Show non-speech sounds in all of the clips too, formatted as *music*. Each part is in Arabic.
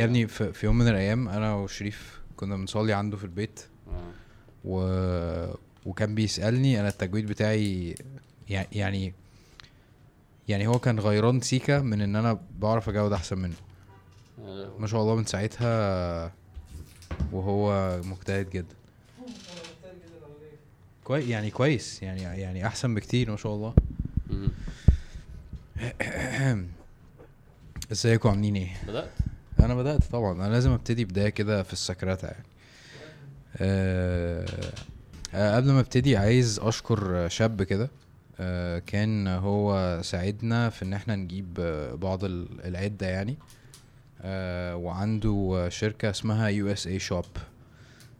يا ابني في, في يوم من الأيام أنا وشريف كنا بنصلي عنده في البيت آه. و... وكان بيسألني أنا التجويد بتاعي يع- يعني يعني هو كان غيران سيكا من إن أنا بعرف اجود أحسن منه. ما شاء الله من ساعتها وهو مجتهد جدا كويس يعني كويس يعني يعني أحسن بكتير ما شاء الله. *coughs* إزيكم عاملين إيه بدأت أنا بدأت طبعا أنا لازم أبتدي بداية كده في السكرات يعني. أه آه، قبل ما أبتدي عايز أشكر شاب كده أه كان هو ساعدنا في إن إحنا نجيب آه، بعض ال- العدة يعني. أه وعنده شركة اسمها USA Shop.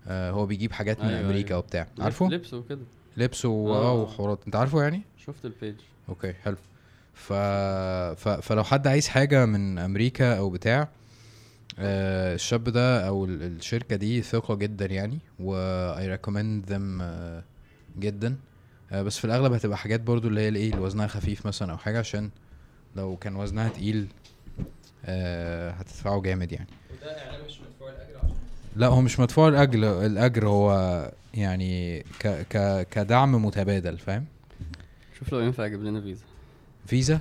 هو بيجيب حاجات من أيوة، أمريكا أيوة. وبتاع. عارفه؟ لبس وكده. لبس آه. وحوارات. أنت عارفه يعني؟ شفت ال page أوكي حلو. ف... ف... فلو حد عايز حاجة من أمريكا أو بتاع آه الشاب ده أو ال- الشركة دي ثقة جدا يعني و I recommend them آه جدا. آه بس في الأغلب هتبقى حاجات برضو اللي هي الايه اللي وزنها خفيف مثلا أو حاجة عشان لو كان وزنها تقيل آه هتدفعه جامد يعني. وده إعلان مش مدفوع الأجر عشان؟ لا هو مش مدفوع الأجر الأجر هو يعني ك... ك... كدعم متبادل فاهم؟ شوف لو ينفع أجيب لنا فيزا. فيزا؟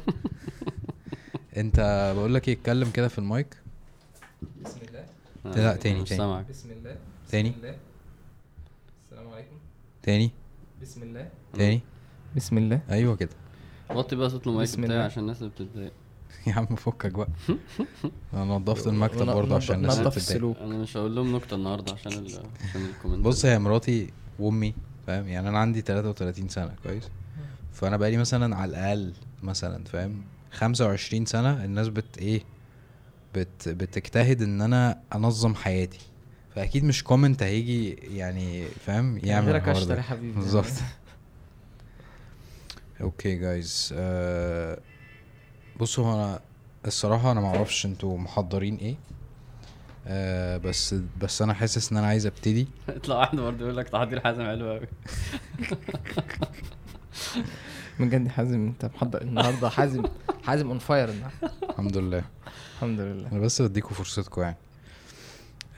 *laughs* انت بقول لك إيه اتكلم كده في المايك. بسم الله. آه، لا، تاني، تاني. بسم الله. بسم تاني. الله. السلام عليكم. تاني. بسم الله. تاني. بسم الله. أيوه كده. وطي بقى صوت المايك بسم بتاعي الله. عشان الناس اللي بتتضايق. *laughs* يا عم فكك بقى. *laughs* أنا نضفت المكتب برضه عشان الناس اللي بتتضايق. أنا مش هقول لهم نكتة النهارده عشان ال عشان ال comment بص هي مراتي وأمي فاهم؟ يعني أنا عندي 33 سنة كويس؟ فأنا بقالي مثلا على الأقل مثلا فاهم؟ 25 سنة الناس بت إيه بت بتجتهد إن أنا أنظم حياتي. فأكيد مش comment هيجي يعني فاهم؟ يعمل غيرك الحوار اشتري ده. حبيبي. بالظبط. *laughs* okay جايز بصوا هو أنا الصراحة أنا معرفش أنتوا محضرين إيه. آه بس بس أنا حاسس إن أنا عايز أبتدي. *laughs* يطلع واحد برضه يقول لك تحضير حازم حلو قوي *laughs* من جد حازم أنت محضر النهارده حازم حازم on fire النهارده. الحمد لله. الحمد لله. أنا بس بديكوا فرصتكم يعني.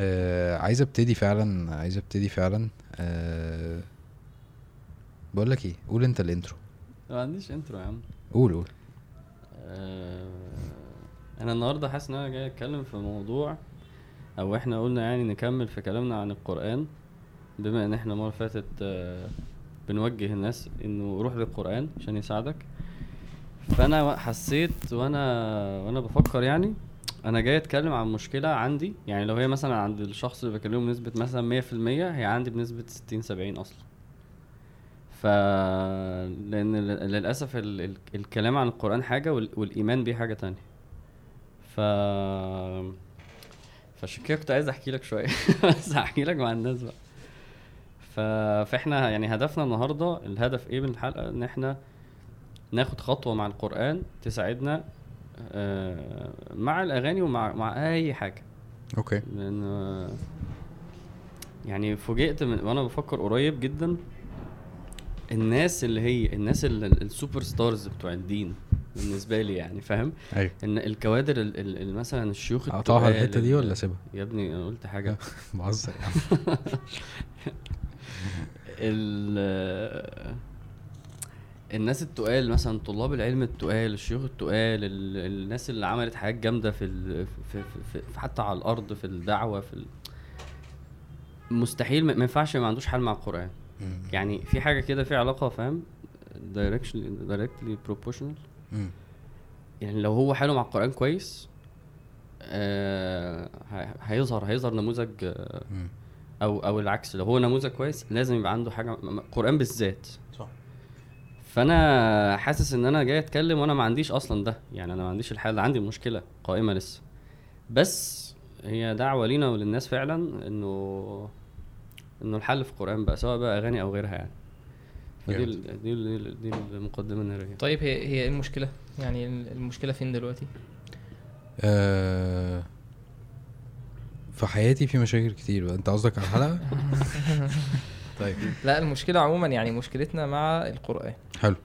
آه عايز أبتدي فعلا عايز أبتدي فعلا. آه بقول لك إيه قول أنت ال intro. ما عنديش intro يا عم. قول قول. آه، أنا النهارده حاسس إن أنا جاي أتكلم في موضوع أو إحنا قلنا يعني نكمل في كلامنا عن القرآن. بما إن إحنا المرة اللي فاتت آه، بنوجه الناس إنه روح للقرآن عشان يساعدك. فأنا حسيت وأنا وأنا بفكر يعني أنا جاي اتكلم عن مشكلة عندي يعني لو هي مثلا عند الشخص اللي بكلمه بنسبة مثلا 100% هي عندي بنسبة 60 70 أصلا. ف لأن للأسف ال... ال... الكلام عن القرآن حاجة وال... والإيمان بيه حاجة تانية. ف فعشان كده كنت عايز أحكي لك شوية. *laughs* بس هحكي لك مع الناس بقى. ف... فإحنا يعني هدفنا النهارده الهدف إيه من الحلقة؟ إن إحنا ناخد خطوة مع القرآن تساعدنا مع الأغاني ومع مع أي حاجة. أوكي. لأن آه، يعني فوجئت من وأنا بفكر قريب جدا الناس اللي هي الناس اللي ال superstars بتوع الدين بالنسبة لي يعني فاهم؟ أيوه. إن الكوادر ال- ال- ال- مثلا الشيوخ التقال الحتة دي ولا اسيبها يا ابني أنا قلت حاجة. *laughs* بهزر *laughs* ال الناس التقال مثلا طلاب العلم التقال الشيوخ التقال ال- الناس اللي عملت حاجات جامدة في, ال... في, في, في حتى على الأرض في الدعوة في ال... مستحيل ما ينفعش ما عندوش حل مع القرآن. يعني في حاجة كده في علاقة فاهم؟ direction directly proportional. يعني لو هو حاله مع القرآن كويس آه هيظهر هيظهر نموذج آه،. أو أو العكس. لو هو نموذج كويس لازم يبقى عنده حاجة م- م- قرآن بالذات. فأنا حاسس إن أنا جاي أتكلم وأنا ما عنديش أصلا ده. يعني أنا ما عنديش الحل عندي مشكلة قائمة لسه. بس هي دعوة لينا وللناس فعلا إنه إنه الحل في القرآن بقى سواء بقى أغاني أو غيرها يعني. فدي. ال- دي ال- دي المقدمه الناريه طيب هي هي إيه المشكلة؟ يعني ال- المشكلة فين دلوقتي؟ آه في حياتي في مشاكل كتير بقى. أنت قصدك على الحلقة؟ *laughs* طيب. *laughs* لا المشكلة عموما يعني مشكلتنا مع القرآن. حلو.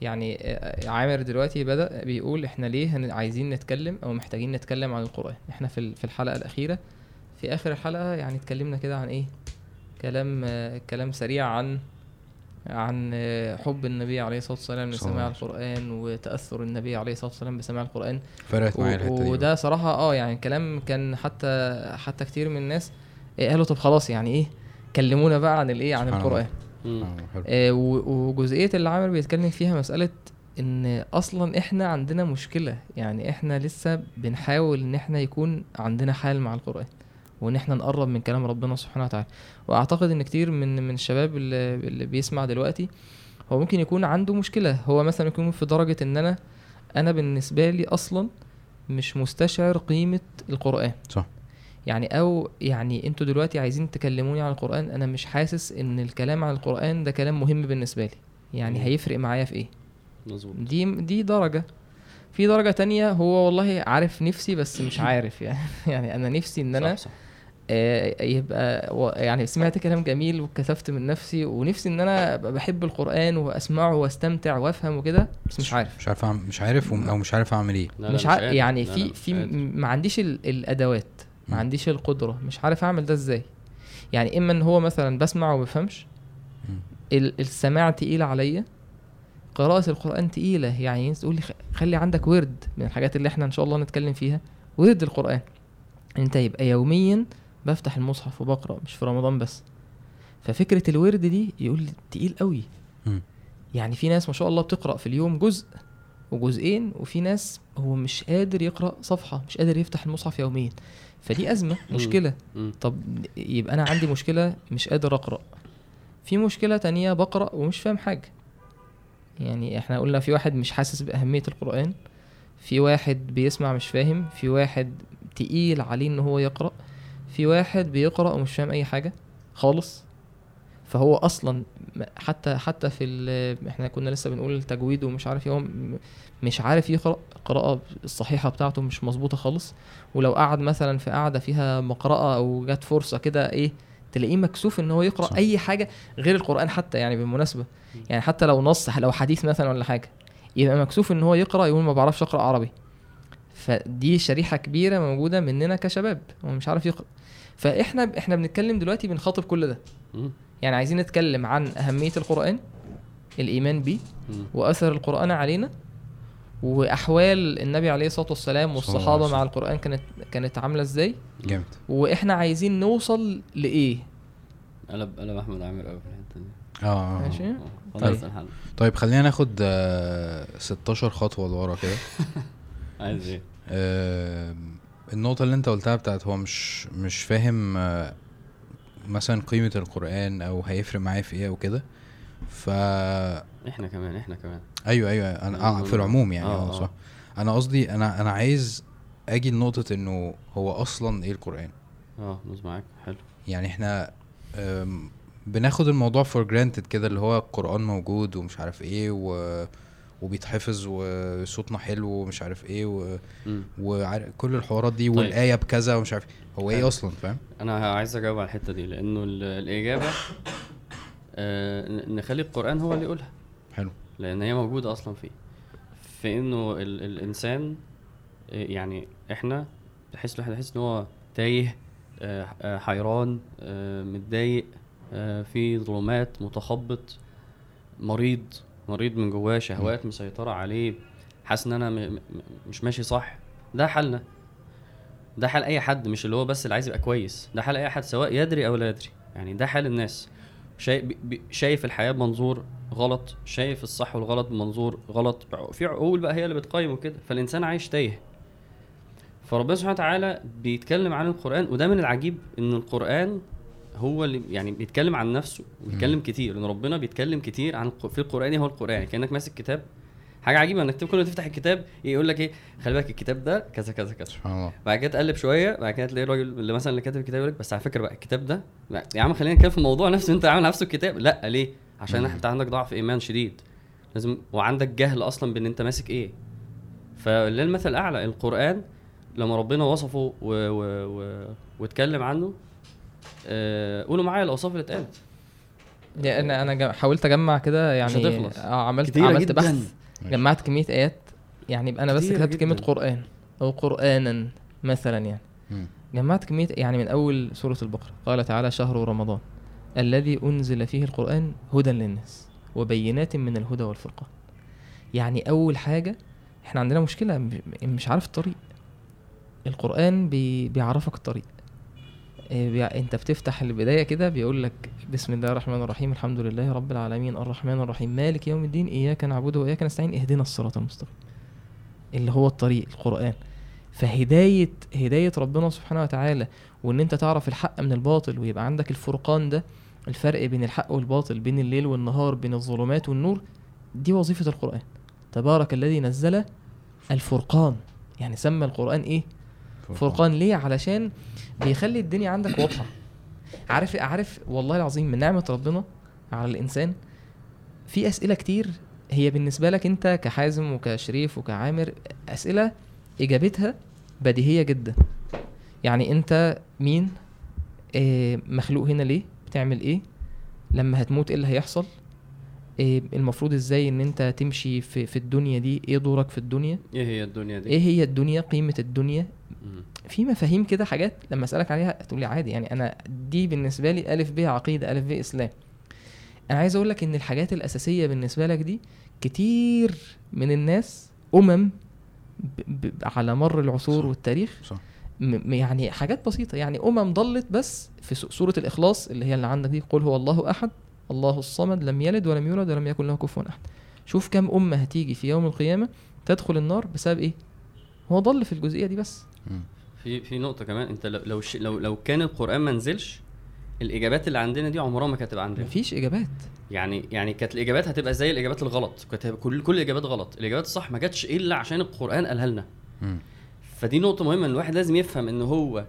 يعني آه، عامر دلوقتي بدأ بيقول إحنا ليه عايزين نتكلم أو محتاجين نتكلم عن القرآن. إحنا في في الحلقة الأخيرة في آخر الحلقة يعني اتكلمنا كده عن إيه؟ كلام آه، كلام سريع عن عن آه، حب النبي عليه الصلاة والسلام لسماع. القرآن وتأثر النبي عليه الصلاة والسلام بسماع القرآن. فرقت معايا الحتة دي. وده صراحة آه يعني كلام كان حتى حتى كتير من الناس قالوا طب خلاص يعني إيه؟ كلمونا بقى عن الإيه؟ عن مم. آه، حلو. و- وجزئية اللي عامر بيتكلم فيها مسألة إن أصلا إحنا عندنا مشكلة. يعني إحنا لسه بنحاول إن إحنا يكون عندنا حال مع القرآن وإن إحنا نقرب من كلام ربنا سبحانه وتعالى. وأعتقد إن كتير من من الشباب اللي, اللي بيسمع دلوقتي هو ممكن يكون عنده مشكلة. هو مثلا يكون في درجة إن أنا أنا بالنسبة لي أصلا مش مستشعر قيمة القرآن. صح. يعني أو يعني أنتوا دلوقتي عايزين تكلموني عن القرآن أنا مش حاسس إن الكلام عن القرآن ده كلام مهم بالنسبة لي. يعني مم. هيفرق معايا في إيه؟ مظبوط. دي دي درجة. في درجة تانية هو والله عارف نفسي بس مش *clears throat* عارف يعني. *laughs* يعني أنا نفسي إن أنا صح صح. آه، يبقى يعني سمعت كلام جميل وكتبت من نفسي ونفسي إن أنا أبقى بحب القرآن وأسمعه وأستمتع وأفهم وكده بس مش عارف. مش عارف مش عارف أو مش عارف أعمل إيه. لا لا مش عارف. يعني لا في لا مش في ما عنديش ال- الأدوات. ما. عنديش القدرة مش عارف أعمل ده إزاي. يعني إما إن هو مثلا بسمع وما بفهمش السماع تقيل عليا قراءة القرآن تقيلة. يعني تقول لي خلي عندك ورد من الحاجات اللي إحنا إن شاء الله نتكلم فيها ورد القرآن. أنت يبقى يوميا بفتح المصحف وبقرأ مش في رمضان بس. ففكرة الورد دي يقول لي تقيل قوي. يعني في ناس ما شاء الله بتقرأ في اليوم جزء وجزئين وفي ناس هو مش قادر يقرأ صفحة مش قادر يفتح المصحف يوميا. فدي. مشكلة. مم. طب يبقى أنا عندي مشكلة مش قادر أقرأ. في مشكلة تانية بقرأ ومش فاهم حاجة. يعني إحنا قلنا في واحد مش حاسس بأهمية القرآن في واحد بيسمع مش فاهم في واحد تقيل عليه إن هو يقرأ في واحد بيقرأ ومش فاهم أي حاجة خالص. فهو أصلا حتى حتى في إحنا كنا لسه بنقول التجويد ومش عارف إيه هو مش عارف يقرأ القراءة الصحيحة بتاعته مش مظبوطة خالص. ولو قعد مثلا في قعدة فيها مقرأة أو جت فرصة كده إيه تلاقيه مكسوف إن هو يقرأ صح. أي حاجة غير القرآن حتى يعني بالمناسبة. يعني حتى لو نص لو حديث مثلا ولا حاجة يبقى مكسوف إن هو يقرأ يقول ما بعرفش أقرأ عربي. فدي شريحة كبيرة موجودة مننا كشباب هو مش عارف يقرأ. فإحنا إحنا بنتكلم دلوقتي بنخاطب كل ده مم. يعني عايزين نتكلم عن أهمية القرآن الإيمان بيه مم. وأثر القرآن علينا وأحوال النبي عليه الصلاة والسلام عليه مع القرآن كانت كانت عاملة إزاي جامد وإحنا عايزين نوصل لإيه قلب قلب احمد عامر قوي في الحتة دي آه آه. ماشي. آه. طيب. الحل طيب خلينا ناخد آه 16 خطوة لورا كده *laughs* عايز إيه آه النقطة اللي انت قلتها بتاعت هو مش مش فاهم آه مثلا قيمة القرآن أو هيفرق معايا في إيه أو كده. ف إحنا كمان إحنا كمان. أيوه أيوه. أنا آه في العموم يعني آه، آه آه. صح. أنا قصدي أنا أنا عايز أجي لنقطة إنه هو أصلا إيه القرآن. آه دوس معاك. حلو. يعني إحنا بناخد الموضوع for granted كده اللي هو القرآن موجود ومش عارف إيه و... وبيتحفظ وصوتنا حلو ومش عارف إيه و... وكل الحوارات دي طيب. والآية بكذا ومش عارف. هو إيه. أصلا فاهم؟ أنا عايز أجاوب على الحتة دي لأنه ال- الإجابة آه نخلي القرآن هو اللي يقولها حلو لأن هي موجودة أصلا فيه في إنه ال الإنسان آه، يعني إحنا تحس الواحد يحس إن هو تايه آه، آه، حيران آه، متضايق آه، في ظلمات متخبط مريض مريض من جواه شهوات مسيطرة عليه حاسس إن أنا م- مش ماشي صح. ده حالنا. ده حال أي حد مش اللي هو بس اللي عايز يبقى كويس. ده حال أي حد سواء يدري أو لا يدري. يعني ده حال الناس. شايف شايف الحياة بمنظور غلط شايف الصح والغلط بمنظور غلط. في عقول بقى هي اللي بتقيم وكده. فالإنسان عايش تايه. فربنا سبحانه وتعالى بيتكلم عن القرآن وده من العجيب إن القرآن هو اللي يعني بيتكلم عن نفسه بيتكلم كتير إن ربنا بيتكلم كتير عن في القرآن هو القرآن. يعني كأنك ماسك كتاب. حاجة عجيبة إنك كل ما تفتح الكتاب يقول لك إيه خلي بالك الكتاب ده كذا كذا كذا. سبحان الله. بعد كده تقلب شوية بعد كده تلاقي الراجل اللي مثلا اللي كاتب الكتاب يقول لك بس على فكرة بقى الكتاب ده لا، يا عم خلينا نتكلم في الموضوع نفسه أنت عامل نفسه الكتاب. لا ليه؟ عشان. انت عندك ضعف إيمان شديد. لازم وعندك جهل أصلا بإن أنت ماسك إيه. فللمثل الأعلى القرآن لما ربنا وصفه و... و... و... واتكلم عنه. قولوا معايا الأوصاف اللي اتقالت يعني أنا حاولت أجمع كده يعني هتخلص. آه عملت كتيرة عملت جداً. بحث. جمعت كمية آيات يعني يبقى أنا بس كتبت كلمة جداً. قرآن أو قرانا مثلا يعني مم. جمعت كمية يعني من أول سورة البقرة قال تعالى شهر رمضان الذي أنزل فيه القرآن هدى للناس وبينات من الهدى والفرقان يعني أول حاجة إحنا عندنا مشكلة م- مش عارف الطريق القرآن بي بيعرفك الطريق. انت بتفتح البداية كده بيقول لك بسم الله الرحمن الرحيم الحمد لله رب العالمين الرحمن الرحيم مالك يوم الدين إياك نعبد وإياك نستعين اهدنا الصراط المستقيم اللي هو الطريق القرآن. فهداية هداية ربنا سبحانه وتعالى وإن أنت تعرف الحق من الباطل ويبقى عندك الفرقان ده الفرق بين الحق والباطل بين الليل والنهار بين الظلمات والنور دي وظيفة القرآن. تبارك الذي نزل الفرقان. يعني سمى القرآن إيه؟ فرقان ليه؟ علشان بيخلي الدنيا عندك واضحة. عارف عارف والله العظيم من نعمة ربنا على الإنسان في أسئلة كتير هي بالنسبة لك أنت كحازم وكشريف وكعامر أسئلة إجابتها بديهية جدا. يعني أنت مين؟ آه مخلوق هنا ليه؟ بتعمل إيه؟ لما هتموت إيه اللي هيحصل؟ إيه المفروض إزاي إن أنت تمشي في, في الدنيا دي؟ إيه دورك في الدنيا؟ إيه هي الدنيا دي؟ إيه هي الدنيا؟ قيمة الدنيا. في مفاهيم كده حاجات لما أسألك عليها تقول لي عادي يعني أنا دي بالنسبة لي ألف ب عقيدة ألف ب إسلام. أنا عايز أقول لك إن الحاجات الأساسية بالنسبة لك دي كتير من الناس أمم ب ب على مر العصور صح. والتاريخ. صح. يعني حاجات بسيطة يعني أمم ضلت بس في سورة الإخلاص اللي هي اللي عندك دي قل هو الله أحد الله الصمد لم يلد ولم يولد ولم يكن له كفوا أحد. شوف كم أمة هتيجي في يوم القيامة تدخل النار بسبب إيه؟ هو ضل في الجزئية دي بس. في في نقطة كمان انت لو لو لو, كان القرآن ما نزلش الإجابات اللي عندنا دي عمرها ما كانت هتبقى عندنا. مفيش إجابات. يعني يعني كانت الإجابات هتبقى زي الإجابات الغلط. كانت كل كل الإجابات غلط. الإجابات الصح ما جاتش إلا عشان القرآن قالها لنا. فدي نقطة مهمة إن الواحد لازم يفهم إن هو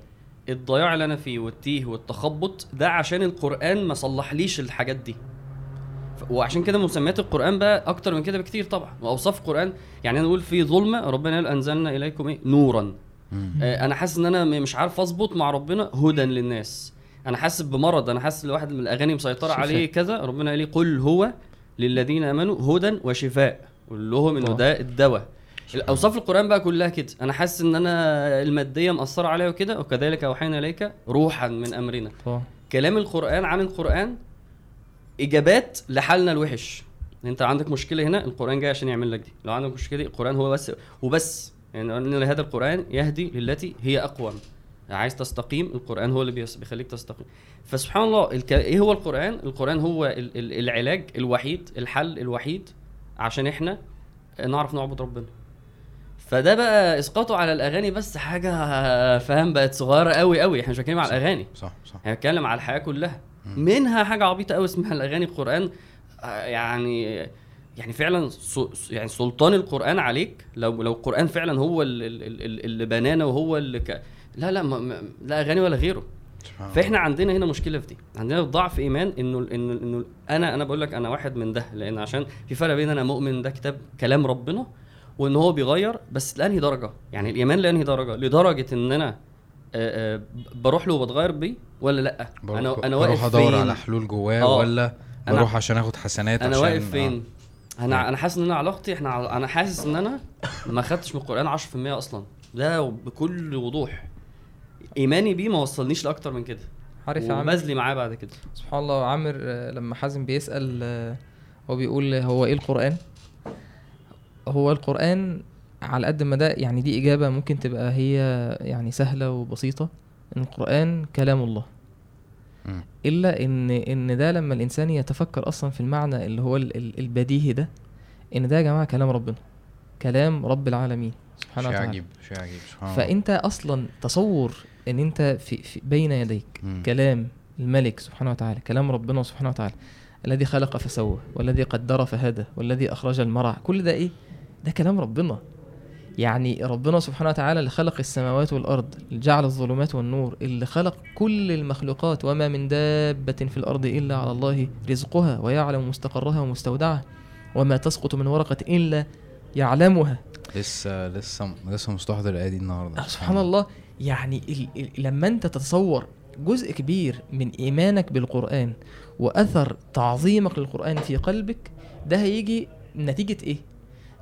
الضياع اللي أنا فيه والتيه والتخبط ده عشان القرآن ما صلحليش الحاجات دي. وعشان كده مسميات القرآن بقى أكتر من كده بكتير طبعا. وأوصاف القرآن يعني نقول في ظلمة ربنا قال أنزلنا إليكم إيه؟ نورا. أنا حاسس إن أنا مش عارف أظبط مع ربنا هدى للناس. أنا حاسس بمرض أنا حاسس إن واحد من الأغاني مسيطرة. عليه كذا ربنا قال لي قل هو للذين آمنوا هدى وشفاء. قول لهم إنه. ده الدواء. اوصاف القرآن بقى كلها كده. أنا حاسس إن أنا المادية مأثرة عليا وكده وكذلك أوحينا إليك روحا من أمرنا. طبعا كلام القرآن عن القرآن إجابات لحالنا الوحش. أنت عندك مشكلة هنا؟ القرآن جاي عشان يعمل لك دي. لو عندك مشكلة دي القرآن هو بس وبس. يعني أن هذا القرآن يهدي للتي هي أقوم. عايز تستقيم القرآن هو اللي بيخليك تستقيم. فسبحان الله الك... إيه هو القرآن؟ القرآن هو ال... ال... العلاج الوحيد الحل الوحيد عشان إحنا نعرف نعبد ربنا. فده بقى إسقاطه على الأغاني بس حاجة فاهم؟ بقت صغيرة قوي قوي إحنا مش بنتكلم على الأغاني. صح صح. إحنا بنتكلم على الحياة كلها. مم. منها حاجة عبيطة قوي اسمها الأغاني القرآن. يعني يعني فعلا يعني سلطان القرآن عليك؟ لو لو القرآن فعلا هو ال- ال- ال- اللي بنانا وهو اللي ك... لا لا ما ما- لا اغاني ولا غيره. فإحنا عندنا هنا مشكلة في دي. عندنا ضعف إيمان إنه إنه إنه أنا أنا بقول لك أنا واحد من ده لأن عشان في فرق بين أنا مؤمن ده كتاب كلام ربنا وإن هو بيغير بس لأنهي درجة؟ يعني الإيمان لأنهي درجة؟ لدرجة إن أنا بروح له وبتغير بيه ولا لأ؟ بروح- أنا أنا بروح واقف أدور فين؟ على حلول جواه آه. ولا أنا- بروح عشان آخد حسنات أنا عشان واقف فين؟ آه. أنا أنا حاسس إن أنا علاقتي إحنا أنا حاسس إن أنا ما خدتش من القرآن 10% أصلا. ده بكل وضوح. إيماني بيه ما وصلنيش لأكتر من كده. عارف يا وبذلي معاه بعد كده. سبحان الله عامر لما حازم بيسأل آه، هو بيقول هو إيه القرآن؟ هو القرآن على قد ما ده يعني دي إجابة ممكن تبقى هي يعني سهلة وبسيطة. إن القرآن كلام الله. إلا إن إن ده لما الإنسان يتفكر أصلا في المعنى اللي هو ال- ال- البديهي ده إن ده يا جماعة كلام ربنا كلام رب العالمين سبحانه شيء وتعالى. عجيب شيء عجيب سبحان الله. فأنت أصلا تصور إن أنت في, في بين يديك مم. كلام الملك سبحانه وتعالى كلام ربنا سبحانه وتعالى الذي خلق فسوى والذي قدر فهدى والذي أخرج المرعى كل ده إيه؟ ده كلام ربنا. يعني ربنا سبحانه وتعالى اللي خلق السماوات والأرض اللي جعل الظلمات والنور اللي خلق كل المخلوقات وما من دابة في الأرض إلا على الله رزقها ويعلم مستقرها ومستودعها وما تسقط من ورقة إلا يعلمها. لسه لسه لسه مستحضر الآية دي النهارده. آه، سبحان الله. يعني ال ال لما أنت تتصور جزء كبير من إيمانك بالقرآن وأثر تعظيمك للقرآن في قلبك ده هيجي نتيجة إيه؟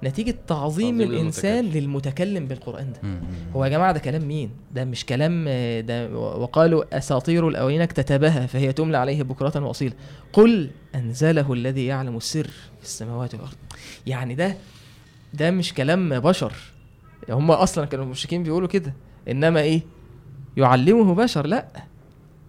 نتيجة تعظيم تعظيم الإنسان المتكلم. للمتكلم بالقرآن ده. مم. هو يا جماعة ده كلام مين؟ ده مش كلام آه، ده وقالوا أساطير الاولين اكتتبها فهي تملى عليه بكرة وأصيلا. قل أنزله الذي يعلم السر في السماوات والأرض. يعني ده ده مش كلام بشر. هم أصلا كانوا المشركين بيقولوا كده. إنما إيه؟ يعلمه بشر. لا.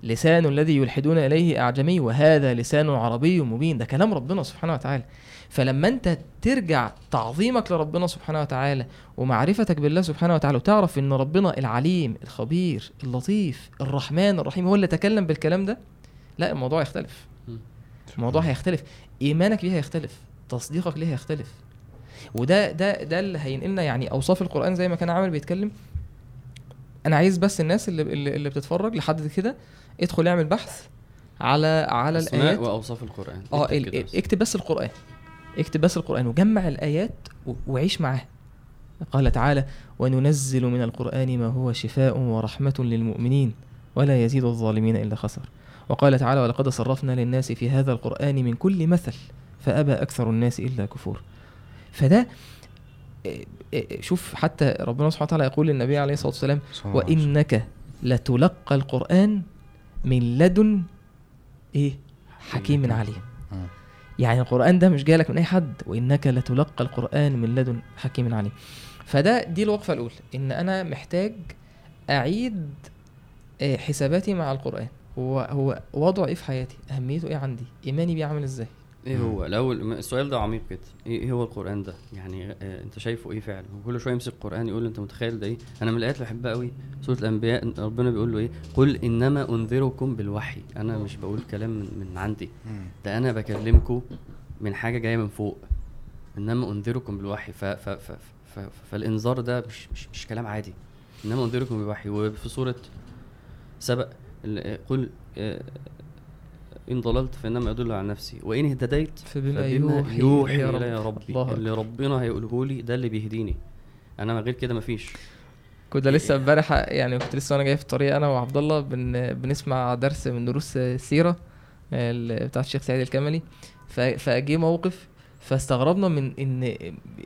لسان الذي يلحدون إليه أعجمي وهذا لسان عربي مبين. ده كلام ربنا سبحانه وتعالى. فلما انت ترجع تعظيمك لربنا سبحانه وتعالى ومعرفتك بالله سبحانه وتعالى وتعرف إن ربنا العليم الخبير اللطيف الرحمن الرحيم هو اللي تكلم بالكلام ده لا الموضوع يختلف. الموضوع هيختلف. إيمانك بيه هيختلف تصديقك ليه هيختلف وده ده ده اللي هينقلنا يعني أوصاف القرآن زي ما كان عامر بيتكلم. أنا عايز بس الناس اللي اللي, اللي بتتفرج لحد كده ادخل اعمل بحث على على الآيات. وأوصاف القرآن. آه اكتب بس. القرآن. اكتب بس القرآن وجمع الآيات وعيش معاه قال تعالى وننزل من القرآن ما هو شفاء ورحمة للمؤمنين ولا يزيد الظالمين إلا خسر وقال تعالى ولقد صرفنا للناس في هذا القرآن من كل مثل فأبى أكثر الناس إلا كفور. فده إيه، إيه، شوف حتى ربنا سبحانه وتعالى يقول للنبي عليه الصلاة والسلام. وإنك لتلقى القرآن من لدن إيه حكيم عليم. آه. يعني القرآن ده مش جايلك من أي حد وإنك لتلقى القرآن من لدن حكيم عليم. فده دي الوقفة الأولى إن أنا محتاج أعيد آه، حساباتي مع القرآن. هو هو وضعه إيه في حياتي أهميته إيه عندي؟ إيماني بيه عامل إزاي؟ إيه هو؟ م- السؤال ده عميق جدا. إيه إيه هو القرآن ده؟ يعني آه أنت شايفه إيه فعلا؟ وكل شوية يمسك القرآن يقول له أنت متخيل ده إيه؟ أنا من الآيات اللي بحبها قوي سورة الأنبياء ربنا بيقول له إيه؟ قل إنما أنذركم بالوحي. أنا مش بقول كلام من, من عندي. ده أنا بكلمكم من حاجة جاية من فوق. إنما أنذركم بالوحي. ف ف ف ف فالإنذار ده مش مش مش كلام عادي. إنما أنذركم بالوحي. وفي سورة سبق قل آه، إن ضللت فإنما أدل على نفسي وإن اهتديت فبما يوحي يوحي إلي ربك. الي ربي الله اللي ربنا هيقوله لي ده اللي بيهديني. من غير كده مفيش. كنت لسه امبارح يعني كنت لسه وأنا جاي في الطريق أنا وعبد الله بن بنسمع درس من دروس السيره ال- بتاعت الشيخ سعيد الكملي. فجه موقف فاستغربنا من إن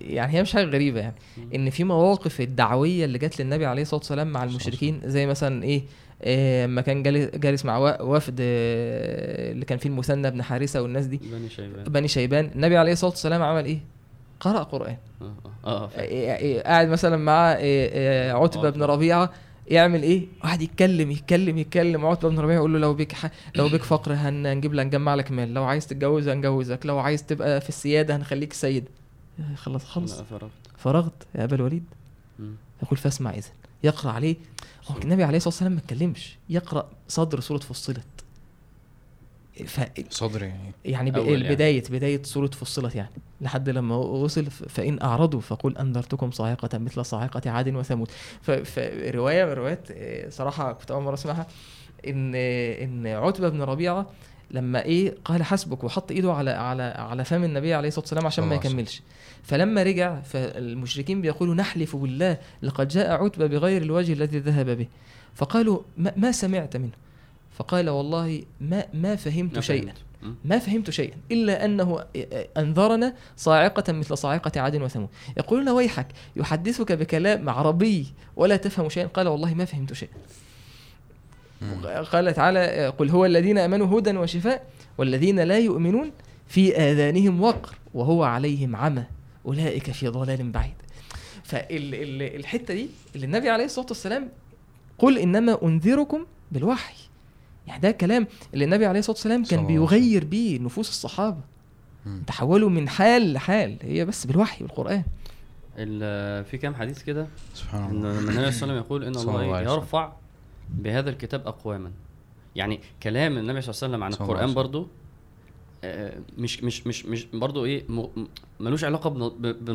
يعني هي مش حاجة غريبة يعني. إن في مواقف الدعوية اللي جت للنبي عليه الصلاة والسلام مع المشركين زي مثلا إيه آه، لما كان جالس مع وفد آه، اللي كان فيه المثنى بن حارثة والناس دي بني شيبان. بني شيبان. النبي عليه الصلاة والسلام عمل إيه؟ قرأ قرآن. آه آه, آه قاعد مثلا مع عتبة بن ربيعة يعمل إيه؟ قاعد يتكلم يتكلم يتكلم. عتبة بن ربيعة يقول له لو بيك ح... لو بيك فقر هن- هنجيب لك نجمع لك مال. لو عايز تتجوز هنجوزك. لو عايز تبقى في السيادة هنخليك سيد. خلص. خلص فرغت. فرغت يا أبا الوليد. يقول فاسمع اذا يقرأ عليه. هو النبي عليه الصلاة والسلام ما اتكلمش يقرأ صدر سورة فصلت. ف صدر يعني يعني يعني. البداية بداية سورة فصلت يعني. لحد لما وصل ف- فإن أعرضوا فقل أنذرتكم صاعقة مثل صاعقة عاد وثمود. ف- فرواية من الروايات آه، صراحة كنت أول مرة أسمعها إن إن عتبة بن ربيعة لما إيه قال حسبك وحط إيده على على على فم النبي عليه الصلاة والسلام عشان ما يكملش. فلما رجع فالمشركين بيقولوا نحلف بالله لقد جاء عتبة بغير الوجه الذي ذهب به. فقالوا ما, ما سمعت منه. فقال والله ما ما فهمت ما شيئا. ما فهمت شيئا. إلا أنه أنذرنا صاعقة مثل صاعقة عاد وثمود. يقولون ويحك يحدثك بكلام عربي ولا تفهم شيئا. قال والله ما فهمت شيئا. قال تعالى قل هو الذين آمنوا هدى وشفاء والذين لا يؤمنون في آذانهم وقر وهو عليهم عمى. أولئك في ضلال بعيد. فالحتة دي اللي النبي عليه الصلاة والسلام قل إنما أنذركم بالوحي. يعني ده كلام اللي النبي عليه الصلاة والسلام كان. بيغير بيه نفوس الصحابة. مم. تحولوا من حال لحال. هي بس بالوحي بالقرآن ال- في كام حديث كده؟ سبحان إن الله. لما النبي صلى الله عليه وسلم يقول إن الله. يرفع بهذا الكتاب أقواما يعني كلام النبي صلى الله عليه وسلم عن القرآن. برضو آه، مش مش مش مش برضو إيه ملوش علاقة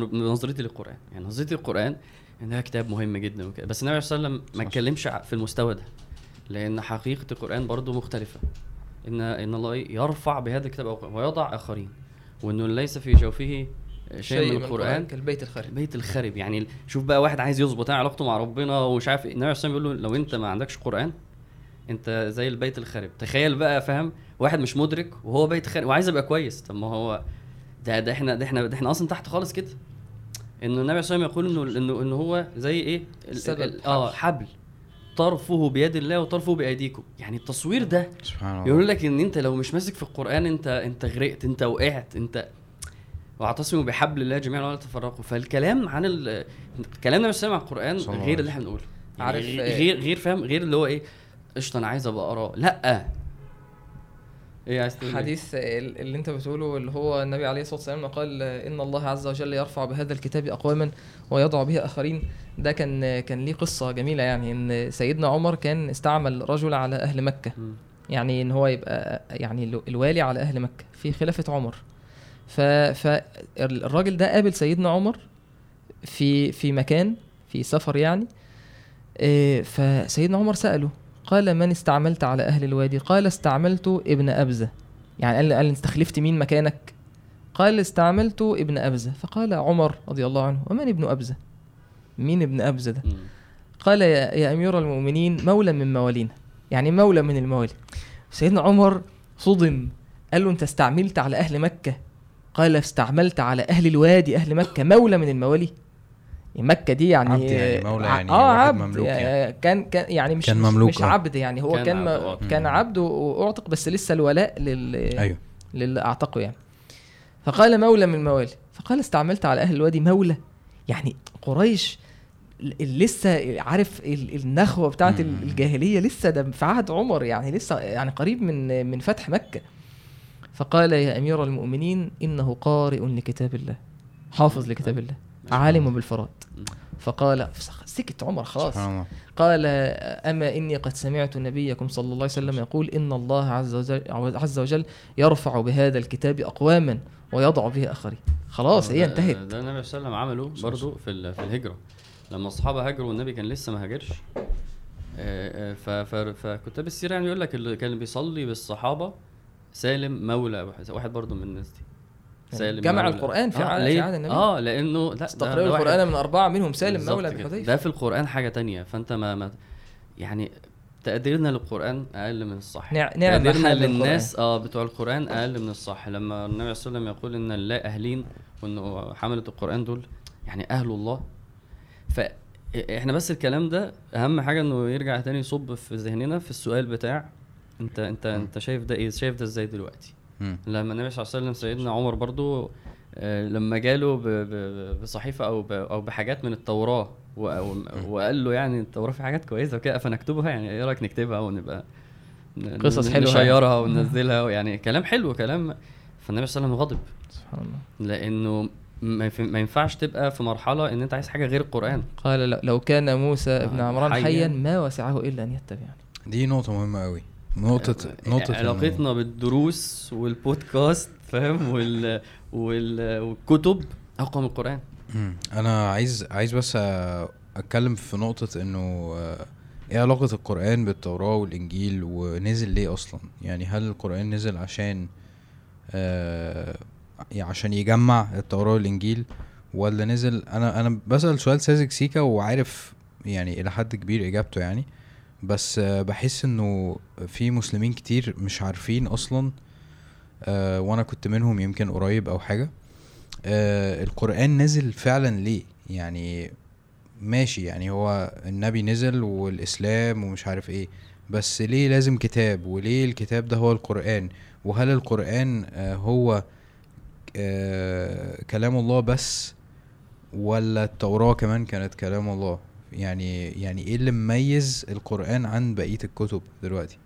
بنظرتي للقران يعني نظرتي للقران ان ده كتاب مهم جدا وكده بس النبي صلى الله عليه وسلم ما. اتكلمش في المستوى ده لأن حقيقة القرآن برضو مختلفة إن إن الله؟ يرفع بهذا الكتاب ويضع آخرين وإنه ليس في جوفه شيء من القرآن. كالبيت الخارج البيت الخرب. يعني شوف بقى واحد عايز يظبط علاقته مع ربنا ومش عارف إيه. النبي عليه الصلاه والسلام بيقول له لو أنت ما عندكش قرآن أنت زي البيت الخارب تخيل بقى فاهم؟ واحد مش مدرك وهو بيت خارب وعايز يبقى كويس. طب ما هو ده ده إحنا ده إحنا ده إحنا أصلا تحت خالص كده. انه النبي صلى الله عليه وسلم يقول إنه إنه انه هو زي إيه؟ ال- سبب، ال- آه حبل. طرفه بيد الله وطرفه بأيديكم. يعني التصوير ده سبحان الله. يقول لك إن أنت لو مش ماسك في القرآن أنت أنت غرقت أنت وقعت أنت واعتصموا بحبل الله جميعا ولا تفرقوا. فالكلام عن ال... كلامنا مش عن القرآن صلى الله غير عليه اللي إحنا بنقوله. يعني عارف، غير- آه، غير غير فاهم غير اللي هو إيه قشطة أنا عايز أبقى اقراه لأ. إيه عايز تقول إيه؟ حديث ال- اللي أنت بتقوله اللي هو النبي عليه الصلاة والسلام قال إن الله عز وجل يرفع بهذا الكتاب أقواما ويضع به آخرين. ده كان كان ليه قصة جميلة يعني إن سيدنا عمر كان استعمل رجل على أهل مكة. مم. يعني إن هو يبقى يعني ال- الوالي على أهل مكة في خلافة عمر. فالراجل ده قابل سيدنا عمر في في مكان في سفر يعني إيه، فسيدنا عمر سأله قال من استعملت على أهل الوادي؟ قال استعملت ابن أبزة. يعني قال قال استخلفت مين مكانك؟ قال استعملت ابن أبزة. فقال عمر رضي الله عنه ومن ابن أبزة؟ مين ابن أبزة ده. قال يا, يا أمير المؤمنين مولى من موالينا. يعني مولى من الموالي. سيدنا عمر صدم قال له انت استعملت على أهل مكة؟ قال استعملت على أهل الوادي أهل مكة مولى من الموالي مكة دي يعني عبد يعني مولى يعني آه واحد عبد مملوك يعني. كان كان يعني مش كان مش- مملوك، مش آه. عبد يعني هو كان كان عبد، آه. كان. عبد واعتق بس لسه الولاء لل أيوه للي أعتقه يعني فقال مولى من الموالي فقال استعملت على أهل الوادي مولى يعني قريش ل- لسه عارف ال- النخوة بتاعت. الجاهلية لسه ده في عهد عمر يعني لسه يعني قريب من من فتح مكة فقال يا أمير المؤمنين إنه قارئ لكتاب الله حافظ لكتاب الله عالم بالفرائض. فقال سكت عمر خلاص. قال أما إني قد سمعت نبيكم صلى الله عليه وسلم يقول إن الله عز وجل, عز وجل يرفع بهذا الكتاب أقواما ويضع به آخرين. خلاص هي ده- انتهت. ده النبي صلى الله عليه وسلم عمله برضه في في الهجرة. لما الصحابة هاجروا والنبي كان لسه ما هاجرش آه، آه، فكتاب السيرة يعني يقول لك اللي كان بيصلي بالصحابة سالم مولى واحد برضه من الناس دي سالم جمع مولى. القرآن في آه عهد- ليه؟ النبي. آه لأنه لا واحد- القرآن من أربعة منهم سالم مولى. بحذيفة ده في القرآن حاجة تانية فأنت ما, ما يعني تقديرنا للقرآن أقل من الصح نع- نعم تقديرنا للناس آه بتوع القرآن أقل من الصح لما النبي صلى الله عليه وسلم يقول إن الله أهلين وإنه حملة القرآن دول يعني أهل الله فإحنا بس الكلام ده أهم حاجة إنه يرجع تاني يصب في ذهننا في السؤال بتاع أنت أنت أنت شايف ده إيه؟ شايف ده إزاي دلوقتي؟ مم. لما النبي صلى الله عليه وسلم سيدنا عمر برضو آه، لما جاله ب- ب- بصحيفة أو ب- أو بحاجات من التوراة وقال له يعني التوراة في حاجات كويسة وكده فنكتبها يعني إيه رأيك نكتبها ونبقى ن- قصص ن- حلوة نشيرها وننزلها يعني كلام حلو كلام فالنبي صلى الله عليه وسلم غضب. سبحان الله. لأنه ما ينف- ما ينفعش تبقى في مرحلة إن أنت عايز حاجة غير القرآن. قال لو- لو كان موسى ابن آه، عمران حياً. حيا ما وسعه إلا أن يتبعني دي نقطة مهمة قوي نقطة نقطة إنه- علاقتنا بالدروس والبودكاست فاهم؟ وال... وال... والكتب أقوى من القرآن. مم. أنا عايز عايز بس أ- أتكلم في نقطة إنه آه، إيه علاقة القرآن بالتوراة والإنجيل ونزل ليه أصلا؟ يعني هل القرآن نزل عشان آه عشان يجمع التوراة والإنجيل ولا نزل؟ أنا أنا بسأل سؤال ساذج سيكا وعارف يعني إلى حد كبير إجابته يعني. بس بحس إنه في مسلمين كتير مش عارفين أصلا آه وأنا كنت منهم يمكن قريب أو حاجة. آه القرآن نزل فعلا ليه؟ يعني ماشي يعني هو النبي نزل والإسلام ومش عارف إيه بس ليه لازم كتاب؟ وليه الكتاب ده هو القرآن؟ وهل القرآن آه هو كلام الله بس ولا التوراة كمان كانت كلام الله؟ يعني يعني إيه اللي مميز القرآن عن بقية الكتب دلوقتي؟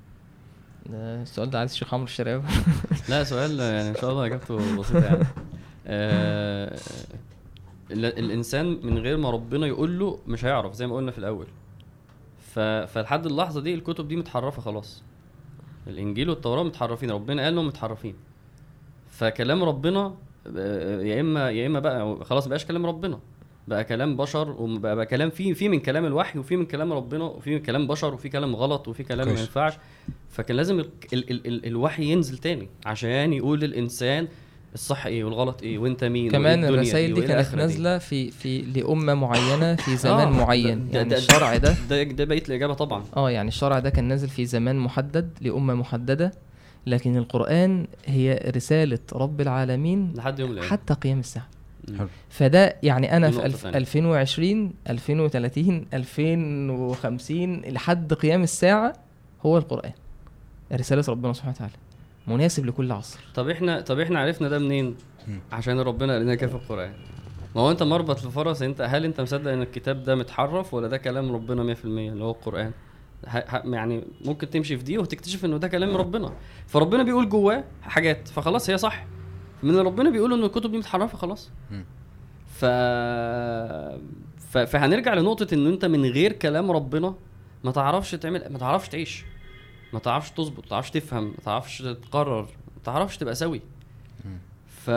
ده السؤال ده عايز الشيخ عمرو الشراوي *laughs* لا سؤال يعني إن شاء الله إجابته بسيطة يعني. *laughs* آه ال- الإنسان من غير ما ربنا يقول له مش هيعرف زي ما قلنا في الأول. ف... فلحد اللحظة دي الكتب دي متحرفة خلاص. الإنجيل والتوراة متحرفين ربنا قال لهم متحرفين. فكلام ربنا آه، يا إما يا إما بقى خلاص مبقاش كلام ربنا. بقى كلام بشر وبقى بقى كلام فيه في من كلام الوحي وفي من كلام ربنا وفي من كلام بشر وفي كلام غلط وفي كلام ما. ينفعش. فكان لازم ال ال ال ال الوحي ينزل تاني عشان يقول للإنسان الصح إيه والغلط إيه وأنت مين كمان الرسائل دي وإيه كانت نازلة في في لأمة معينة في *laughs* زمان آه، معين. ده- يعني ده- الشرع ده ده ده بقيه الإجابة طبعا. آه يعني الشرع ده كان نازل في زمان محدد لأمة محددة لكن القرآن هي رسالة رب العالمين لحد يوم القيامه حتى قيام الساعة. حلو. فده يعني أنا في نقطة ألف تانية. 2020 2030 2050 لحد قيام الساعة هو القرآن. رسالة ربنا سبحانه وتعالى. مناسب لكل عصر. طب إحنا طب إحنا عرفنا ده منين؟ عشان ربنا قال لنا كده في القرآن. ما هو أنت مربط لفرس أنت هل أنت مصدق إن الكتاب ده متحرف ولا ده كلام ربنا 100% اللي هو القرآن؟ ه- ه- يعني ممكن تمشي في دي وتكتشف إنه ده كلام ربنا. فربنا بيقول جواه حاجات فخلاص هي صح. من ربنا بيقول انه الكتب دي متحرفة خلاص. ف... ف... فهنرجع لنقطة إن أنت من غير كلام ربنا ما تعرفش تعمل ما تعرفش تعيش. ما تعرفش تظبط ما تعرفش تفهم ما تعرفش تقرر ما تعرفش تبقى سوي. ف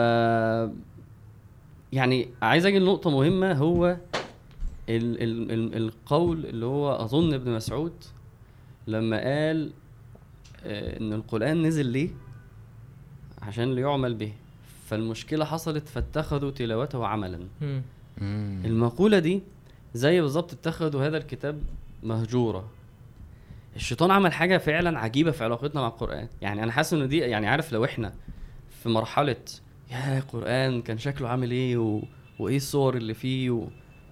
يعني عايز أجي لنقطة مهمة هو ال... ال... ال... القول اللي هو أظن ابن مسعود لما قال آه، إن القرآن نزل ليه؟ عشان ليعمل به. فالمشكلة حصلت فاتخذوا تلاوته عملا. المقولة دي زي بالظبط اتخذوا هذا الكتاب مهجورة. الشيطان عمل حاجة فعلا عجيبة في علاقتنا مع القرآن. يعني أنا حاسس إن دي يعني عارف لو إحنا في مرحلة يا القرآن كان شكله عامل إيه و... وإيه الصور اللي فيه و...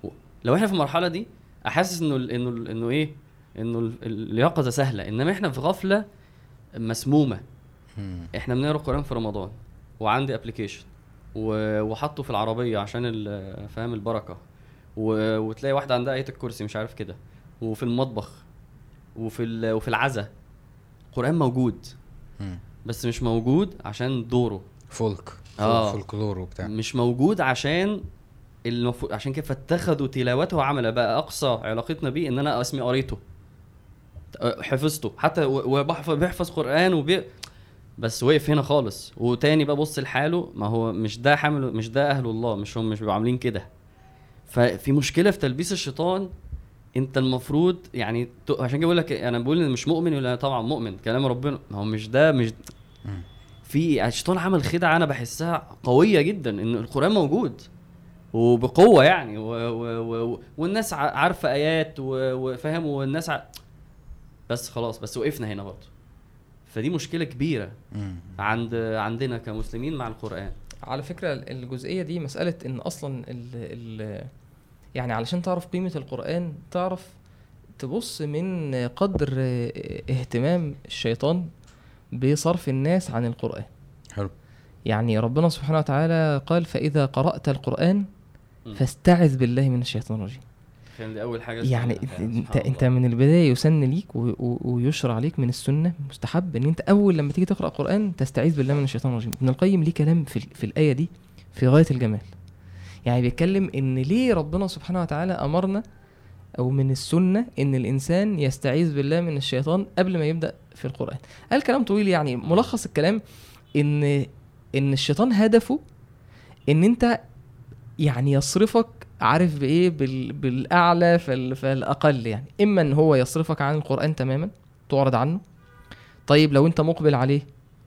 و... لو إحنا في المرحلة دي أحسس إنه ال- إنه ال- إنه إيه؟ إنه ال- اليقظة سهلة. إنما إحنا في غفلة مسمومة. مم. إحنا بنقرأ القرآن في رمضان. وعندي application وحطه في العربية عشان فاهم البركة. و... وتلاقي واحدة عندها آية الكرسي مش عارف كده. وفي المطبخ وفي ال... وفي العزا. القران موجود. بس مش موجود عشان دوره. folk. آه. فولكلور وبتاع. مش موجود عشان المفروض عشان كده فاتخذوا تلاوته عملا بقى أقصى علاقتنا بيه إن أنا أسمي قريته. حفظته. حتى وبحفظ بيحفظ قرآن وبي بس وقف هنا خالص. وتاني بقى بص لحاله ما هو مش ده حامل مش ده أهل الله مش هم مش بيبقوا عاملين كده. ففي مشكلة في تلبيس الشيطان انت المفروض يعني عشان كده بقول لك أنا بقول إن مش مؤمن ولا طبعا مؤمن كلام ربنا. ما هو مش ده مش. في الشيطان عمل خدعة أنا بحسها قوية جدا إن القرآن موجود وبقوة يعني و و و والناس عارفة آيات وفاهم والناس ع... بس خلاص بس وقفنا هنا برضه. فدي مشكلة كبيرة مم. عند عندنا كمسلمين مع القرآن على فكرة الجزئية دي مسألة إن أصلا ال ال يعني علشان تعرف قيمة القرآن تعرف تبص من قدر اهتمام الشيطان بصرف الناس عن القرآن حلو يعني ربنا سبحانه وتعالى قال فإذا قرأت القرآن مم. فاستعذ بالله من الشيطان الرجيم كان دي أول حاجة يعني سمعتها، انت انت. من البداية يسن ليك و- و- ويشرع عليك من السنة مستحب إن أنت أول لما تيجي تقرأ قرآن تستعيذ بالله من الشيطان الرجيم. ابن القيم ليه كلام في, ال- في الآية دي في غاية الجمال. يعني بيتكلم إن ليه ربنا سبحانه وتعالى أمرنا أو من السنة إن الإنسان يستعيذ بالله من الشيطان قبل ما يبدأ في القرآن. قال كلام طويل يعني ملخص الكلام ان إن الشيطان هدفه إن أنت يعني يصرفك عارف بإيه؟ بال... بالأعلى فال... فالاقل يعني. إما إن هو يصرفك عن القرآن تماما تعرض عنه. طيب لو أنت مقبل عليه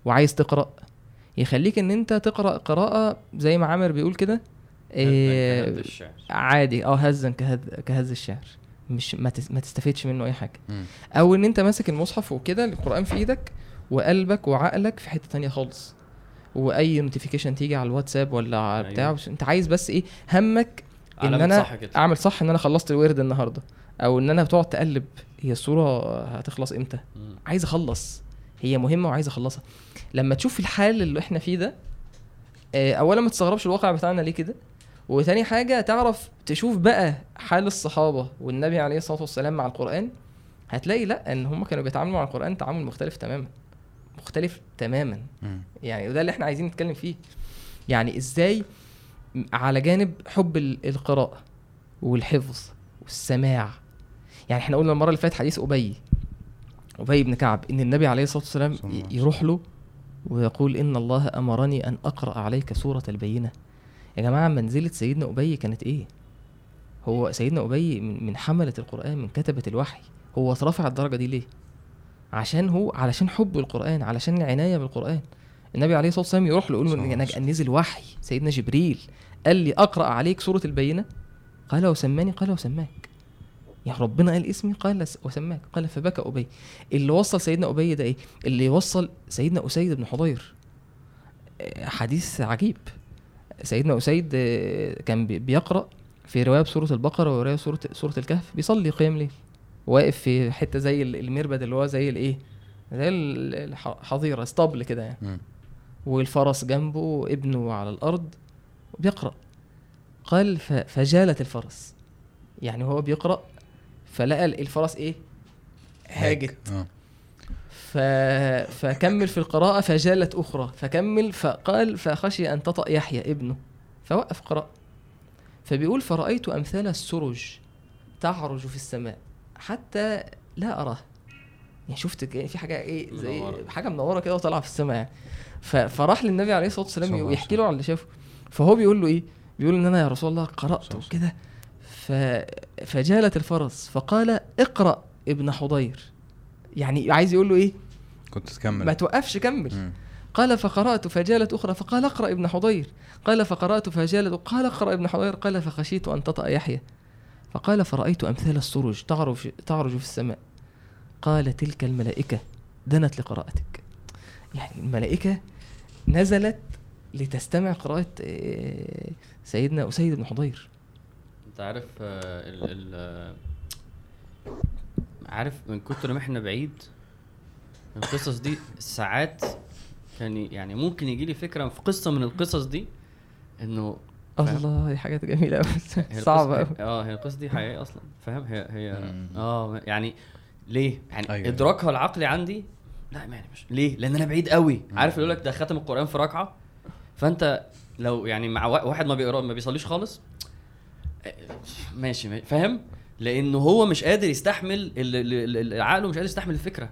وعايز تقرأ يخليك إن أنت تقرأ قراءة زي ما عامر بيقول كده إيه. عادي. آه هزا كهز كهز الشعر. مش ما, تس... ما تستفيدش منه أي حاجة. مم. أو إن أنت ماسك المصحف وكده القرآن في إيدك وقلبك وعقلك في حتة تانية خالص. وأي نوتيفيكيشن تيجي على الواتساب ولا على أيوة. بتاع أنت عايز بس إيه؟ همك إن أنا صح كده. أعمل صح إن أنا خلصت الورد النهارده أو إن أنا بتقعد تقلب هي الصورة هتخلص إمتى؟ مم. عايز أخلص. هي مهمة وعايز أخلصها. لما تشوف الحال اللي إحنا فيه ده آه، اولا ما تستغربش الواقع بتاعنا ليه كده؟ وتاني حاجة تعرف تشوف بقى حال الصحابة والنبي عليه الصلاة والسلام مع القرآن هتلاقي لأ إن هم كانوا بيتعاملوا مع القرآن تعامل مختلف تماما. مختلف تماما. مم. يعني وده اللي إحنا عايزين نتكلم فيه. يعني إزاي على جانب حب ال- القراءة والحفظ والسماع. يعني إحنا قلنا المرة اللي فاتت حديث أبي أبي بن كعب إن النبي عليه الصلاة والسلام يروح له ويقول إن الله أمرني أن أقرأ عليك سورة البينة. يا جماعة منزلة سيدنا أبي كانت إيه؟ هو سيدنا أبي من من حملة القرآن من كتبة الوحي. هو اترفع الدرجة دي ليه؟ عشان هو علشان حب القرآن علشان العناية بالقرآن. النبي عليه الصلاة والسلام يروح له يقول له نزل وحي سيدنا جبريل. قال لي أقرأ عليك سورة البينة. قال وسماني. قال وسماك. يعني ربنا قال اسمي. قال وسماك. قال فبكى أبي. اللي وصل سيدنا أبي ده إيه؟ اللي وصل سيدنا أسيد بن حضير. حديث عجيب. سيدنا أسيد آه، كان بي- بيقرأ في رواية بسورة البقرة ورواية سوره سورة الكهف بيصلي قيام ليل. واقف في حتة زي ال- المربد اللي هو زي الإيه؟ زي ال- الح- حظيرة اسطبل كده يعني. والفرس جنبه وابنه على الأرض وبيقرا قال فجالت الفرس. يعني هو بيقرأ فلقى الفرس إيه؟ هاجت. آه. ف... فكمل في القراءة فجالت أخرى. فكمل فقال فخشي أن تطأ يحيى ابنه. فوقف قراءة. فبيقول فرأيت أمثال السرج تعرج في السماء حتى لا أراه. يعني شفت ك- في حاجة إيه زي منورة. حاجة منورة كده وطالعة في السماء يعني. فراح للنبي عليه الله والسلام ويحكي له على اللي شافه. فهو بيقول له إيه؟ بيقول إن أنا يا رسول الله عليه وكده. ف... فجالت الفرس فقال اقرأ ابن حضير. يعني عايز يقول له إيه؟ كنت تكمل. ما توقفش كمل. مم. قال فقرأت فجالت أخرى فقال اقرأ ابن حضير. قال فقرأت فجالت قال اقرأ ابن حضير. قال فخشيت أن تطأ يحيى. فقال فرأيت أمثال السرج تعرج تعرج في السماء. قال تلك الملائكة دنت لقراءتك يعني الملائكة نزلت لتستمع قراءة آه، سيدنا أسيد بن حضير أنت عارف آه، ال ال آه، عارف من كتر ما إحنا بعيد القصص دي ساعات كان يعني ممكن يجي لي فكرة في قصة من القصص دي إنه؟ الله دي حاجات جميلة أوي هي صعبة القصة- أوي آه هي القصة دي حقيقية أصلا فاهم هي هي. آه يعني ليه؟ يعني أيوة. ادراكها العقلي عندي؟ لا يعني مش ليه؟ لأن أنا بعيد قوي. عارف يقول لك ده ختم القرآن في ركعة؟ فأنت لو يعني مع وا- واحد ما بيقرا ما بيصليش خالص آه، ماشي ماشي، فاهم؟ لأنه هو مش قادر يستحمل عقله مش قادر يستحمل الفكرة.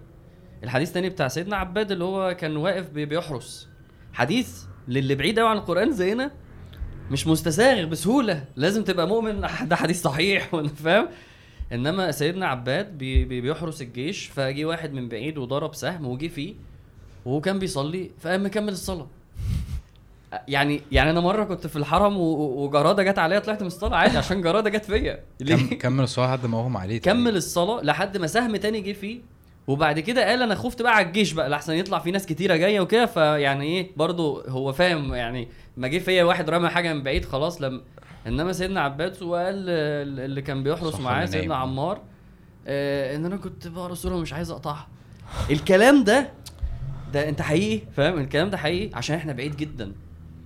الحديث تاني بتاع سيدنا عباد اللي هو كان واقف بي- بيحرس. حديث للي بعيد قوي عن القرآن زينا مش مستساغ بسهولة. لازم تبقى مؤمن ده حديث صحيح *laughs* فاهم؟ انما سيدنا عباد بي بي بيحرس الجيش فجي واحد من بعيد وضرب سهم وجي فيه وهو كان بيصلي فقام مكمل الصلاة. يعني يعني أنا مرة كنت في الحرم وجرادة جت عليا طلعت من الصلاة عادي عشان جرادة جت فيا. ليه؟ كمل الصلاة لحد ما اغمى عليه كمل الصلاة لحد ما سهم تاني جه فيه وبعد كده قال أنا خفت بقى على الجيش بقى لحسن يطلع في ناس كتيرة جاية وكده فيعني إيه برضو هو فاهم يعني ما جه فيا واحد رمى حاجة من بعيد خلاص لم انما سيدنا عباس وقال آه، اللي كان بيحرس معاه سيدنا. عمار آه إن أنا كنت بقرأ سورة ومش عايز أقطعها. الكلام ده ده أنت حقيقي فاهم؟ الكلام ده حقيقي عشان إحنا بعيد جدا.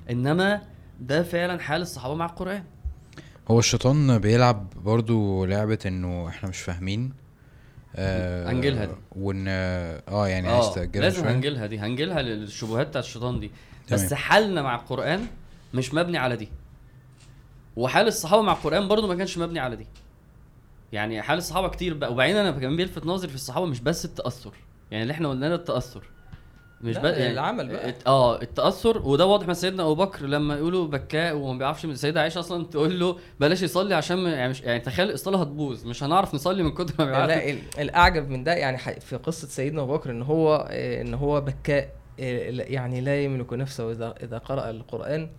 إنما ده فعلا حال الصحابة مع القرآن. هو الشيطان بيلعب برضو لعبة إنه إحنا مش فاهمين آه هنجيلها دي. وإن آه يعني عايز تأجلها لازم شوية. هنجيلها دي. هنجيلها للشبهات بتاعت الشيطان دي. بس تمام. حالنا مع القرآن مش مبني على دي. وحال الصحابة مع القرآن برضو ما كانش مبني على دي. يعني حال الصحابة كتير بقى وبعدين أنا كمان بيلفت نظري في الصحابة مش بس التأثر. يعني اللي إحنا قلنا ده التأثر. مش ده يعني العمل بقى. آه التأثر وده واضح من سيدنا أبو بكر لما يقولوا بكاء وما بيعرفش من السيده عائشة أصلا تقول له بلاش يصلي عشان يعني مش يعني تخيل الصلاة هتبوظ مش هنعرف نصلي من كتر ما بيعرف لا ال- الأعجب من ده يعني في قصة سيدنا أبو بكر إن هو آه، إن هو بكاء آه، يعني لا يملك نفسه اذا إذا قرأ القرآن.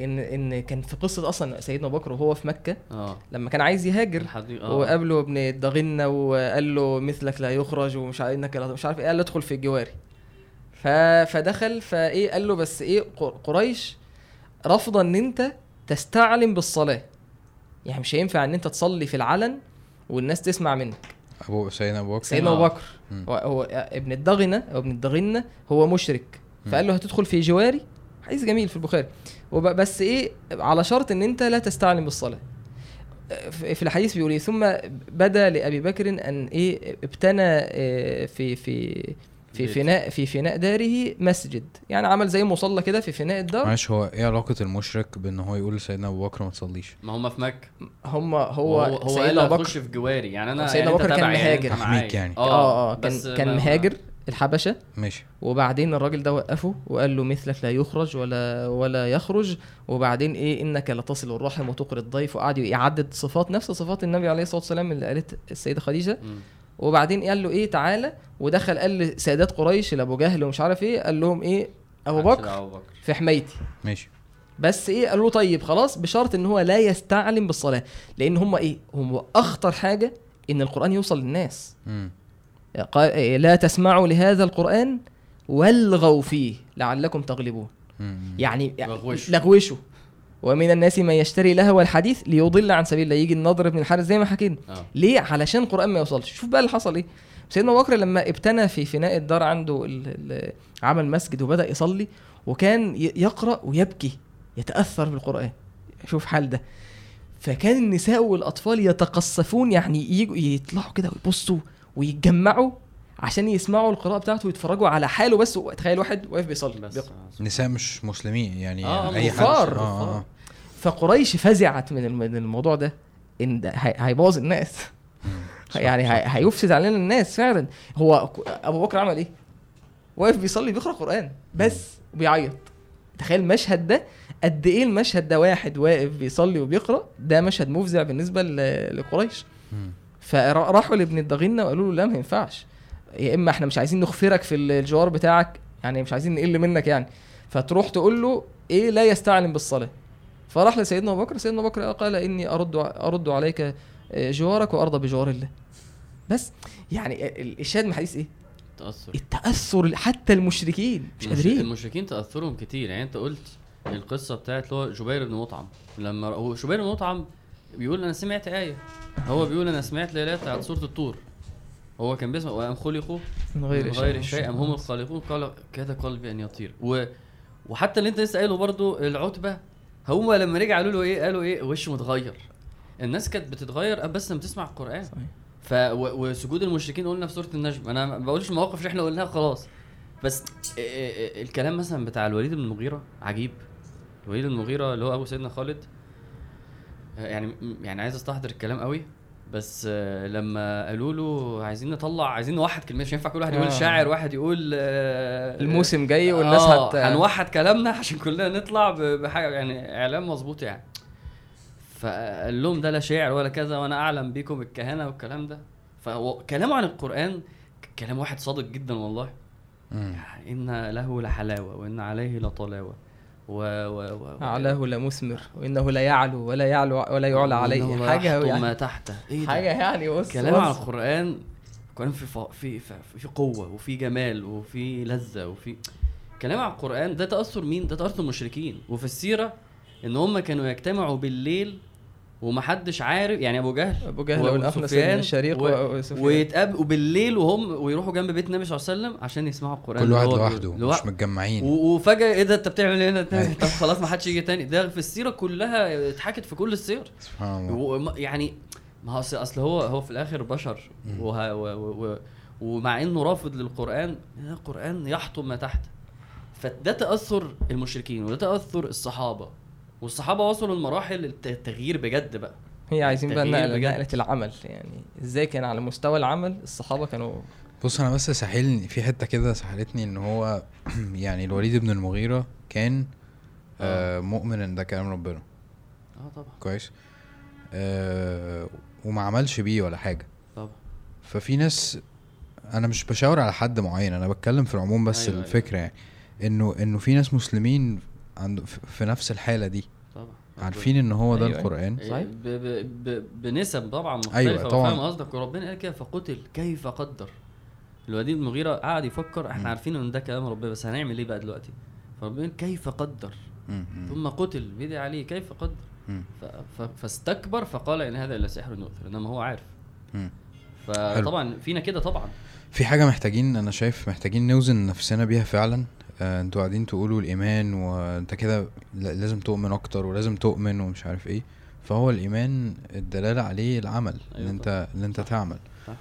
إن إن كان في قصة أصلا سيدنا ابو بكر وهو في مكة آه. لما كان عايز يهاجر آه. وقابله ابن الدغنة وقال له مثلك لا يخرج ومش عارف إنك لا- مش عارف إيه قال له ادخل في الجواري. ف... فدخل فإيه قال له بس إيه قر- قريش رافضه إن أنت تستعلم بالصلاة. يعني مش هينفع إن أنت تصلي في العلن والناس تسمع منك. أبو سيدنا أبو بكر؟ سيدنا آه. ابو بكر. مم. هو, هو ابن الدغنة أو ابن الدغنة هو مشرك. فقال له هتدخل في جواري؟ حديث جميل في البخاري. بس إيه على شرط إن أنت لا تستعلم بالصلاة. في الحديث بيقول إيه ثم بدا لأبي بكر أن إيه ابتنى آه، في في في. فناء في فناء داره مسجد. يعني عمل زي مصلى كده في فناء الدار. معلش هو إيه علاقة المشرك بإن هو يقول لسيدنا أبو بكر ما تصليش؟ ما هم في مكة. هم هو, هو هو سيدنا أبو بكر. في جواري. يعني أنا سيدنا يعني أبو أنت بكر كان يعني. مهاجر. معايا. محميك يعني. آه آه بس كان كان ما- مهاجر. الحبشة. ماشي. وبعدين الراجل ده وقفه وقال له مثلك لا يخرج ولا ولا يخرج. وبعدين إيه إنك لتصل الرحم وتقري الضيف وقعد يعدد صفات نفس صفات النبي عليه الصلاة والسلام اللي قالت السيدة خديجة. مم. وبعدين قال له إيه تعالى. ودخل قال لسادات قريش لأبو جهل ومش عارف إيه قال لهم إيه أبو بكر. دعوة ابو بكر. في حمايتي. ماشي. بس إيه قالوا له طيب خلاص بشرط إن هو لا يستعلم بالصلاة. لأن هم إيه هم أخطر حاجة إن القرآن يوصل للناس. مم. قال إيه، لا تسمعوا لهذا القرآن والغوا فيه لعلكم تغلبون. يعني لغوشوا. ومن الناس من يشتري لهو الحديث ليضل عن سبيل الله يجي النضر بن الحارث زي ما حكينا. آه. ليه؟ علشان القرآن ما يوصلش. شوف بقى اللي حصل إيه. سيدنا أبو بكر لما ابتنى في فناء الدار عنده عمل مسجد وبدأ يصلي وكان يقرأ ويبكي يتأثر بالقرآن. شوف حال ده. فكان النساء والأطفال يتقصفون يعني يجوا يطلعوا كده ويبصوا. ويتجمعوا عشان يسمعوا القراءة بتاعته ويتفرجوا على حاله بس. تخيل واحد واقف بيصلي. بس. بيقرأ. نساء مش مسلمين يعني آه، أي حد. كفار. آه، آه. فقريش فزعت من الم- من الموضوع ده. إن ده هي- هيبوظ الناس. *laughs* يعني هيفسد علينا الناس فعلا. هو أبو بكر عمل إيه؟ واقف بيصلي بيقرأ قرآن بس وبيعيط. تخيل المشهد ده. قد إيه المشهد ده واحد واقف بيصلي وبيقرأ ده مشهد مفزع بالنسبة ل- لقريش؟ مم. فراحوا لابن الضغينة وقالوا له لا ما ينفعش. يا إما إحنا مش عايزين نغفرك في الجوار بتاعك يعني مش عايزين نقل منك يعني. فتروح تقول له إيه لا يستعلم بالصلاة. فراح لسيدنا أبو بكر سيدنا أبو بكر قال إني أرد أرد عليك جوارك وارضى بجوار الله. بس يعني ال- الشاهد من الحديث إيه؟ تاثر التأثر حتى المشركين مش قادرين. المشركين تأثرهم كتير. يعني أنت قلت القصة بتاعت اللي هو جبير بن مطعم. لما هو جبير بن مطعم بيقول أنا سمعت آية. هو بيقول أنا سمعت الايه بتاعت سورة الطور. هو كان بيسمع وأم خلقوا من من غير غير شيء أم هم الخالقون؟ قال كاد قلبي ان يطير. و... وحتى اللي أنت لسه قايله برضو العتبة هم لما رجع قالوا له إيه؟ قالوا إيه؟ وشه متغير. الناس كانت بتتغير بس لما تسمع القرآن. صحيح. ف و... وسجود المشركين قلنا في سورة النجم. أنا ما بقولش المواقف اللي إحنا قلناها خلاص. بس ال- ال- الكلام مثلا بتاع الوليد بن المغيرة عجيب. الوليد بن المغيرة اللي هو أبو سيدنا خالد يعني يعني عايز استحضر الكلام قوي بس آه، لما قالوا له عايزين نطلع عايزين نوحد كلمات مش ينفع كل واحد يقول آه. شاعر واحد يقول آه، الموسم جاي والناس آه، هت هنوحد كلامنا *laughs* عشان كلنا نطلع بحاجة يعني إعلام مظبوط يعني فقال لهم ده لا شعر ولا كذا وأنا أعلم بيكم الكهنة والكلام ده فهو كلامه عن القرآن كلام واحد صادق جدا والله. يعني إن له لحلاوة وإن عليه لطلاوة و و و أعلاه لمثمر وإنه لا يعلو ولا يعلو ولا يعلى وإنه عليه. لا يحطم يعني. ما تحته. ده؟ حاجة يعني بص كلام عن بص. القرآن القرآن في ف- في في, في قوة وفي جمال وفي لذة وفي كلام عن القرآن. ده تأثر مين؟ ده تأثر المشركين. وفي السيرة إن هم كانوا يجتمعوا بالليل ومحدش عارف يعني أبو جهل أبو جهل والأخنس الشريق و- ويتقابلوا بالليل وهم ويروحوا جنب بيت النبي صلى الله عليه وسلم عشان يسمعوا القرآن كل واحد لوحده بيقول- مش. متجمعين و- وفجأة إيه ده أنت بتعمل إيه هنا؟ أيوة. طب خلاص ما حدش يجي تاني ده في السيرة كلها اتحكت في كل السير سبحان الله يعني ما هو أصل هو هو في الآخر بشر. وه و و و ومع إنه رافض للقرآن القرآن يحطم ما تحته فده تأثر المشركين وده تأثر الصحابة والصحابة وصلوا لمراحل الت- التغيير بجد بقى. هي عايزين بقى بجد. نقلة العمل يعني إزاي كان على مستوى العمل الصحابة كانوا بص أنا بس ساحلني في حتة كده سحلتني إن هو *clears throat* يعني الوليد بن المغيرة كان آه مؤمن إن ده كلام ربنا. آه طبعا. كويس؟ آه وما عملش بيه ولا حاجة. طبعا. ففي ناس أنا مش بشاور على حد معين أنا بتكلم في العموم بس أيوة، أيوة أيوة. الفكرة يعني. انه إنه في ناس مسلمين عند في- في نفس الحالة دي. طبعا. عارفين إن هو ده أيوة، أيوة. القرآن؟ صحيح. ب ب ب بنسب طبعا مختلفة أيوة، طبعاً. فاهم قصدك. وربنا قال كده فقتل كيف قدر. الوليد بن المغيرة قعد يفكر إحنا مم. عارفين إن ده كلام ربنا بس هنعمل إيه بقى دلوقتي؟ فربنا قال كيف قدر. مم، ثم قتل بيدعي عليه كيف قدر؟ مم، ف ف فاستكبر فقال إن هذا إلا سحر يؤثر إنما هو عارف. مم. فطبعا فينا كده طبعا. في حاجة محتاجين أنا شايف محتاجين نوزن نفسنا بيها فعلا. أنتوا قاعدين تقولوا الإيمان وانت كده ل- لازم تؤمن أكتر ولازم تؤمن ومش عارف إيه. فهو الإيمان الدلالة عليه العمل أيوة اللي انت اللي أنت تعمل. صح.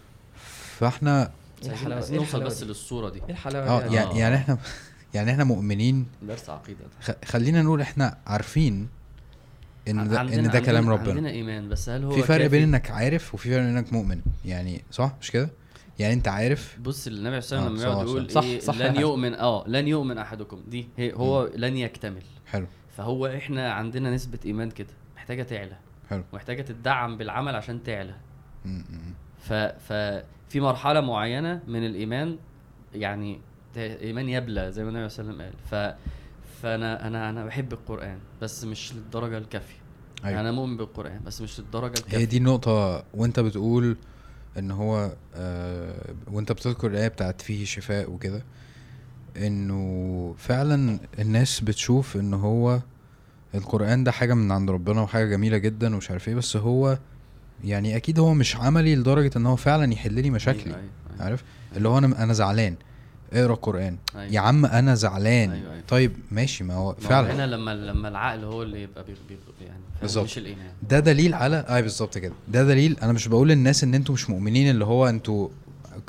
فاحنا إيه عايزين إيه نوصل بس؟ للصورة دي. إيه الحلاوة آه يعني, آه. يعني إحنا *laughs* يعني إحنا مؤمنين. درس عقيدة. خلينا نقول إحنا عارفين إن ده إن ده كلام عندنا- ربنا. عندنا إيمان بس هل هو في فرق كافي؟ بين انك عارف وفي فرق بين انك مؤمن. يعني صح؟ مش كده؟ يعني انت عارف؟ بص النبي صلى الله عليه آه، وسلم لما يقعد صح، يقول صح. إيه صح، لن صح. يؤمن آه لن يؤمن أحدكم. دي هي هو لن يكتمل. حلو. فهو إحنا عندنا نسبة إيمان كده محتاجة تعلى. حلو. محتاجة تدعم بالعمل عشان تعلى. م- م- ف ففي مرحلة معينة من الإيمان يعني إيمان يبلى زي ما النبي صلى الله عليه وسلم قال. ف فأنا أنا أنا بحب القرآن بس مش للدرجة الكافية. أيوة. أنا مؤمن بالقرآن بس مش للدرجة الكافيه هي دي النقطة وأنت بتقول إن هو آه وأنت بتذكر الآية بتاعت فيه شفاء وكده إنه فعلا الناس بتشوف إن هو القرآن ده حاجة من عند ربنا وحاجة جميلة جدا ومش عارف إيه بس هو يعني أكيد هو مش عملي لدرجة إن هو فعلا يحل لي مشاكلي أيوة، أيوة، أيوة. عارف اللي هو أنا أنا زعلان اقرا القرآن أيوة. يا عم أنا زعلان أيوة، أيوة. طيب ماشي ما هو فعلا هنا لما لما العقل هو اللي يبقى يعني؟ بالظبط. مش الإيمان ده دليل على أي بالظبط كده ده دليل أنا مش بقول للناس إن أنتوا مش مؤمنين اللي هو أنتوا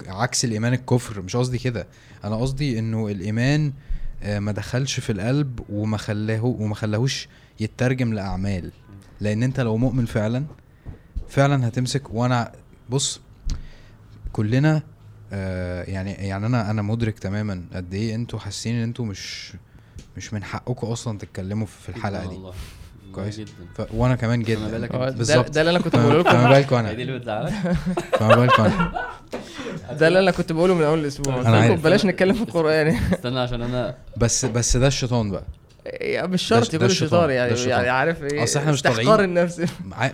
عكس الإيمان الكفر مش قصدي كده أنا قصدي إنه الإيمان آه، ما دخلش في القلب وما خلاه وما خلاهوش يترجم لأعمال لأن أنت لو مؤمن فعلا فعلا هتمسك وأنا بص كلنا آه يعني يعني أنا أنا مدرك تماما قد إيه أنتوا حاسين إن أنتوا مش مش من حقكم أصلا تتكلموا في الحلقة دي. والله. كويس. جدا. ف... وأنا كمان فما جدا. بالظبط. ده اللي أنا كنت فما بقوله فما لكم بالكم هي دي أنا اللي بتزعلك *laughs* فما بالكم أنا ده اللي أنا كنت بقوله من أول الأسبوع عارف. بلاش نتكلم في القرآن. استنى عشان أنا بس بس ده الشيطان بقى. يا مش شرط يكون ده يعني الشيطان. يعني عارف إيه؟ أصل إحنا مش طالعين- النفس.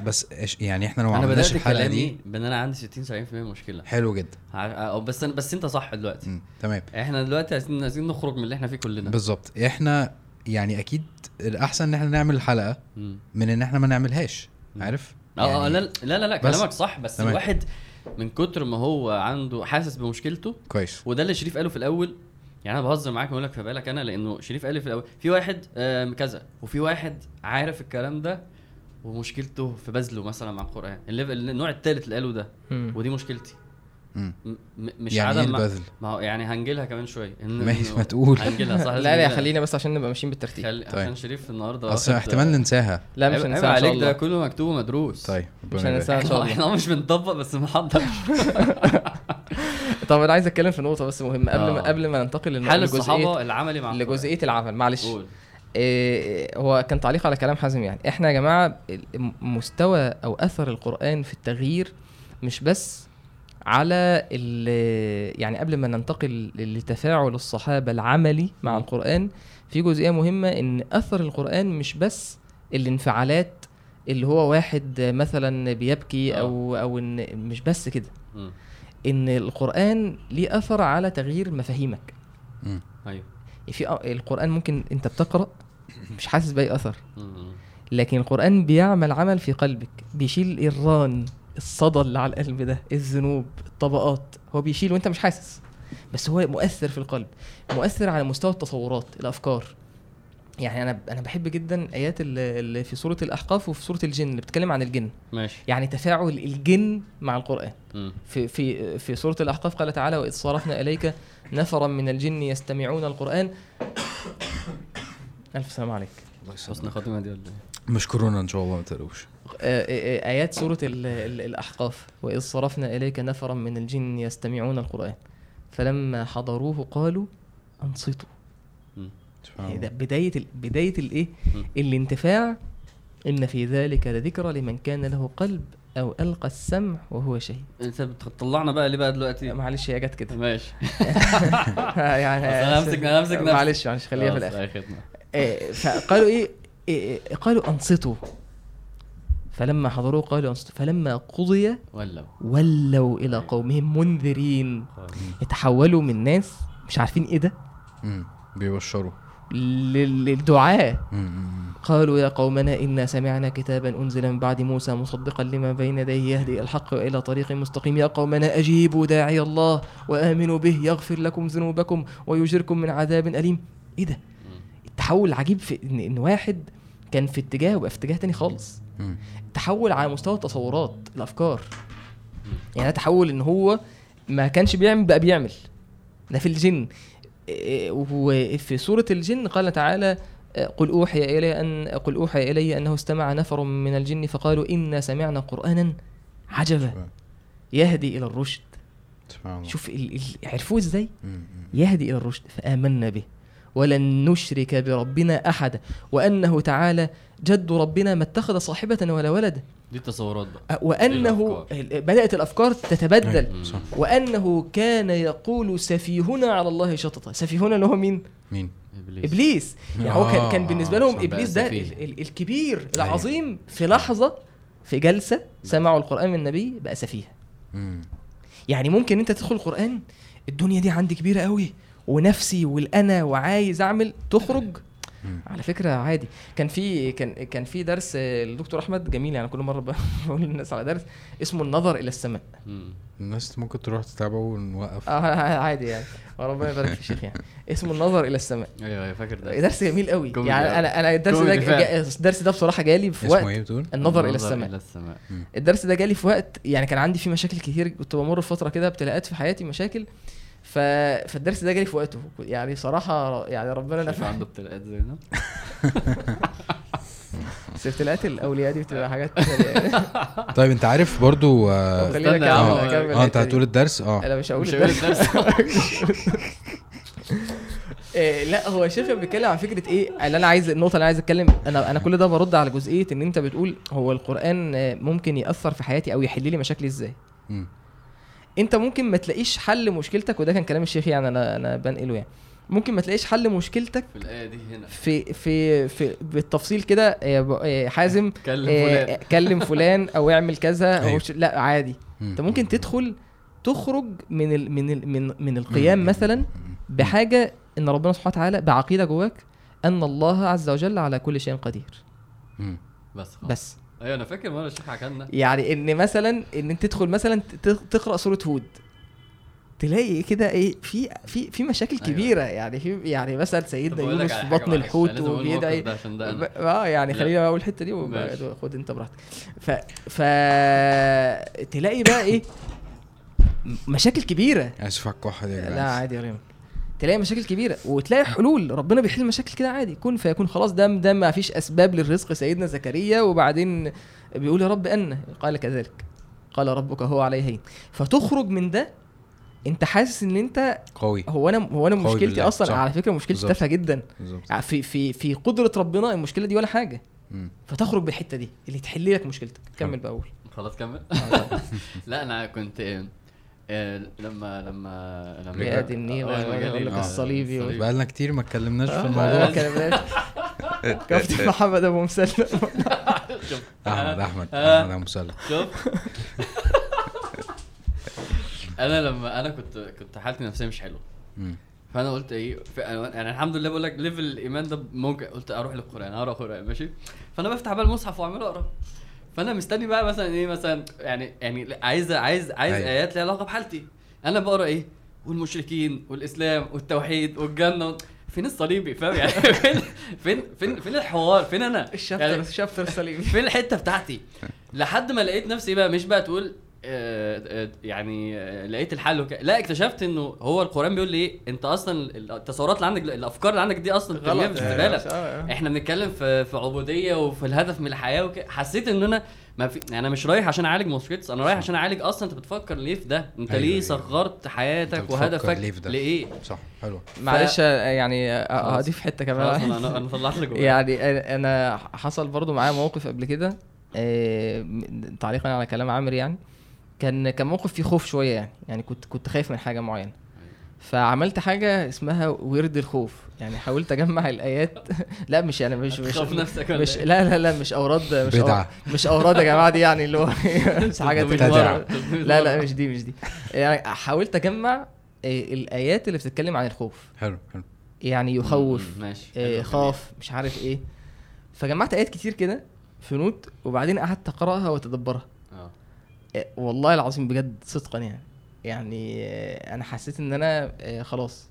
بس إيش- يعني إحنا لو ما عملناش الحلقة دي بإن أنا عندي 60 70% مشكلة. حلو جدا. ع- بس بس أنت صح دلوقتي. مم. تمام. إحنا دلوقتي عايزين عايزين نخرج من اللي إحنا فيه كلنا. بالظبط. إحنا يعني أكيد الأحسن إن إحنا نعمل الحلقة. من إن إحنا ما نعملهاش. عارف؟ أه أه يعني لا لا لا لا بس- كلامك صح بس تمام. الواحد من كتر ما هو عنده حاسس بمشكلته كويس. وده اللي شريف قاله في الأول يعني أنا بهزر معاك بقول لك في بالك أنا لأنه شريف قال لي في الأول في واحد كذا وفي واحد عارف الكلام ده ومشكلته في بذله مثلا مع القرآن النوع الثالث اللي قاله ده. ودي مشكلتي مش يعني عدم مع- البذل؟ ما هو يعني هنجيلها كمان شوية. إن- ماشي، إنه- ما تقول. هنجيلها صح؟ لا لا. خلينا بس عشان نبقى ماشيين بالترتيب. خلي طيب. عشان شريف النهارده أصل احتمال ننساها. لا مش هننساها عليك ده الله. كله مكتوب ومدروس. طيب مش هننساها إن. شاء الله. *laughs* إحنا مش بنطبق بس بنحضر. *laughs* طب أنا عايز أتكلم في نقطة بس مهمة. قبل ما آه. قبل ما ننتقل لجزئية الصحابة العملي مع. لجزئية العمل. معلش. قول. إيه هو كان تعليق على كلام حازم يعني. إحنا يا جماعة ال- مستوى أو أثر القرآن في التغيير مش بس على ال- يعني قبل ما ننتقل لتفاعل الصحابة العملي مع. القرآن في جزئية مهمة إن أثر القرآن مش بس الانفعالات اللي هو واحد مثلا بيبكي آه. أو أو إن مش بس كده. إن القرآن ليه أثر على تغيير مفاهيمك. أيوه في القرآن ممكن أنت بتقرأ مش حاسس بأي أثر. لكن القرآن بيعمل عمل في قلبك بيشيل الران الصدى اللي على القلب ده الذنوب الطبقات. هو بيشيل وانت مش حاسس. بس هو مؤثر في القلب مؤثر على مستوى التصورات الأفكار. يعني أنا أنا بحب جدا ايات اللي اللي في سورة الأحقاف وفي سورة الجن اللي بتتكلم عن الجن. ماشي. يعني تفاعل الجن مع القرآن. مم. في في في سورة الأحقاف قال تعالى وإذ صرفنا إليك نفرا من الجن يستمعون القرآن. ألف سلام عليك. حسن خاتمة دي ولا إيه؟ مش كورونا إن شاء الله ما تقلقوش. آيات سورة ال- ال- الأحقاف. وإذ صرفنا إليك نفرا من الجن يستمعون القرآن. فلما حضروه قالوا أنصتوا. يعني ده. بداية ال- بداية الإيه؟ الانتفاع. إن في ذلك لذكرى لمن كان له قلب أو ألقى السمع وهو شهيد. أنت بتطلعنا بقى ليه بقى دلوقتي؟ معلش هي جت كده. ماشي. *laughs* يعني أنا همسك- أنا همسك. معلش معلش خليها في. إيه، فقالوا إيه؟ إيه، إيه، قالوا أنصتوا. فلما حضروه قالوا فلما قضي ولو ولوا إلى قومهم منذرين. يتحولوا من ناس مش عارفين إيه ده. بيبشروا. لل- للدعاء. قالوا يا قومنا إنا سمعنا كتابا أنزل من بعد موسى مصدقا لما بين يديه يهدي إلى الحق وإلى طريق مستقيم. يا قومنا أجيبوا داعي الله وآمنوا به. يغفر لكم ذنوبكم ويجركم من عذاب أليم. إيه ده؟ التحول العجيب في إن, إن واحد كان في اتجاه وبقى في اتجاه تاني خالص. تحول على مستوى التصورات الأفكار. يعني ده تحول إن هو ما كانش بيعمل بقى بيعمل. ده في الجن. إيه، وفي سورة الجن قال تعالى آه، قل أوحي إلي أن قل أوحي إلي أنه استمع نفر من الجن فقالوا إنا سمعنا قرآنا عجبا. يهدي إلى الرشد. شوف ال- ال- عرفوه. مم. يهدي إلى الرشد. فآمنا به. ولن نشرك بربنا أحدا. وأنه تعالى جد ربنا ما اتخذ صاحبة ولا ولدا دي التصورات بقى. أ- وأنه الأفكار. بدأت الأفكار تتبدل. وأنه كان يقول سفيهنا على الله شططا سفيهنا اللي هو مين؟ مين؟ إبليس. إبليس. يعني هو كان كان آه، بالنسبة لهم بقى ده. ال- الكبير العظيم في لحظة في جلسة سمعوا القرآن من النبي بقى سفيه. يعني ممكن أنت تدخل القرآن الدنيا دي عندي كبيرة قوي ونفسي والأنا وعايز أعمل تخرج. *laughs* على فكرة عادي. كان في كان كان في درس آه، الدكتور أحمد جميل يعني كل مرة ب- *laughs* بقول للناس على درس اسمه النظر إلى السماء. مم. الناس ممكن تروح تتابعه ونوقف آه عادي يعني. وربنا يبارك في الشيخ يعني. اسمه النظر إلى السماء. أيوه أيوه فاكر ده. درس جميل قوي. يعني. أنا أنا الدرس ده الدرس ده بصراحة جالي في اسمه وقت إيه بتقول؟ النظر إلى السماء. إلى السماء. الدرس ده جالي في وقت يعني كان عندي فيه مشاكل كتير كنت بمر في فتره كده ابتلاءات في حياتي مشاكل ف... فالدرس ده جالي في وقته. يعني صراحة يعني ربنا نفع عنده ابتلاءات زينا *laughs* بس ابتلاءات الأولياء دي بتبقى حاجات *laughs* طيب انت عارف برضو آه, خلينا استنى آه انت. هتقول الدرس؟ آه. أنا مش هقول الدرس. *laughs* إيه، لا هو الشيخ كان بيتكلم عن فكرة إيه؟ اللي أنا عايز النقطة اللي أنا عايز أتكلم أنا أنا كل ده برد على جزئية إن أنت بتقول هو القرآن آه، ممكن يأثر في حياتي أو يحل لي مشاكلي إزاي. انت ممكن ما تلاقيش حل مشكلتك وده كان كلام الشيخ يعني أنا أنا بنقله يعني ممكن ما تلاقيش حل مشكلتك في الآية دي هنا في في في بالتفصيل كده آه، ب- آه، حازم *laughs* كلم آه، فلان كلم فلان أو اعمل كذا. أو ش- لا عادي. انت ممكن تدخل تخرج من ال من ال من من القيام. مثلا. بحاجة إن ربنا سبحانه وتعالى بعقيدة جواك أن الله عز وجل على كل شيء قدير. بس خلاص. بس أيوه أنا فاكر مرة الشيخ حكى لنا يعني إن مثلا إن أنت تدخل مثلا ت- تقرأ سورة هود تلاقي كده إيه في في في مشاكل أيوة. كبيرة يعني في يعني مثلا سيدنا يونس في بطن الحوت وبيدعي. آه يعني. خلينا أقول الحته دي. وخد أنت براحتك ف ف تلاقي بقى إيه مشاكل كبيرة اسف على الكحه دي يا لا عادي يا ريم تلاقي مشاكل كبيرة وتلاقي حلول. ربنا بيحل مشاكل كده عادي. كن فيكون خلاص ده ده ما فيش أسباب للرزق سيدنا زكريا وبعدين بيقول يا رب أن قال كذلك. قال ربك هو عليه هين. فتخرج من ده أنت حاسس إن أنت قوي. هو أنا هو أنا مشكلتي بالله، أصلا صح. على فكرة مشكلتي. تافهة جدا. بالظبط. يعني في في في قدرة ربنا المشكلة دي ولا حاجة. مم. فتخرج بالحته دي اللي تحل لك مشكلتك. كمل بقى قول. خلاص كمل. *laughs* لا أنا كنت لما لما لما يا دي النيل، ما جالي لك ال- الصليبي الصليبي. بقالنا كتير ما اتكلمناش في آه، الموضوع. كلمات *laughs* كابتن *laughs* محمد أبو مسلم. *laughs* أحمد أحمد آه. أحمد أبو مسلم. شوف. أنا لما أنا كنت كنت حالتي النفسية مش حلوة. فأنا قلت إيه يعني الحمد لله بقول لك ليفل الإيمان ده ممكن قلت أروح للقرآن أقرأ قرآن ماشي. فأنا بفتح بقى المصحف واعمل أقرأ. فانا مستني بقى مثلا إيه مثلا يعني يعني عايز عايز عايز أيوة. آيات ليها علاقة بحالتي. أنا بقرأ إيه؟ والمشركين والإسلام والتوحيد والجنة فين الصليبي؟ فاهم يعني؟ *laughs* فين فين فين فين الحوار؟ فين أنا؟ الشابتر يعني الشابتر الصليبي. فين الحتة بتاعتي؟ لحد ما لقيت نفسي بقى مش بقى تقول يعني آه، لقيت الحل وك... لا اكتشفت إنه هو القرآن بيقول لي إيه أنت أصلا التصورات اللي عندك الأفكار اللي عندك دي أصلا ترميها في الزبالة آه. إحنا بنتكلم في في عبودية وفي الهدف من الحياة وك... حسيت إن أنا ما في يعني أنا مش رايح عشان أعالج مشكلتي أنا رايح عشان أعالج أصلا أنت بتفكر ليه في ده أنت أيوة، ليه أيوة. صغرت حياتك وهدفك ليه في ده؟ لإيه صح حلو معلش آه، يعني آه،. هضيف حتة كمان أنا أنا طلعت لك. يعني أنا- أنا حصل برضو معايا موقف قبل كده آه، تعليقا على كلام عامر يعني كان كان موقف فيه خوف شوية يعني. يعني كنت كنت خايف من حاجة معينة. فعملت حاجة اسمها ورد الخوف. يعني حاولت أجمع الآيات. *laughs* لا مش يعني مش مش نفسك ولا مش إيه؟ لا لا لا مش أوراد مش بدعة. أوراد مش أوراد يا جماعة دي يعني اللي هو *laughs* مش حاجة لا لا. مش دي مش دي. يعني حاولت أجمع آه، الآيات اللي بتتكلم عن الخوف. حلو حلو. يعني يخوف ماشي. آه، خاف مش عارف إيه. فجمعت آيات كتير كده في نوت وبعدين قعدت أقرأها وأتدبرها. والله العظيم بجد صدقا يعني يعني آه، أنا حسيت إن أنا آه، خلاص.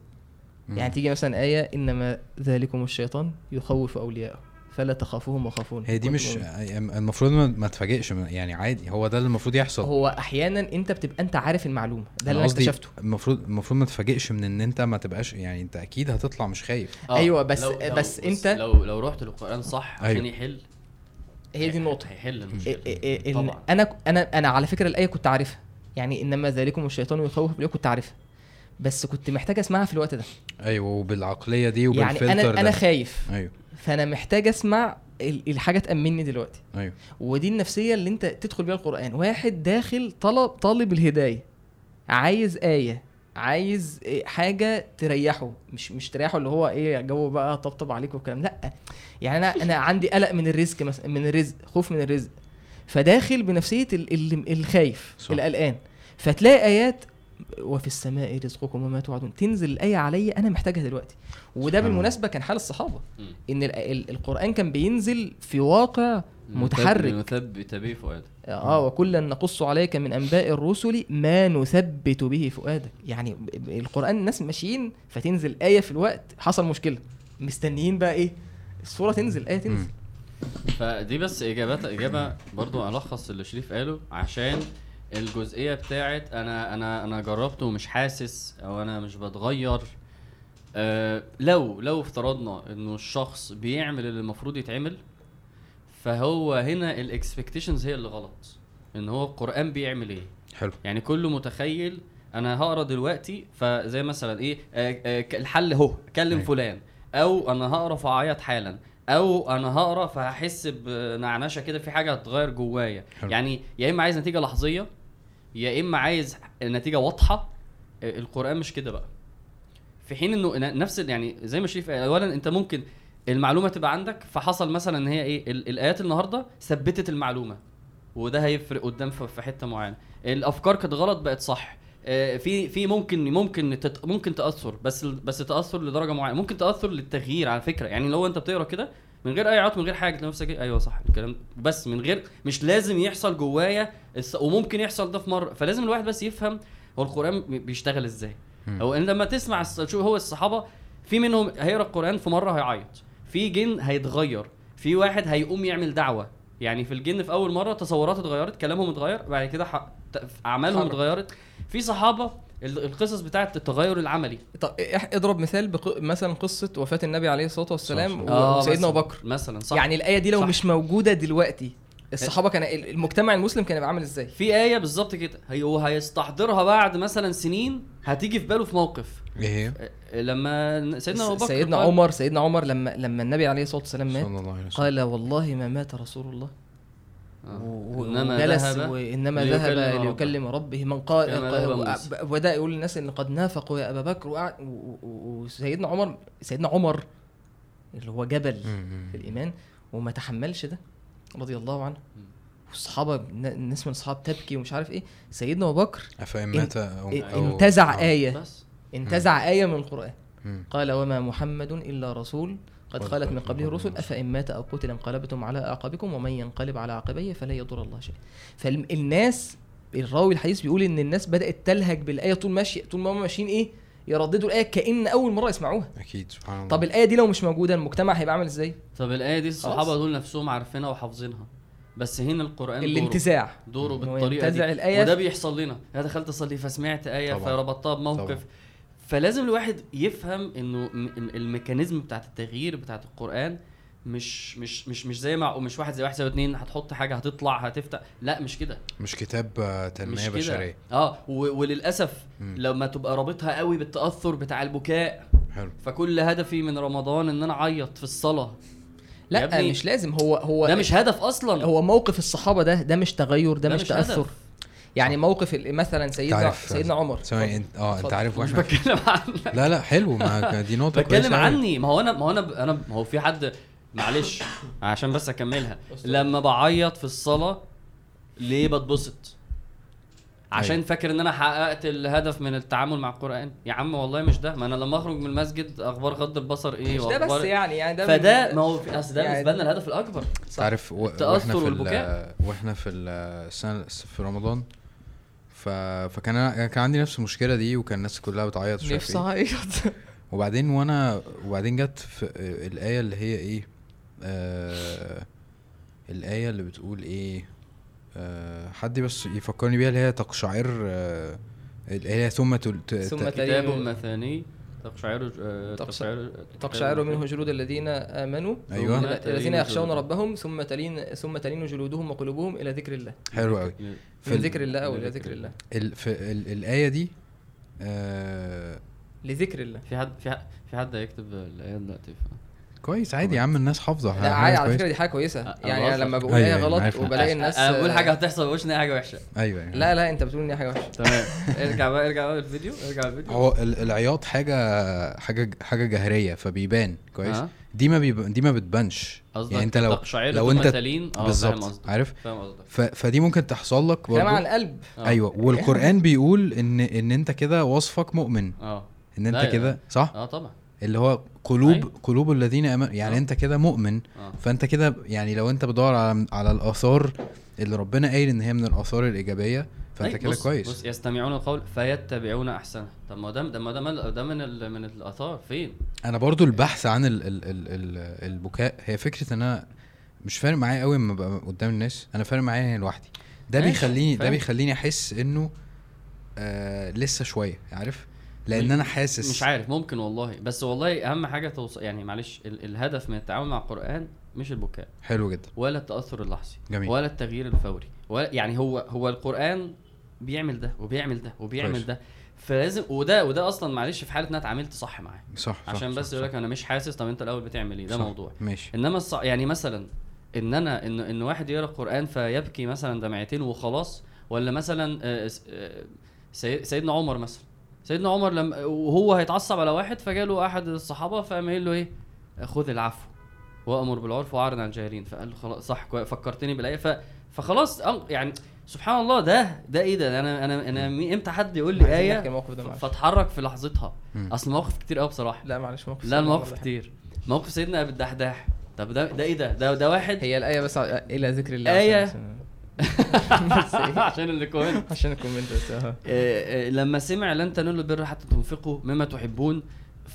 يعني تيجي مثلا آية إنما ذلكم الشيطان يخوف أولياءه فلا تخافوهم وخافون هي دي مش مؤمنين. المفروض ما, ما تفاجئش يعني عادي هو ده اللي المفروض يحصل هو أحيانا أنت بتبقى أنت عارف المعلومة ده اللي أنا اكتشفته المفروض المفروض ما تفاجئش من إن أنت ما تبقاش يعني أنت أكيد هتطلع مش خايف آه، أيوة، بس- لو لو بس أنت- لو لو رحت للقرآن صح عشان أيوة. يحل هي دي النقطة. هيحل المشكلة طبعا. أنا أنا أنا على فكرة الآية كنت عارفها. يعني إنما ذلكم الشيطان يخوف اولياءه كنت عارفها. بس كنت محتاج أسمعها في الوقت ده. أيوه وبالعقلية دي يعني وبالفلتر أنا ده. أنا خايف. أيوه. فأنا محتاج أسمع ال- الحاجة تأمني دلوقتي. أيوه. ودي النفسية اللي أنت تدخل بيها القرآن. واحد داخل طلب طالب الهداية. عايز آية. عايز حاجة تريحه مش مش تريحه اللي هو إيه جو بقى طبطب عليك والكلام. لأ يعني أنا أنا عندي قلق من الرزق مثلا من الرزق خوف من الرزق. فداخل بنفسية ال- ال- الخايف. القلقان. فتلاقي آيات وفي السماء رزقكم وما توعدون. تنزل الآية عليا أنا محتاجها دلوقتي. وده. بالمناسبة كان حال الصحابة. إن ال- ال- القرآن كان بينزل في واقع متحرك. نثبت به فؤادك آه وكلا نقص عليك من أنباء الرسل ما نثبت به فؤادك. يعني القرآن الناس ماشيين فتنزل آية في الوقت حصل مشكلة. مستنيين بقى إيه؟ السوره تنزل آية تنزل. فدي بس اجابات إجابة برضو ألخص اللي شريف قاله عشان الجزئية بتاعت أنا أنا أنا جربت ومش حاسس أو أنا مش بتغير. آه لو لو افترضنا إنه الشخص بيعمل اللي المفروض يتعمل فهو هنا الاكسبكتيشنز هي اللي غلط. إن هو القرآن بيعمل إيه؟ حلو. يعني كله متخيل أنا هقرأ دلوقتي فزي مثلا إيه آه آه الحل أهو كلم أيوة. فلان. أو أنا هقرأ فاعيط حالا. أو أنا هقرأ فهحس بنعنشه كده في حاجة هتتغير جوايا. يعني يا إما عايز نتيجة لحظية يا إما عايز نتيجة واضحة. آه، القرآن مش كده بقى. في حين إنه نفس يعني زي ما شريف اولا أنت ممكن المعلومة تبقى عندك فحصل مثلا إن هي إيه ال- الآيات النهارده ثبتت المعلومة وده هيفرق قدام في حتة معينة. الأفكار كانت غلط بقت صح. آه، في في ممكن ممكن تت ممكن تأثر بس بس تأثر لدرجة معينة. ممكن تأثر للتغيير على فكرة. يعني لو أنت بتقرأ كده من غير أي عط من غير حاجة تلاقي نفسك إيه، أيوه صح الكلام بس من غير مش لازم يحصل جوايا وممكن يحصل ده في مرة. فلازم الواحد بس يفهم هو القرآن بي- بيشتغل إزاي. أو إن لما تسمع شو هو الصحابة في منهم هيقرأ القرآن في مرة هيعيط. في جن هيتغير. في واحد هيقوم يعمل دعوة. يعني في الجن في أول مرة تصوراته اتغيرت كلامهم اتغير بعد كده أعمالهم. اتغيرت. في صحابة ال- القصص بتاعت التغير العملي. طب اضرب مثال بق... مثلا قصة وفاة النبي عليه الصلاة والسلام و- وسيدنا أبو بكر. مثلا صح. يعني الآية دي لو صح. مش موجودة دلوقتي الصحابة كان ال- المجتمع المسلم كان يبقى عامل إزاي في آية بالظبط كده هي هو هيستحضرها بعد مثلا سنين هتيجي في باله في موقف إيه هي؟ لما سيدنا أبو بكر سيدنا قال- عمر سيدنا عمر لما لما النبي عليه الصلاة والسلام مات صلى الله عليه وسلم قال والله ما مات رسول الله آه. و- و- إنما وجلس ذهب وانما ذهب. ليكلم ربه من قال. وبدا يقول للناس إن قد نافقوا يا أبا بكر وقعد- و- و- و- وسيدنا عمر سيدنا عمر اللي هو جبل. في الإيمان وما تحملش ده رضي الله عنه. والصحابة ن- الناس من الصحابة تبكي ومش عارف إيه. سيدنا أبو بكر افإن إن- مات أو أو- انتزع آه. آية. بس. انتزع آية من القرآن. مم. قال وما محمد إلا رسول قد خلت من قبله الرسل. أفإن مات أو قتل انقلبتم على أعقابكم ومن ينقلب على عقبيه فلا يضر الله شيئا. فالناس الراوي الحديث بيقول إن الناس بدأت تلهج بالآية طول ماشي طول ما هم ماشيين إيه؟ يرددوا الآية كأن أول مرة يسمعوها. أكيد سبحان الله. طب الآية دي لو مش موجودة المجتمع هيبقى عامل إزاي؟ طب الآية دي الصحابة. دول نفسهم عارفينها وحافظينها. بس هنا القرآن دوره. الانتزاع. دوره إنه بالطريقة دي. الآية. وده بيحصل لنا. أنا دخلت اصلي فسمعت آية طبعاً. فربطتها طبعاً. بموقف فلازم الواحد يفهم إنه الميكانيزم بتاعت التغيير بتاعت القرآن مش مش مش مش زي ما مش واحد زي واحد زي اتنين هتحط حاجة هتطلع هتفتح. لا مش كده. مش كتاب مش تنميه كده. بشرية. آه وللأسف مم. لما تبقى رابطها قوي بالتأثر بتاع البكاء حلو. فكل هدفي من رمضان إن أنا أعيط في الصلاة. لا مش لازم. هو هو ده مش هدف أصلا. هو موقف الصحابة ده ده مش تغير ده, ده مش, مش تأثر. هدف. يعني موقف ال- مثلا سيدنا تعرف- سيدنا عمر. ثواني انت آه انت. عارف مش وإحنا بتكلم عن لا لا حلو. ما دي نقطة بتكلم. عني. ما هو أنا ما هو أنا أنا ما هو في حد معلش. عشان بس أكملها. لما بعيط في الصلاة ليه بتبسط؟ عشان أيوة. فاكر إن أنا حققت الهدف من التعامل مع القرآن. يا عم والله مش ده. ما أنا لما أخرج من المسجد أخبار غض البصر إيه مش ده بس يعني يعني ده فده ما هو في- أصل ده يعني- بالنسبة لنا الهدف الأكبر. عارف و... التأثر وإحنا في ال- والبكاء. وإحنا في السنة في رمضان. ف... فكان أنا... كان عندي نفس المشكلة دي وكان الناس كلها بتعيط ومش عارف نفسي إيه. اعيط وبعدين وأنا وبعدين جت في الآية اللي هي إيه؟ آه... الآية اللي بتقول إيه؟ آه... حد بس يفكرني بيها اللي هي تقشعر آه... اللي هي ثم تل... ت... ثم كتاب مثاني تقشعر آه، تقشع- تقشعر تقشعر منه جلود الذين آمنوا أيوة. ثم الذين يخشون. ربهم ثم تلين ثم تلين جلودهم وقلوبهم إلى ذكر الله. حلو قوي في ذكر الله أو إلى ذكر الله. ال... في ال... الآية دي آه... لذكر الله. في حد في حد في حد هيكتب الآية دلوقتي؟ كويس عادي يا عم الناس حافظة. لا عادي على. فكرة دي حاجة كويسة. أه، يعني أنا لما. بقول أيوة، أيوة، غلط عارف. وبلاقي الناس أنا بقول حاجة هتحصل ما بقولش إن هي حاجة وحشة. أيوه يعني. لا لا أنت بتقول إن هي حاجة وحشة. تمام. *laughs* ارجع بقى ارجع بقى الفيديو ارجع الفيديو. هو ال- العياط حاجة حاجة حاجة جهرية فبيبان. كويس؟ آه. دي ما بيب... دي ما بتبانش. قصدك يعني أنت لو لو أنت آه بالظبط. قصدك عارف؟ فاهم قصدك. ف... فدي ممكن تحصل لك عن برضه القلب آه. أيوه. والقرآن بيقول إن إن أنت كده وصفك مؤمن. آه. إن أنت كده صح؟ آه طبعا. اللي هو قلوب أيوة. قلوب الذين آمنوا. يعني آه. أنت كده مؤمن آه. فأنت كده يعني لو أنت بتدور على على الآثار اللي ربنا قايل إن هي من الآثار الإيجابية فأنت كده كويس. بص يستمعون القول فيتبعون أحسنه. طب ما ده ما ده من ده من ال- من الآثار. فين؟ أنا برضو البحث عن ال ال ال ال البكاء هي فكرة إن أنا مش فارق معايا قوي لما ابقى قدام الناس أنا فارق معايا لوحدي. ده بيخليني ده. بيخليني أحس إنه آه لسه شوية عارف؟ لأن أنا حاسس مش عارف ممكن والله. بس والله أهم حاجة توصل يعني معلش ال- الهدف من التعامل مع القرآن مش البكاء. حلو جدا. ولا التأثر اللحظي. جميل. ولا التغيير الفوري. ولا يعني هو هو القرآن بيعمل ده وبيعمل ده وبيعمل كويس. ده. فلازم وده وده أصلا معلش في حالة إن أنا اتعاملت صح معاه. صح, صح عشان صح بس يقول لك أنا مش حاسس طب أنت الأول بتعمل إيه؟ ده صح. موضوع. ماشي. إنما الص... يعني مثلا إن أنا إن إن واحد يقرأ القرآن فيبكي مثلا دمعتين وخلاص ولا مثلا آه، آه، سي... سيدنا عمر مثلا. سيدنا عمر لما وهو هيتعصب على واحد فجاله أحد الصحابة فقام قايل له إيه؟ خذ العفو وأمر بالعرف وأعرض عن الجاهلين. فقال له خلاص صح كوي- فكرتني بالآية. ف... فخلاص يعني سبحان الله ده ده إيه ده؟ أنا أنا أنا إمتى حد يقول لي آية؟ فاتحرك في لحظتها. مم. أصل مواقف كتير قوي بصراحة. لا معلش موقف لا المواقف. كتير. موقف سيدنا أبي الدحداح. طب ده ده إيه ده؟ ده ده واحد؟ هي الآية بس إلى ذكر الله. آية. عشان- *laughs* إيه؟ *laughs* عشان الـ comment. عشان ال comment بس آه. آه، آه، لما سمع لن تنالوا البر حتى تنفقوا مما تحبون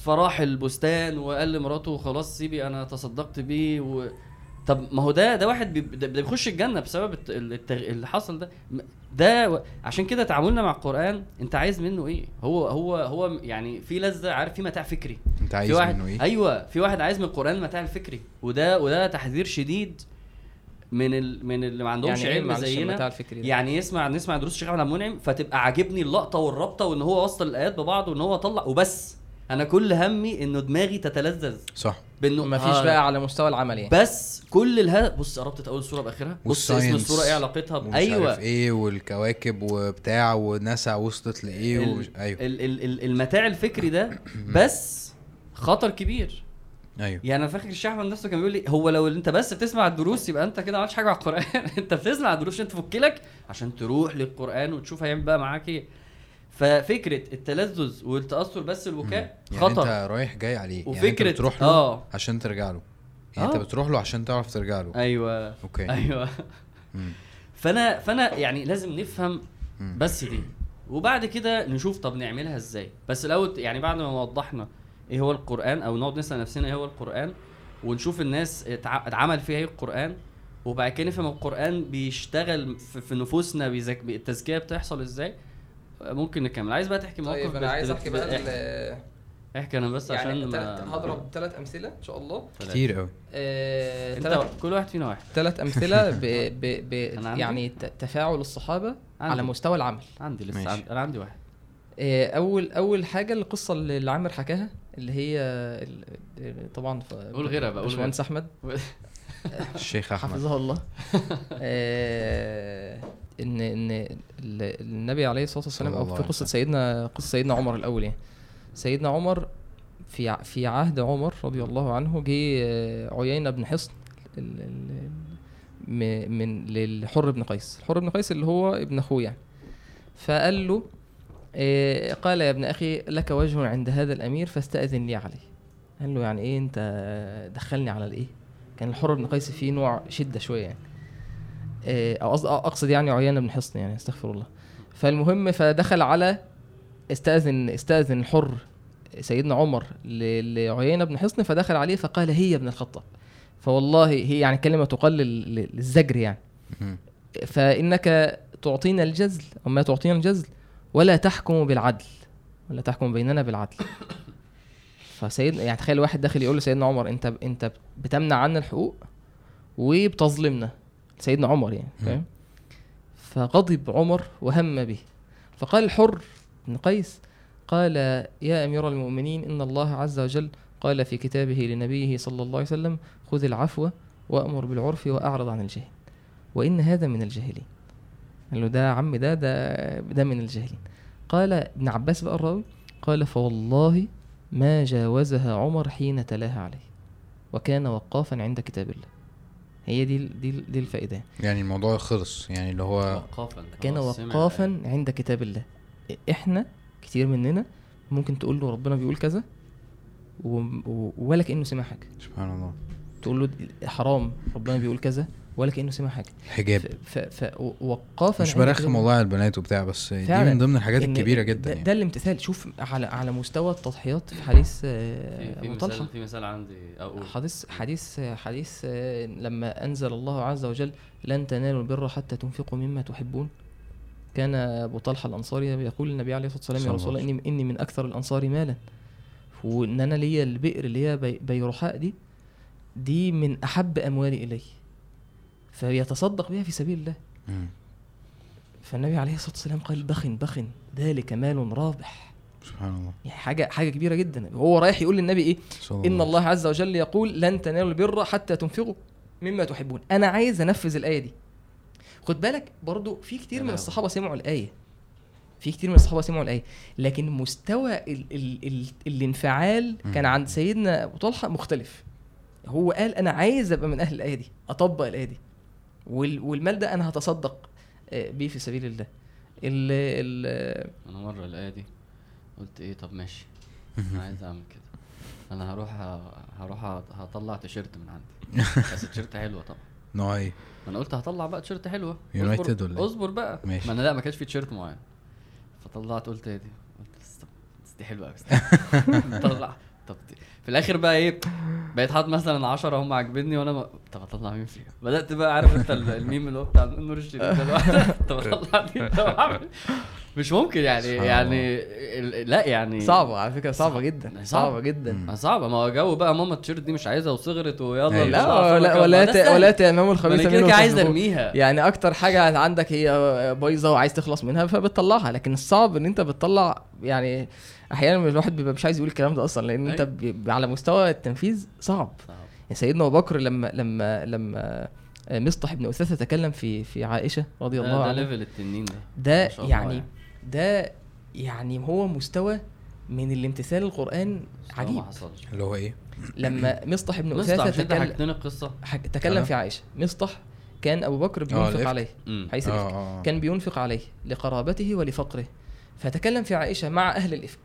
فراح البستان وقال لمراته خلاص سيبي أنا تصدقت بيه. و... طب ما هو ده ده واحد بي- ده بيخش الجنة بسبب الت- التغ... اللي حصل ده. ده و- عشان كده تعاملنا مع القرآن أنت عايز منه إيه؟ هو هو هو يعني في لذة عارف في متاع فكري. أنت في عايز واحد منه إيه؟ أيوه في واحد عايز من القرآن المتاع الفكري. وده وده تحذير شديد من ال... من اللي ما عندهمش يعني إيه علم زينا؟ يعني يسمع نسمع دروس الشيخ عبد المنعم فتبقى عاجبني اللقطة والرابطة وإن هو وصل الآيات ببعض وإن هو طلع وبس. أنا كل همي إنه دماغي تتلذذ. صح. بإنه ما فيش آه، بقى على مستوى العمل يعني بس كل الهدف بص ربطت أول صوره بآخرها. بص اسم الصورة إيه علاقتها ب... أيوه. عارف إيه والكواكب وبتاع وناسا وصلت لإيه ال... ومش... أيوه. ال... ال... ال... المتاع الفكري ده *coughs* بس خطر كبير. أيوه. يعني أنا فاكر الشيخ احمد نفسه كان بيقول لي هو لو أنت بس بتسمع الدروس يبقى أنت كده ما عملتش حاجة على القرآن. *laughs* أنت بتسمع الدروس عشان تفك لك عشان تروح للقرآن وتشوف هيعمل بقى معاك إيه. ففكرة التلذذ والتأثر بس البكاء يعني خطر. أنت رايح جاي عليه. يعني أنت وفكرة بتروح له آه. عشان ترجع له. يعني آه. انت بتروح له عشان تعرف ترجع له. أيوه. أوكي. أيوه. مم. فأنا فأنا يعني لازم نفهم مم. بس دي. وبعد كده نشوف طب نعملها إزاي. بس الأول يعني بعد ما وضحنا إيه هو القرآن؟ أو نقعد نسأل نفسنا إيه هو القرآن؟ ونشوف الناس اتع- اتعمل فيها إيه القرآن؟ وبعد كده نفهم القرآن بيشتغل في, في نفوسنا بيزك... التزكية بتحصل إزاي؟ ممكن نكمل. عايز بقى تحكي موقف طيب أنا عايز أحكي بقى احكي, احكي أنا بس يعني عشان ما هضرب ثلاث أمثلة إن شاء الله. كتير قوي آه، أنت تلات كل واحد فينا واحد. ثلاث أمثلة *laughs* ب... ب... ب... يعني تفاعل الصحابة عندي. على مستوى العمل. عندي لسه. عندي. أنا عندي واحد. آه، اول أول حاجة القصة اللي عامر حكاها. اللي هي ال- طبعا قول غيرها بقى، قول باشمهندس أحمد. *laughs* الشيخ أحمد. حفظه الله. *laughs* آه، ان إن ال- النبي عليه الصلاة والسلام أو في قصة. سيدنا قصة سيدنا عمر الأول يعني. سيدنا عمر في ع- في عهد عمر رضي الله عنه جه آه، عيينة بن حصن ال- ال- م- من للحر بن قيس. الحر بن قيس اللي هو ابن أخوه يعني. فقال له قال يا ابن أخي لك وجه عند هذا الأمير فاستأذن لي عليه. قال له يعني إيه أنت دخلني على الإيه؟ كان الحر بن قيس فيه نوع شدة شوية يعني. آه، أو قصد أقصد يعني عيان بن حصن يعني استغفر الله. فالمهم فدخل على استأذن استأذن الحر سيدنا عمر لعيينة بن حصن فدخل عليه فقال هي ابن الخطاب. فوالله هي يعني كلمة تقال لل- لل- للزجر يعني. مم. فإنك تعطينا الجزل أو ما تعطينا الجزل ولا تحكم بالعدل ولا تحكم بيننا بالعدل. فسيدنا يعني تخيل واحد داخل يقول لسيدنا عمر انت انت بتمنع عنا الحقوق وبتظلمنا. سيدنا عمر يعني. فاهم؟ فغضب عمر وهم به. فقال الحر بن قيس قال يا أمير المؤمنين إن الله عز وجل قال في كتابه لنبيه صلى الله عليه وسلم خذ العفو وأمر بالعرف وأعرض عن الجهل وإن هذا من الجاهلين. قال له ده عم ده ده ده من الجاهلين. قال ابن عباس بقى الراوي قال فوالله ما جاوزها عمر حين تلاها عليه وكان وقافا عند كتاب الله. هي دي دي دي الفائدة. يعني الموضوع خلص. يعني اللي هو وقافا. كان وقافا عند كتاب الله. إحنا كتير مننا ممكن تقول له ربنا بيقول كذا. و... ولا كأنه سمع حاجة. سبحان الله. تقول له حرام ربنا بيقول كذا. ولا كأنه سمع حاجة. الحجاب ف... ف... ف... وقافا مش برخم الله. والله على البنات وبتاع بس دي. من ضمن الحاجات الكبيرة ده, جدا ده يعني. الامتثال شوف على على مستوى التضحيات في حديث آه، ابو مثال طلحة. في مثال عندي أقول. حديث حديث حديث آه، لما أنزل الله عز وجل لن تنالوا البر حتى تنفقوا مما تحبون. كان أبو طلحة الأنصاري يقول للنبي عليه الصلاة والسلام يا رسول الله اني إني من أكثر الأنصار مالا. وإن أنا ليا البئر اللي هي بي- بيرحاء دي دي من أحب أموالي إلي. فيتصدق بها في سبيل الله. فالنبي عليه الصلاة والسلام قال بخن بخن ذلك مال رابح. سبحان الله. يعني حاجة حاجة كبيرة جدا. هو رايح يقول للنبي إيه؟ صلى إن الله عز وجل يقول لن تنالوا البر حتى تنفقوا مما تحبون. أنا عايز أنفذ الآية دي. خد بالك برضو في كتير من. الصحابة سمعوا الآية. في كتير من الصحابة سمعوا الآية. لكن مستوى ال ال ال الانفعال كان مم. عند سيدنا ابو طلحة مختلف. هو قال أنا عايز أبقى من أهل الآية دي أطبق الآية دي. والمال ده أنا هتصدق آه، بيه في سبيل الله. ال ال أنا مرة الآية دي قلت إيه طب ماشي. *laughs* أنا عايز أعمل كده. أنا هروح هروح هطلع تيشيرت من عندي. *laughs* بس تيشيرت حلوة طبعا. نوع إيه ما أنا قلت هطلع بقى تيشيرت حلوة. اصبر- ولا إيه؟ أصبر بقى. ماشي. ما أنا لا ما كانش في تيشيرت معين. فطلعت قلت إيه دي؟ قلت بس دي حلوة قوي *laughs* طلع. طب دي. في الآخر بقى إيه بقيت حاطط مثلا 10 هم عاجبني وأنا ما... طب اطلع مين فيهم بدأت بقى عارف أنت ال- الميم اللي هو بتاع نور الشريف ده. *laughs* طب اطلع مين طب أعمل- مش ممكن يعني سبحان يعني لا يعني صعبة على فكرة صعبة صعب. جدا صعب. صعبة جدا مم. ما صعبة ما هو جو بقى ماما التيشيرت دي مش عايزها وصغرت ويلا أيوة. لا سمكة. ولا ولا ده ت- سهل. ولا تيمموا الخبيث أنا كده منه كده عايز. أرميها يعني أكتر حاجة عندك هي بايظة وعايز تخلص منها فبتطلعها لكن الصعب إن أنت بتطلع يعني أحيانا الواحد بيبقى مش عايز يقول الكلام ده أصلا لأن أنت أيوة. بي- على مستوى التنفيذ صعب. يعني سيدنا أبو بكر لما لما لما مسطح بن أثاثة تكلم في في عائشة رضي الله ده, ده عنها level التنين ده. ده الله يعني ده يعني هو مستوى من الامتثال ما عجيب. حصلش. اللي هو إيه؟ لما مصطح بن مصطح اثاثه مش أنت تكلم القصة؟ حك- تكلم آه. في عائشة. مصطح كان أبو بكر آه، بينفق الإفك. عليه حيث الإفك. آه آه. كان بينفق عليه لقرابته ولفقره. فتكلم في عائشة مع أهل الإفك.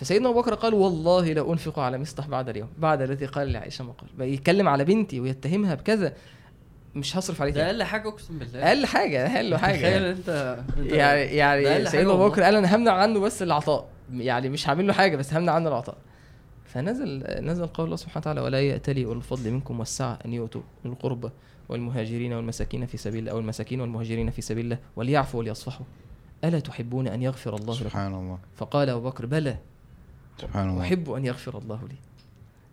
فسيدنا أبو بكر قال والله لا أنفق على مصطح بعد اليوم. بعد الذي قال لعائشة ما قال. بقى يتكلم على بنتي ويتهمها بكذا مش هصرف عليه ده تاني أقل حاجة أقسم بالله. أقل حاجة أقل حاجة تخيل يعني. انت أنت- يعني يعني سيدنا أبو بكر. قال أنا همنع عنه بس العطاء. يعني مش هعمل له حاجة بس همنع عنه العطاء. فنزل نزل قول الله سبحانه وتعالى ولا يأتلي أولو الفضل منكم والسعة أن يؤتوا أولي القربى والمهاجرين والمساكين في سبيل الله أو المساكين والمهاجرين في سبيل الله وليعفوا وليصفحوا. ألا تحبون أن يغفر الله لكم؟ سبحان الله. فقال أبو بكر بلى. سبحان الله. أحب أن يغفر الله لي.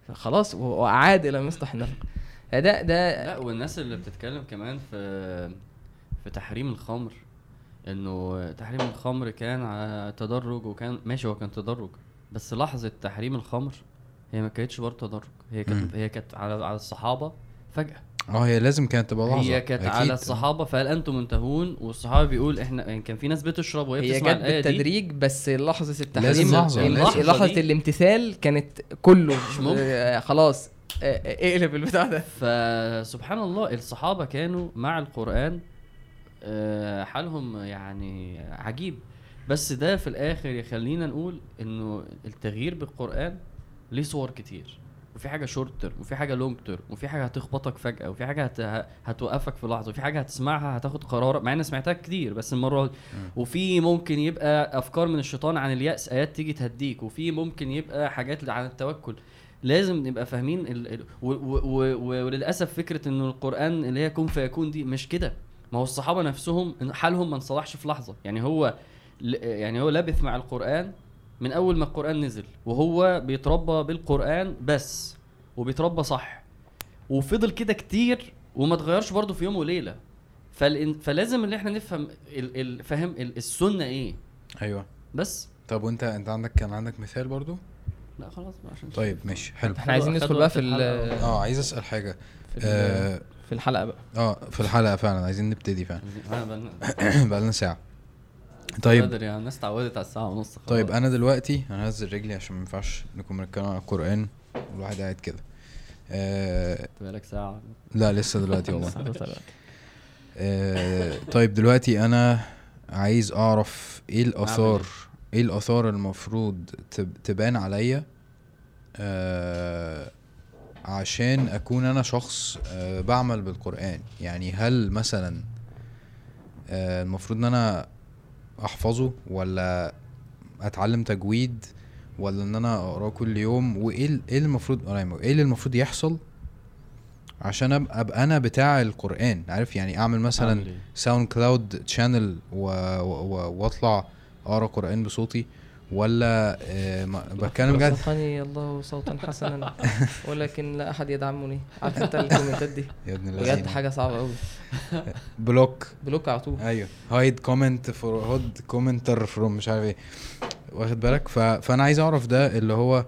فخلاص وأعاد إلى مصلح النفق. ده ده لا والناس اللي بتتكلم كمان في في تحريم الخمر إنه تحريم الخمر كان على تدرج وكان ماشي هو كان تدرج. بس لحظة تحريم الخمر هي ما كانتش برضه تدرج. هي كانت. هي كانت على على الصحابة فجأة. آه هي لازم كانت تبقى لحظة هي كانت. على الصحابة فهل أنتم منتهون والصحابة بيقول إحنا يعني كان في ناس بتشرب وهي هي بتسمع جت الآية دي بالتدريج بس لحظة التحريم. لحظة دي. الامتثال كانت كله مش ممكن. آه، خلاص آه، آه، اقلب البتاع ده فسبحان الله الصحابة كانوا مع القرآن آه، حالهم يعني عجيب بس ده في الآخر يخلينا نقول إنه التغيير بالقرآن ليه صور كتير وفي حاجة short term وفي حاجة long term وفي حاجة هتخبطك فجأة وفي حاجة هت... هتوقفك في لحظة وفي حاجة هتسمعها هتاخد قرار مع إني سمعتها كتير بس المرة دي. وفي ممكن يبقى أفكار من الشيطان عن اليأس آيات تيجي تهديك وفي ممكن يبقى حاجات عن التوكل. لازم نبقى فاهمين ال... ال... و... و... و... وللأسف فكرة انه القرآن اللي هي كن فيكون دي مش كده. ما هو الصحابة نفسهم حالهم ما انصلحش في لحظة. يعني هو. يعني هو لبث مع القرآن من أول ما القرآن نزل وهو بيتربى بالقرآن بس وبيتربى صح وفضل كده كتير وما اتغيرش برضه في يوم وليلة. فالإن... فلازم إن إحنا نفهم ال... ال... فاهم ال... السنة إيه. أيوه. بس. طب وأنت أنت عندك كان عندك مثال برضو لا خلاص بقى عشان طيب ماشي حلو. إحنا عايزين ندخل بقى في آه عايز أسأل حاجة. في, آه في الحلقة بقى. آه، في الحلقة فعلا عايزين نبتدي فعلا. بقى- *coughs* بقى لنا ساعة. طيب. بدري يعني الناس اتعودت على الساعة ونص خلاص. طيب أنا دلوقتي أنا هنزل رجلي عشان ما ينفعش نكون بنتكلم عن القرآن. والواحد قاعد كده. آه بقالك ساعة؟ لا لسه دلوقتي والله. *laughs* آه طيب دلوقتي أنا عايز أعرف إيه الآثار إيه الآثار المفروض تب- تبان عليا آه عشان أكون أنا شخص آه بعمل بالقرآن. يعني هل مثلا آه المفروض إن أنا احفظه ولا اتعلم تجويد ولا ان أنا اقراه كل يوم وايه إيه المفروض إيه اللي المفروض يحصل عشان أبقى أنا بتاع القرآن عارف يعني اعمل مثلا؟ SoundCloud channel. واطلع اقرأ قرآن بصوتي ولا آه ما... بتكلم بجد رزقني الله صوتا حسنا. *laughs* ولكن لا أحد يدعمني. عارف أنت ال comment ات دي؟ يا ابن بجد حاجة صعبة قوي block. block على طول. أيوه. hide comment for whole commenter from مش عارف إيه. واخد بالك؟ ف... فأنا عايز أعرف ده اللي هو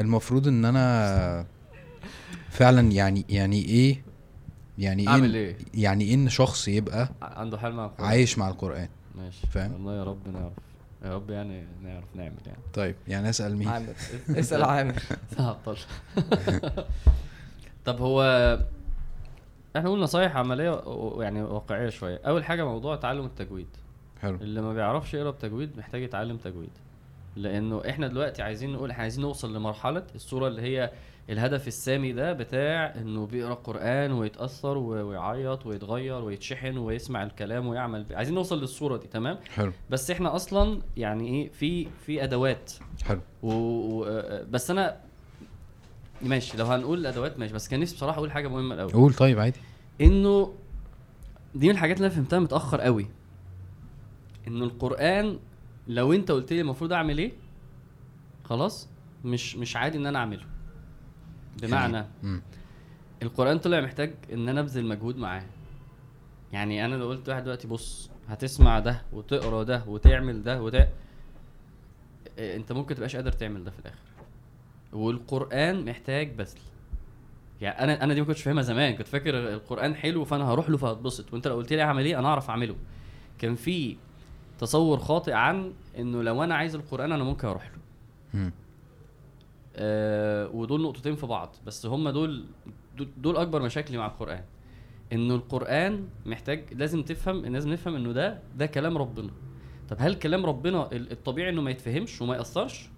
المفروض إن أنا فعلا يعني يعني إيه؟ يعني إيه أعمل إيه؟ يعني إيه إن شخص يبقى عنده حل مع القرآن. عايش مع القرآن؟ ماشي. فاهم؟ والله يا رب. نعرف يا رب يعني نعرف نعمل يعني. طيب يعني أسأل مين؟ عامر. اسأل عامر. *laughs* هعطل *laughs* طب هو إحنا قلنا نصايح عملية يعني واقعية شوية. أول حاجة موضوع تعلم التجويد. حلو. اللي ما بيعرفش يقرأ بتجويد محتاج يتعلم تجويد. لأنه إحنا دلوقتي عايزين نقول إحنا عايزين نوصل لمرحلة الصورة اللي هي الهدف السامي ده بتاع إنه بيقرأ قرآن ويتأثر ويعيط ويتغير ويتشحن ويسمع الكلام ويعمل ب... عايزين نوصل للصورة دي تمام؟ حلو. بس إحنا أصلا يعني إيه في في أدوات. حلو. و... و... آه، بس أنا ماشي لو هنقول الادوات ماشي بس كان نفسي بصراحة أقول حاجة مهمة الأول. قول طيب عادي. إنه دي من الحاجات اللي أنا فهمتها متأخر قوي. إنه القرآن لو أنت قلت لي المفروض أعمل إيه خلاص مش مش عادي إن أنا أعمله. بمعنى مم. القرآن طلع محتاج إن أنا أبذل مجهود معاه. يعني أنا لو قلت واحد دلوقتي بص هتسمع ده وتقرأ ده وتعمل ده وده إيه، أنت ممكن تبقاش قادر تعمل ده في الآخر. والقرآن محتاج بذل. يعني أنا أنا دي ما كنتش فاهمها زمان. كنت فاكر القرآن حلو فأنا هروح له فهتبسط. وأنت لو قلت لي أعمل إيه؟ أنا أعرف أعمله. كان في تصور خاطئ عن إنه لو أنا عايز القرآن أنا ممكن أروح له. آه ودول نقطتين في بعض. بس هم دول دول- أكبر مشاكلي مع القرآن. إنه القرآن محتاج لازم تفهم لازم نفهم إنه ده ده كلام ربنا. طب هل كلام ربنا ال- الطبيعي إنه ما يتفهمش وما يأثرش؟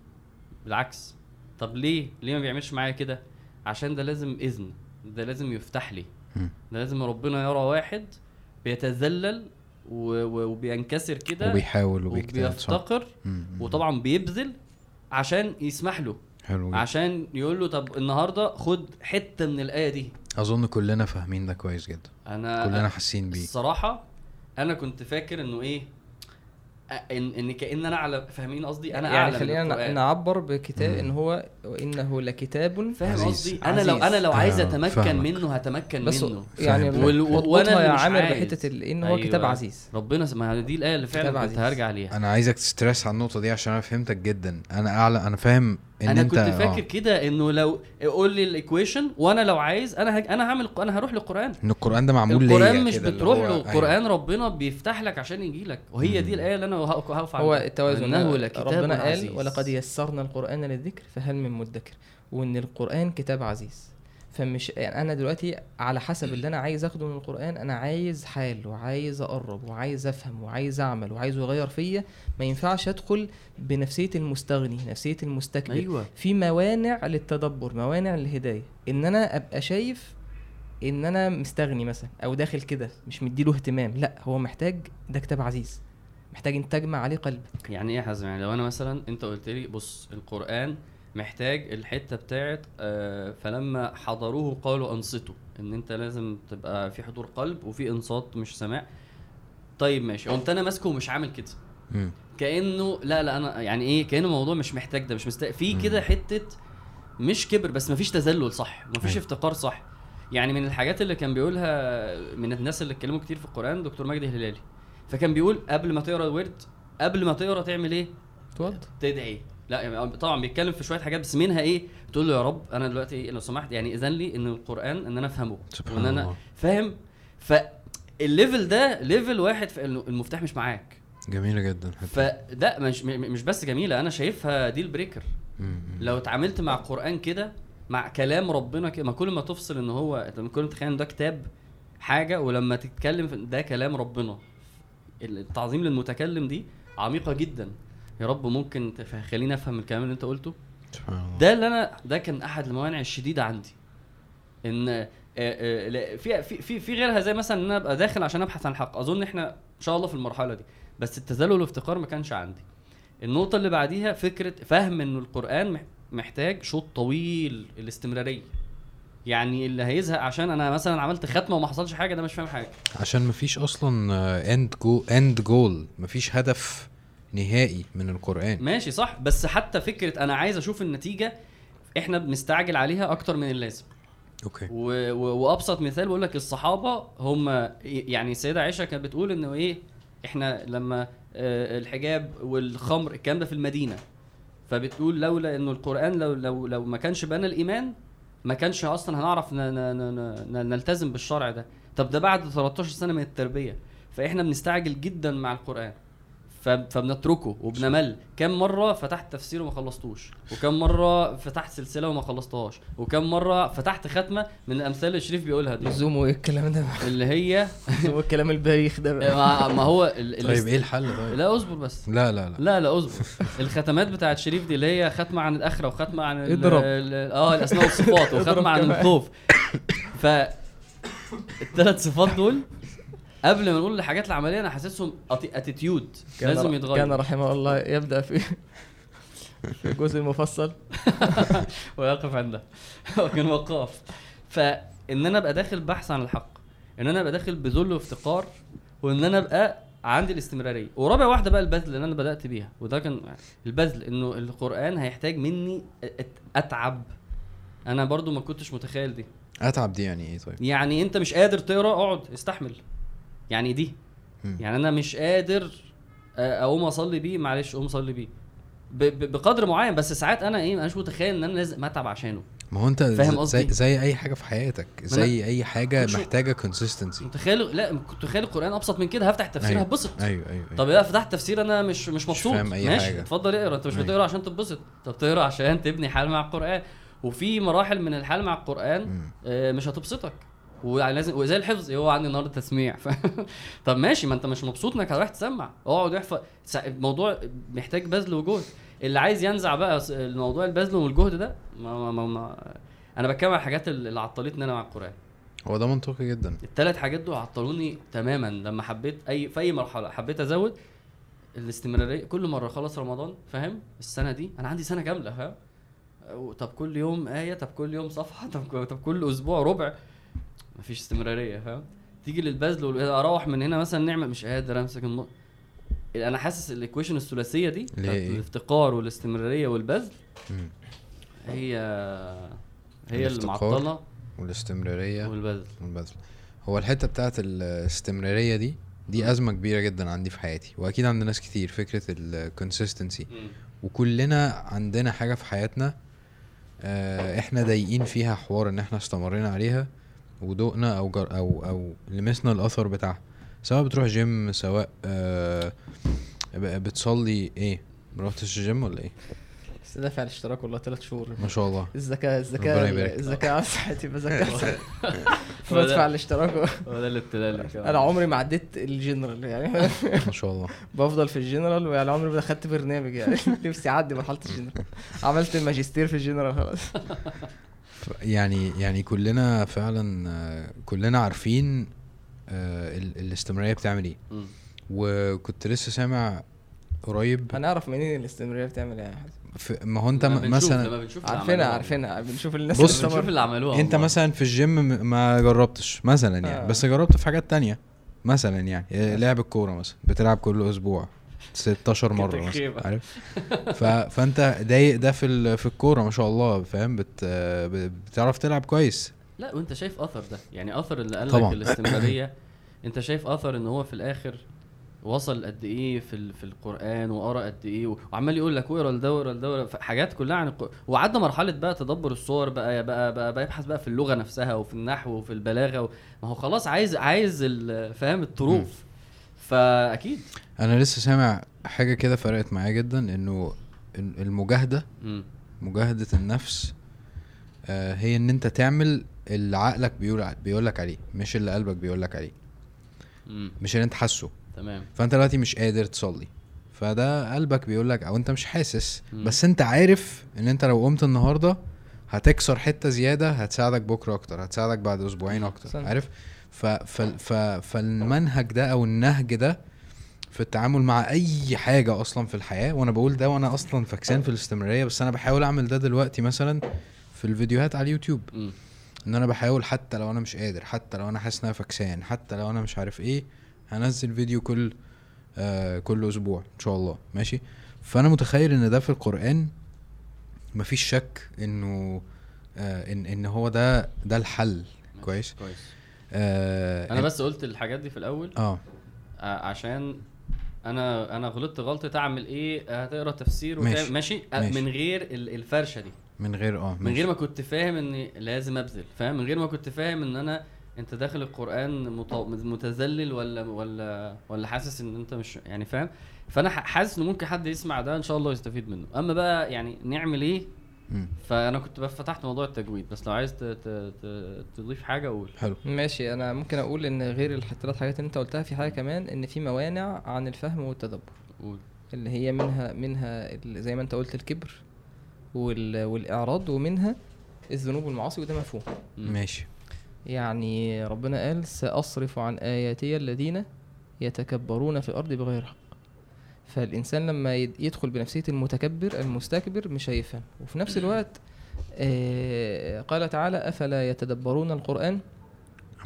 بالعكس. طب ليه ليه ما بيعملش معايا كده؟ عشان ده لازم إذن. ده لازم يفتح لي. ده لازم ربنا يرى واحد بيتذلل وبينكسر كده وبيحاول وبيفتقر. وطبعا بيبذل عشان يسمح له. حلو جدا. عشان يقول له طب النهارده خد حتة من الآية دي أظن كلنا فاهمين ده كويس جدا أنا كلنا حاسين بيه الصراحة أنا كنت فاكر إنه إيه ان إن كأن أنا أعلم فاهمين قصدي أنا يعني أعلم خلينا نعبر بكتاب. إن هو وإنه لكتاب فاهم عزيز. قصدي أنا لو. أنا لو عايز آه، أتمكن فاهمك. منه هتمكن بس منه يعني وأنا يا مش عامر. بحتة إن هو كتاب أيوة. عزيز ربنا ما دي الآية اللي كتاب فعلا كنت عزيز. هرجع ليها أنا عايزك تستريس على النقطة دي عشان أنا فهمتك جدا أنا أعلى أنا فاهم إن أنا أنت كنت فاكر آه. كده إنه لو قول لي الايكويشن وأنا لو عايز أنا هج... أنا هعمل أنا هروح للقرآن إن القرآن ده معمول ليا القران مش بتروح له أيوة. القران ربنا بيفتح لك عشان يجي لك وهي دي. الآية اللي أنا هقف هو. التوازن إنه لكتاب ربنا. قال ولقد يسرنا القرآن للذكر فهل من مدكر وإن القرآن كتاب عزيز فمش يعني أنا دلوقتي على حسب اللي أنا عايز آخده من القرآن أنا عايز حال وعايز أقرب وعايز أفهم وعايز أعمل وعايز يغير فيا ما ينفعش أدخل بنفسية المستغني نفسية المستكبر. أيوه. في موانع للتدبر موانع للهداية. إن أنا أبقى شايف إن أنا مستغني مثلا أو داخل كده مش مديله اهتمام لأ هو محتاج ده كتاب عزيز. محتاج انت تجمع عليه قلبك. يعني إيه يا حازم؟ يعني لو أنا مثلا أنت قلت لي بص القرآن محتاج الحتة بتاعت آه فلما حضروه قالوا أنصتوا إن أنت لازم تبقى في حضور قلب وفي إنصات مش سماع. طيب ماشي قمت أنا ماسكه ومش عامل كده. كأنه لا لا أنا يعني إيه كأنه الموضوع مش محتاج ده مش مستاهل في. كده حتة مش كبر بس مفيش تذلل صح مفيش. افتقار صح. يعني من الحاجات اللي كان بيقولها من الناس اللي اتكلموا كتير في القرآن دكتور مجدي الهلالي. فكان بيقول قبل ما تقرأ الورد قبل ما تقرأ تعمل إيه؟ اتوضى تدعي. لا يعني طبعا بيتكلم في شوية حاجات بس منها إيه تقول له يا رب أنا دلوقتي لو سمحت يعني إذن لي إن القرآن إن أنا أفهمه سبحان وان أنا. فاهم فال level ده level واحد في المفتاح مش معاك جميلة جدا حتى. فده مش مش بس جميلة أنا شايفها deal breaker. لو اتعاملت مع القران كده مع كلام ربنا كده ما كل ما تفصل إن هو أنت كل ما تتخيل ده كتاب حاجة ولما تتكلم ده كلام ربنا التعظيم للمتكلم دي عميقة جدا يا رب ممكن تف- خليني افهم الكلام اللي انت قلته. ده اللي أنا ده كان احد الموانع الشديدة عندي. ان آه، آه، في في في غيرها زي مثلا إن أنا أبقى داخل عشان أبحث عن الحق. أظن إحنا إن شاء الله في المرحلة دي. بس التذلل والافتقار ما كانش عندي. النقطة اللي بعديها فكرة فهم انه القرآن مح- محتاج شوط طويل الاستمرارية. يعني اللي هيزهق عشان أنا مثلا عملت ختمه وما حصلش حاجة ده مش فاهم حاجة. عشان مفيش أصلا end go end goal مفيش هدف نهائي من القرآن. ماشي صح بس حتى فكرة أنا عايز أشوف النتيجة إحنا بنستعجل عليها أكتر من اللازم. okay. و... و... وأبسط مثال بقول لك الصحابة هم يعني السيدة عائشة كانت بتقول انه إيه إحنا لما آه، الحجاب والخمر الكلام ده في المدينة. فبتقول لولا انه القرآن لو لو لو ما كانش بنى الإيمان ما كانش أصلا هنعرف ن... ن... ن... ن... نلتزم بالشرع ده. طب ده بعد 13 سنة من التربية. فإحنا بنستعجل جدا مع القرآن. فبنتركه وبنمل. كم مرة فتحت تفسير وما خلصتوش؟ وكم مرة فتحت سلسلة وما خلصتهاش؟ وكم مرة فتحت ختمة من الأمثال اللي شريف بيقولها دي؟ لزوم وإيه الكلام ده؟ اللي هي *laughs* لزوم الكلام البايخ ده بقى. ما, هو ال... ال- طيب إيه الحل طيب؟ لا أصبر بس. لا لا لا. لا لا أصبر. الختمات بتاعت شريف دي اللي هي ختمة عن الآخرة وختمة عن ال- اضرب. ال- آه الأسماء والصفات *laughs* وختمة عن. الخوف. ف الثلاث صفات دول قبل ما نقول الحاجات العملية أنا حاسسهم اتيتيود كان لازم يتغير. كان رحمه الله يبدأ في في الجزء المفصل ويقف عندها *laughs* وكان وقاف. فإن أنا أبقى داخل بحث عن الحق إن أنا أبقى داخل بذل وافتقار وإن أنا أبقى عندي الاستمرارية. ورابع واحدة بقى البذل اللي أنا بدأت بيها وده كان البذل إنه القرآن هيحتاج مني أتعب. أنا برضو ما كنتش متخيل دي. أتعب دي يعني إيه طيب؟ يعني أنت مش قادر تقرأ اقعد استحمل. يعني دي. يعني أنا مش قادر أقوم أصلي بيه معلش قوم صلي بيه ب- ب- بقدر معين بس ساعات أنا إيه مش متخيل إن أنا لازم أتعب عشانه ما هو أنت فاهم زي, قصدي؟ زي أي حاجة في حياتك زي أي حاجة محتاجة كونسيستنسي متخيل لا كنت متخيل القرآن أبسط من كده هفتح التفسير أيوة. هتبسط أيوه أيوه, أيوة. طب لا فتحت تفسير أنا مش مش مبسوط فاهم أي ماشي حاجة. اتفضل اقرأ انت مش أيوة. بتقرأ عشان تتبسط طب تقرأ عشان تبني حال مع القرآن وفي مراحل من الحال مع القرآن. آه، مش هتبسطك ولازم وزي الحفظ هو عندي النهارده تسميع. ف... *laughs* طب ماشي ما انت مش مبسوط انك هتروح تسمع. اقعد احفظ. الموضوع محتاج بذل وجهد. اللي عايز ينزع بقى الموضوع البذل والجهد ده ما ما ما ما أنا بتكلم على الحاجات اللي عطلتني أنا مع القرآن. هو ده منطقي جدا. الثلاث حاجات دول عطلوني تماما. لما حبيت اي في أي مرحلة حبيت أزود الاستمرارية. كل مرة خلص رمضان فاهم؟ السنة دي أنا عندي سنة كاملة فاهم؟ طب كل يوم آية طب كل يوم صفحة طب طب كل أسبوع ربع. مفيش استمرارية فاهم؟ تيجي للبذل أروح من هنا مثلا نعمل مش قادر أمسك النقطه أنا حاسس الايكويشن الثلاثية دي إيه؟ الافتقار والاستمرارية والبذل. هي هي المعطله والاستمرارية والبذل. والبذل. هو الحتة بتاعت الاستمرارية دي دي أزمة كبيرة جدا عندي في حياتي وأكيد عند ناس كتير فكرة ال consistency وكلنا عندنا حاجة في حياتنا آه، إحنا ضايقين فيها حوار إن إحنا استمرينا عليها ودقنا أو جر أو أو لمسنا الأثر بتاعها. سواء بتروح جيم سواء آه، ب- بتصلي إيه؟ ما رحتش الجيم ولا إيه؟ بس دافع الاشتراك والله ثلاث شهور. ما شاء الله. الزكاة ربنا الزكاة يبارك. الزكاة على صحتي *laughs* *laughs* هو بدفع الاشتراك هو ده الابتلاء أنا عمري ما عديت الجنرال يعني. *laughs* ما شاء الله. بفضل في الجنرال ويعني عمري ما دخلت برنامج يعني. نفسي أعدي مرحلة الجنرال. عملت الماجستير في الجنرال خلاص. يعني يعني كلنا فعلا كلنا عارفين آه، ال- الاستمرارية بتعمل إيه. وكنت لسه سامع قريب هنعرف منين الاستمرارية بتعمل إيه يا ما هو أنت مثلا عارفينها. عارفينها بنشوف الناس بص، اللي بنشوف اللي عملوها أنت. مثلا في الجيم ما جربتش مثلا يعني آه. بس جربت في حاجات تانية مثلا يعني آه، لعب الكورة مثلا بتلعب كل أسبوع 16 مرة مثلا. عارف؟ *laughs* ف... فأنت ضايق ده في ال... في الكورة ما شاء الله فاهم؟ بت... بتعرف تلعب كويس. لا وأنت شايف أثر ده. يعني أثر اللي قال لك. الاستمرارية. *clears throat* أنت شايف أثر إن هو في الآخر وصل قد إيه في ال- في القرآن وقرأ قد إيه وعمال يقول لك واقرا لده واقرا لده حاجات كلها عن القران وعدى مرحلة بقى تدبر الصور بقى بقى بقى, بقى يبحث بقى في اللغة نفسها وفي النحو وفي البلاغة و... ما هو خلاص عايز عايز فاهم؟ الطروف. فأكيد. أنا لسه سامع حاجة كده فرقت معايا جدا إنه ال- المجاهدة مم. مجاهدة النفس آه، هي إن أنت تعمل اللي عقلك بيقول بيقول لك عليه مش اللي قلبك بيقول لك عليه مم. مش اللي أنت حاسه تمام فأنت دلوقتي مش قادر تصلي فده قلبك بيقول لك أو أنت مش حاسس مم. بس أنت عارف إن أنت لو قمت النهارده هتكسر حتة زيادة هتساعدك بكرة أكتر هتساعدك بعد أسبوعين أكتر. عارف ف ف ف فالمنهج ده أو النهج ده في التعامل مع أي حاجة أصلا في الحياة وأنا بقول ده وأنا أصلا فكسان في الاستمرارية بس أنا بحاول أعمل ده دلوقتي مثلا في الفيديوهات على اليوتيوب. إن أنا بحاول حتى لو أنا مش قادر حتى لو أنا حاسس إن أنا فكسان حتى لو أنا مش عارف إيه هنزل فيديو كل آه كل أسبوع إن شاء الله. ماشي؟ فأنا متخيل إن ده في القرآن مفيش شك إنه آه إن إن هو ده ده الحل. كويس؟ كويس. آه أنا بس قلت الحاجات دي في الأول. آه. ع- عشان أنا أنا غلطت غلطة أعمل إيه هتقرأ تفسير ماشي. ماشي, ماشي. من غير ال- الفرشة دي من غير آه من غير ما كنت فاهم إني لازم أبذل فاهم من غير ما كنت فاهم إن أنا أنت داخل القرآن مت- متذلل ولا ولا ولا حاسس إن أنت مش يعني فاهم فأنا حاسس إن ممكن حد يسمع ده إن شاء الله يستفيد منه أما بقى يعني نعمل إيه. فأنا كنت فتحت موضوع التجويد بس لو عايز ت- ت- ت- تضيف حاجة قول. حلو. ماشي أنا ممكن أقول إن غير الثلاث حاجات اللي أنت قلتها في حاجة كمان إن في موانع عن الفهم والتدبر. قول. اللي هي منها منها ال- زي ما أنت قلت الكبر وال والإعراض ومنها الذنوب والمعاصي وده مفهوم. ماشي. يعني ربنا قال سأصرف عن آياتي الذين يتكبرون في الأرض بغير حق فالإنسان لما يد- يدخل بنفسية المتكبر المستكبر مش هيفهم وفي نفس الوقت آه قال تعالى أفلا يتدبرون القرآن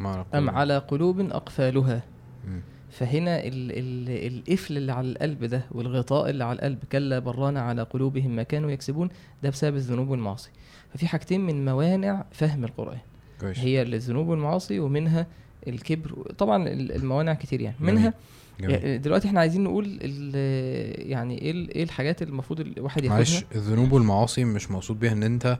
أم على أم قلوب. على قلوب أقفالها مم. فهنا ال ال القفل اللي على القلب ده والغطاء اللي على القلب كلا بران على قلوبهم ما كانوا يكسبون ده بسبب الذنوب والمعاصي ففي حاجتين من موانع فهم القرآن كويس هي الذنوب والمعاصي ومنها الكبر طبعا ال- الموانع كتير يعني. منها. يعني دلوقتي إحنا عايزين نقول ال- يعني إيه ال- إيه الحاجات اللي المفروض الواحد ياخدها؟ معلش الذنوب والمعاصي مش مقصود بيها ان انت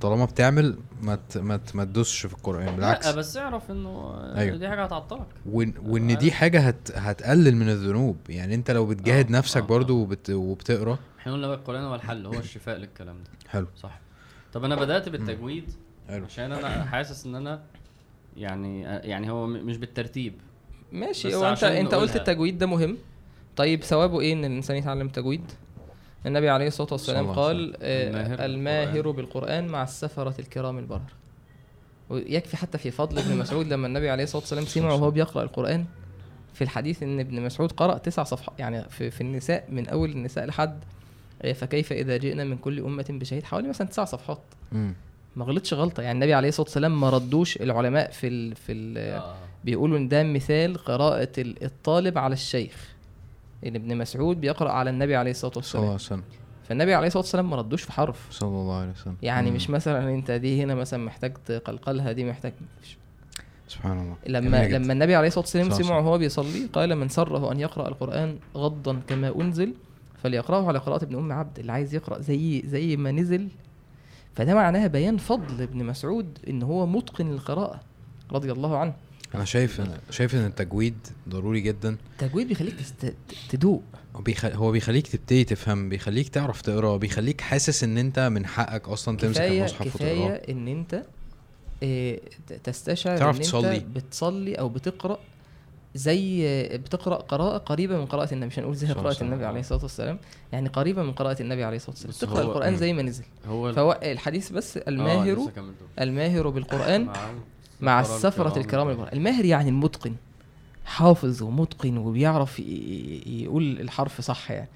طالما بتعمل ما ت- ما ت- ما تدوسش في القرآن. بالعكس. لا بس اعرف انه أيوة. دي حاجة هتعطلك. وان, وإن دي حاجة هت هتقلل من الذنوب. يعني انت لو بتجاهد آه، نفسك آه، برضو وبت وبتقرأ. إحنا قلنا بقى القرآن هو الحل هو الشفاء للكلام ده. حلو. صح. طب أنا بدأت بالتجويد حلو. عشان أنا حاسس إن أنا يعني يعني هو مش بالترتيب. ماشي هو انت انت قلت. التجويد ده مهم. طيب ثوابه إيه ان الإنسان يتعلم التجويد النبي عليه الصلاة والسلام قال آه، الماهر بالقرآن. مع السفرة الكرام البرر. ويكفي حتى في فضل ابن مسعود لما النبي عليه الصلاة والسلام سمع وهو بيقرأ القرآن. في الحديث إن ابن مسعود قرأ تسع صفحات يعني في, في النساء من أول النساء لحد آه، فكيف إذا جئنا من كل أمة بشهيد؟ حوالي مثلا تسع صفحات. ما غلطش غلطة. يعني النبي عليه الصلاة والسلام ما ردوش العلماء في ال في ال آه. بيقولوا إن ده مثال قراءة ال- الطالب على الشيخ. إن ابن مسعود بيقرأ على النبي عليه الصلاة صلى الله والسلام عليه وسلم. فالنبي عليه الصلاة والسلام ما ردوش في حرف. صلى الله عليه وسلم. يعني مم. مش مثلا أنت دي هنا مثلا محتاج تقلقلها دي محتاج مش سبحان الله. لما. لما النبي عليه الصلاة والسلام صح، صح. سمع وهو بيصلي قال من سره أن يقرأ القرآن غضا كما أنزل فليقرأه على قراءة ابن أم عبد. اللي عايز يقرأ زي زي ما نزل. فده معناها بيان فضل ابن مسعود إن هو متقن للقراءة رضي الله عنه. أنا شايف شايف إن التجويد ضروري جدا التجويد بيخليك تست... تدوق هو بيخ... هو بيخليك تبتدي تفهم بيخليك تعرف تقرأ بيخليك حاسس إن أنت من حقك أصلا تمسك كفايه المصحف كفاية وتقراه إن أنت ت- تستشعر تعرف إن تصلي. انت بتصلي أو بتقرأ زي آه، بتقرأ قراءة قريبة من قراءة النبي مش هنقول زي قراءة عليه النبي. عليه الصلاة والسلام يعني قريبة من قراءة النبي عليه الصلاة والسلام تقرأ القرآن. زي ما نزل هو فهو الحديث بس آه، الماهر. الماهر بالقرآن مع السفرة الكرام البررة الماهر يعني المتقن حافظ ومتقن وبيعرف يقول الحرف صح يعني.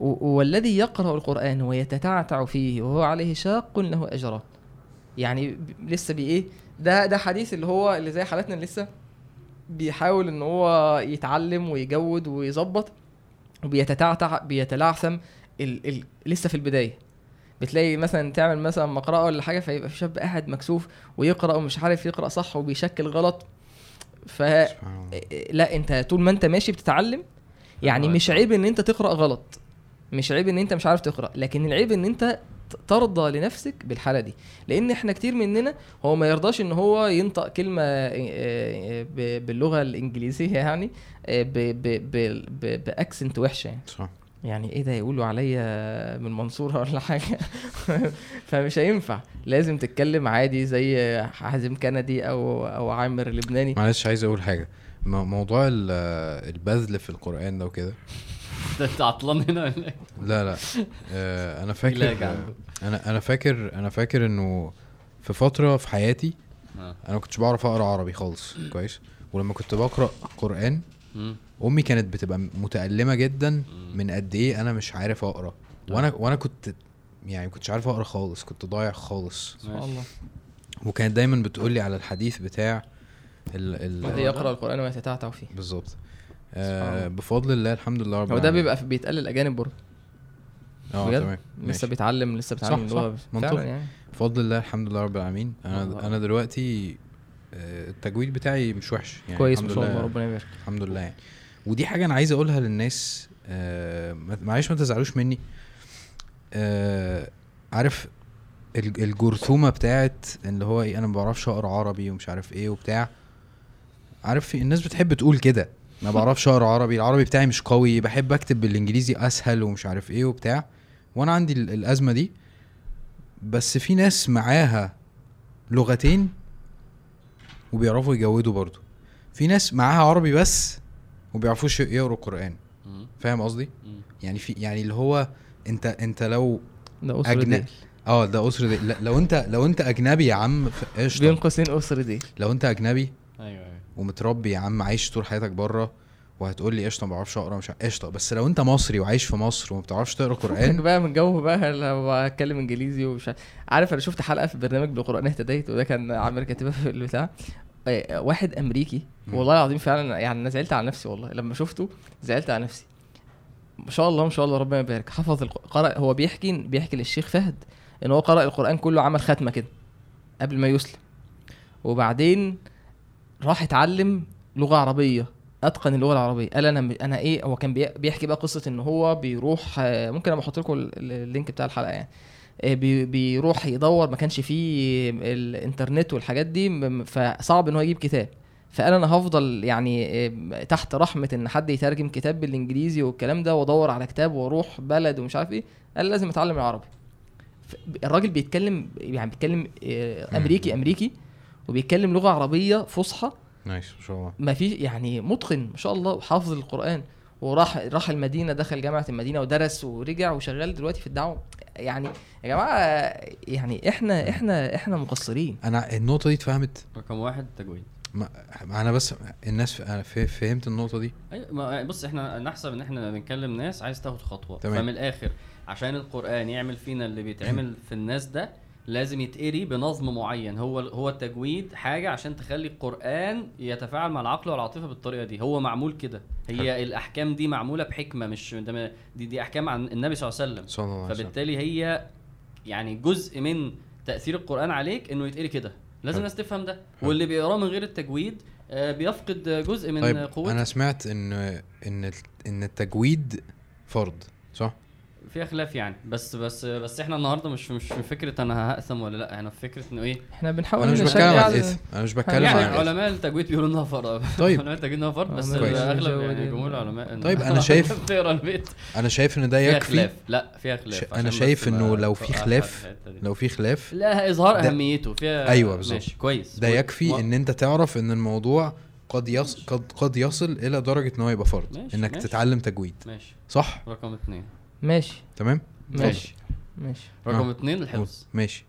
والذي يقرأ القرآن ويتتعتع فيه وهو عليه شاق له أجران يعني لسه بي إيه؟ ده ده حديث اللي هو اللي زي حالتنا لسه بيحاول إن هو يتعلم ويجود ويظبط وبيتتعتع بيتلعثم ال ال لسه في البداية. بتلاقي مثلا تعمل مثلا مقرأة ولا حاجة فيبقى في شاب قاعد مكسوف ويقرأ ومش عارف يقرأ صح وبيشكل غلط. ف الله. لا انت طول ما انت ماشي بتتعلم يعني. مش عيب ان انت تقرأ غلط. مش عيب ان انت مش عارف تقرأ لكن العيب ان انت ترضى لنفسك بالحالة دي. لأن إحنا كتير مننا هو ما يرضاش إن هو ينطق كلمة آه، ب- باللغة الإنجليزية يعني بأكسنت وحشة يعني. صح. يعني إيه ده يقولوا عليا من منصورة ولا حاجة *laughs* فمش هينفع لازم تتكلم عادي زي حازم كندي أو أو عامر لبناني معلش عايز أقول حاجة مو- موضوع ال- البذل في القرآن ده وكده *laughs* ده أنت عطلان هنا ولا إيه؟ لا لا آه أنا فاكر عنده. أنا أنا فاكر أنا فاكر إنه في فترة في حياتي آه. أنا ما كنتش بعرف أقرأ عربي خالص كويس ولما كنت بقرأ قرآن مم. أمي كانت بتبقى متألمة جدا من قد إيه أنا مش عارف أقرأ. وأنا وأنا كنت يعني ما كنتش عارف أقرأ خالص كنت ضايع خالص. سبحان الله. وكانت دايما بتقول لي على الحديث بتاع ال ال الذي يقرأ القرآن ويتتعتع فيه. بالظبط. آه. بفضل الله الحمد لله رب هو ده. بيبقى بيتقال الاجانب برضه. آه بجد؟ تمام. لسه. بيتعلم لسه بيتعلم صح، اللغة منطقي. يعني. بفضل الله الحمد لله رب العالمين. الله. أنا أنا دلوقتي آه، التجويد بتاعي مش وحش يعني كويس ما شاء الله لله. ربنا يبارك. الحمد لله يعني. ودي حاجة أنا عايز أقولها للناس آه، معلش ما تزعلوش مني. آه، عارف الج- الجرثومة بتاعت اللي هو إيه أنا ما بعرفش أقرأ عربي ومش عارف إيه وبتاع. عارف في الناس بتحب تقول كده ما *laughs* بعرفش أقرأ عربي العربي بتاعي مش قوي بحب أكتب بالإنجليزي أسهل ومش عارف إيه وبتاع. وأنا عندي ال- الأزمة دي. بس في ناس معاها لغتين وبيعرفوا يجودوا برضو. في ناس معاها عربي بس وبيعرفوش يقروا القرآن. فاهم قصدي. يعني في يعني اللي هو انت انت لو ده أسرة أجن... ديل. آه ده أسرة دي. لا لو انت لو انت أجنبي يا عم ف- بين قشطه قوسين أسرة ديل. لو انت أجنبي أيوه أيوه. ومتربي يا عم عايش طول حياتك بره وهتقول لي قشطة ما بعرفش أقرأ مش قشطة. بس لو انت مصري وعايش في مصر وما بتعرفش تقرأ قران *laughs* بقى من جو بقى لو اتكلم إنجليزي ومش عارف- عارف أنا شفت حلقة في برنامج بالقرآن اهتديت وده كان عامر كاتبها في البتاع. واحد أمريكي. والله العظيم فعلا يعني أنا زعلت على نفسي والله. لما شفته زعلت على نفسي. ما شاء الله ما شاء الله ربنا يبارك. حفظ. قرأ هو بيحكي بيحكي للشيخ فهد إن هو قرأ القرآن كله عمل ختمة كده قبل ما يسلم. وبعدين راح اتعلم لغة عربية أتقن اللغة العربية. قال أنا أنا إيه هو كان بي- بيحكي بقى قصة إن هو بيروح آه، ممكن أبقى أحط لكم ال- ال- ال link بتاع الحلقة يعني. آه، بيروح يدور ما كانش فيه الانترنت والحاجات دي فصعب إن هو يجيب كتاب. فقال أنا هفضل يعني آه، تحت رحمة إن حد يترجم كتاب بالإنجليزي والكلام ده وأدور على كتاب وأروح بلد ومش عارف إيه قال لازم أتعلم العربي. الراجل بيتكلم يعني بيتكلم آه، أمريكي أمريكي وبيتكلم لغة عربية فصحى. نايس ما شاء الله. ما في يعني متقن ما شاء الله وحافظ القرآن. وراح راح المدينة دخل جامعة المدينة ودرس ورجع وشغال دلوقتي في الدعوة يعني يا جماعة يعني إحنا إحنا إحنا مقصرين أنا النقطة دي اتفهمت رقم واحد تجويد ما أنا بس الناس. أنا. فهمت النقطة دي ما بص إحنا نحسب إن إحنا بنكلم ناس عايز تاخد خطوة تمام. فمن الآخر عشان القرآن يعمل فينا اللي بيتعمل *clears throat* في الناس ده لازم يتقري بنظم معين. هو هو التجويد حاجة عشان تخلي القرآن يتفاعل مع العقل والعاطفة بالطريقة دي. هو معمول كده. هي الأحكام دي معمولة بحكمة مش دي دي أحكام عن النبي صلى الله عليه وسلم. صلى الله عليه وسلم. فبالتالي هي يعني جزء من تأثير القرآن عليك إنه يتقري كده. لازم. الناس تفهم ده. حلو. واللي بيقراه من غير التجويد آه، بيفقد جزء من طيب قوته. أنا سمعت إن إن إن التجويد فرض صح؟ في خلاف يعني بس بس بس إحنا النهارده مش مش في فكرة أنا هقسم ولا لأ إحنا في فكرة إنه إيه إحنا بنحاول أنا مش بتكلم عن على- الاثم أنا مش بتكلم يعني عن يعني. علماء التجويد بيقولوا إنها فرض طيب. *laughs* علماء التجويد إنها فرض بس. أغلب يعني. جمهور العلماء طيب، أنا *laughs* شايف- *laughs* تقرا البيت أنا شايف إن ده فيها يكفي خلاف لأ فيها خلاف بس شايف ما إنه لو في خلاف-. لو في خلاف لا إظهار أهميته فيها أيوة بالظبط. ماشي كويس ده يكفي إن أنت تعرف إن الموضوع قد يص... قد قد يصل إلى درجة إن هو يبقى فرض ماشي، إنك ماشي. تتعلم تجويد ماشي صح رقم اثنين ماشي. تمام؟ ماشي. ماشي. رقم آه. اثنين الحفظ. ماشي.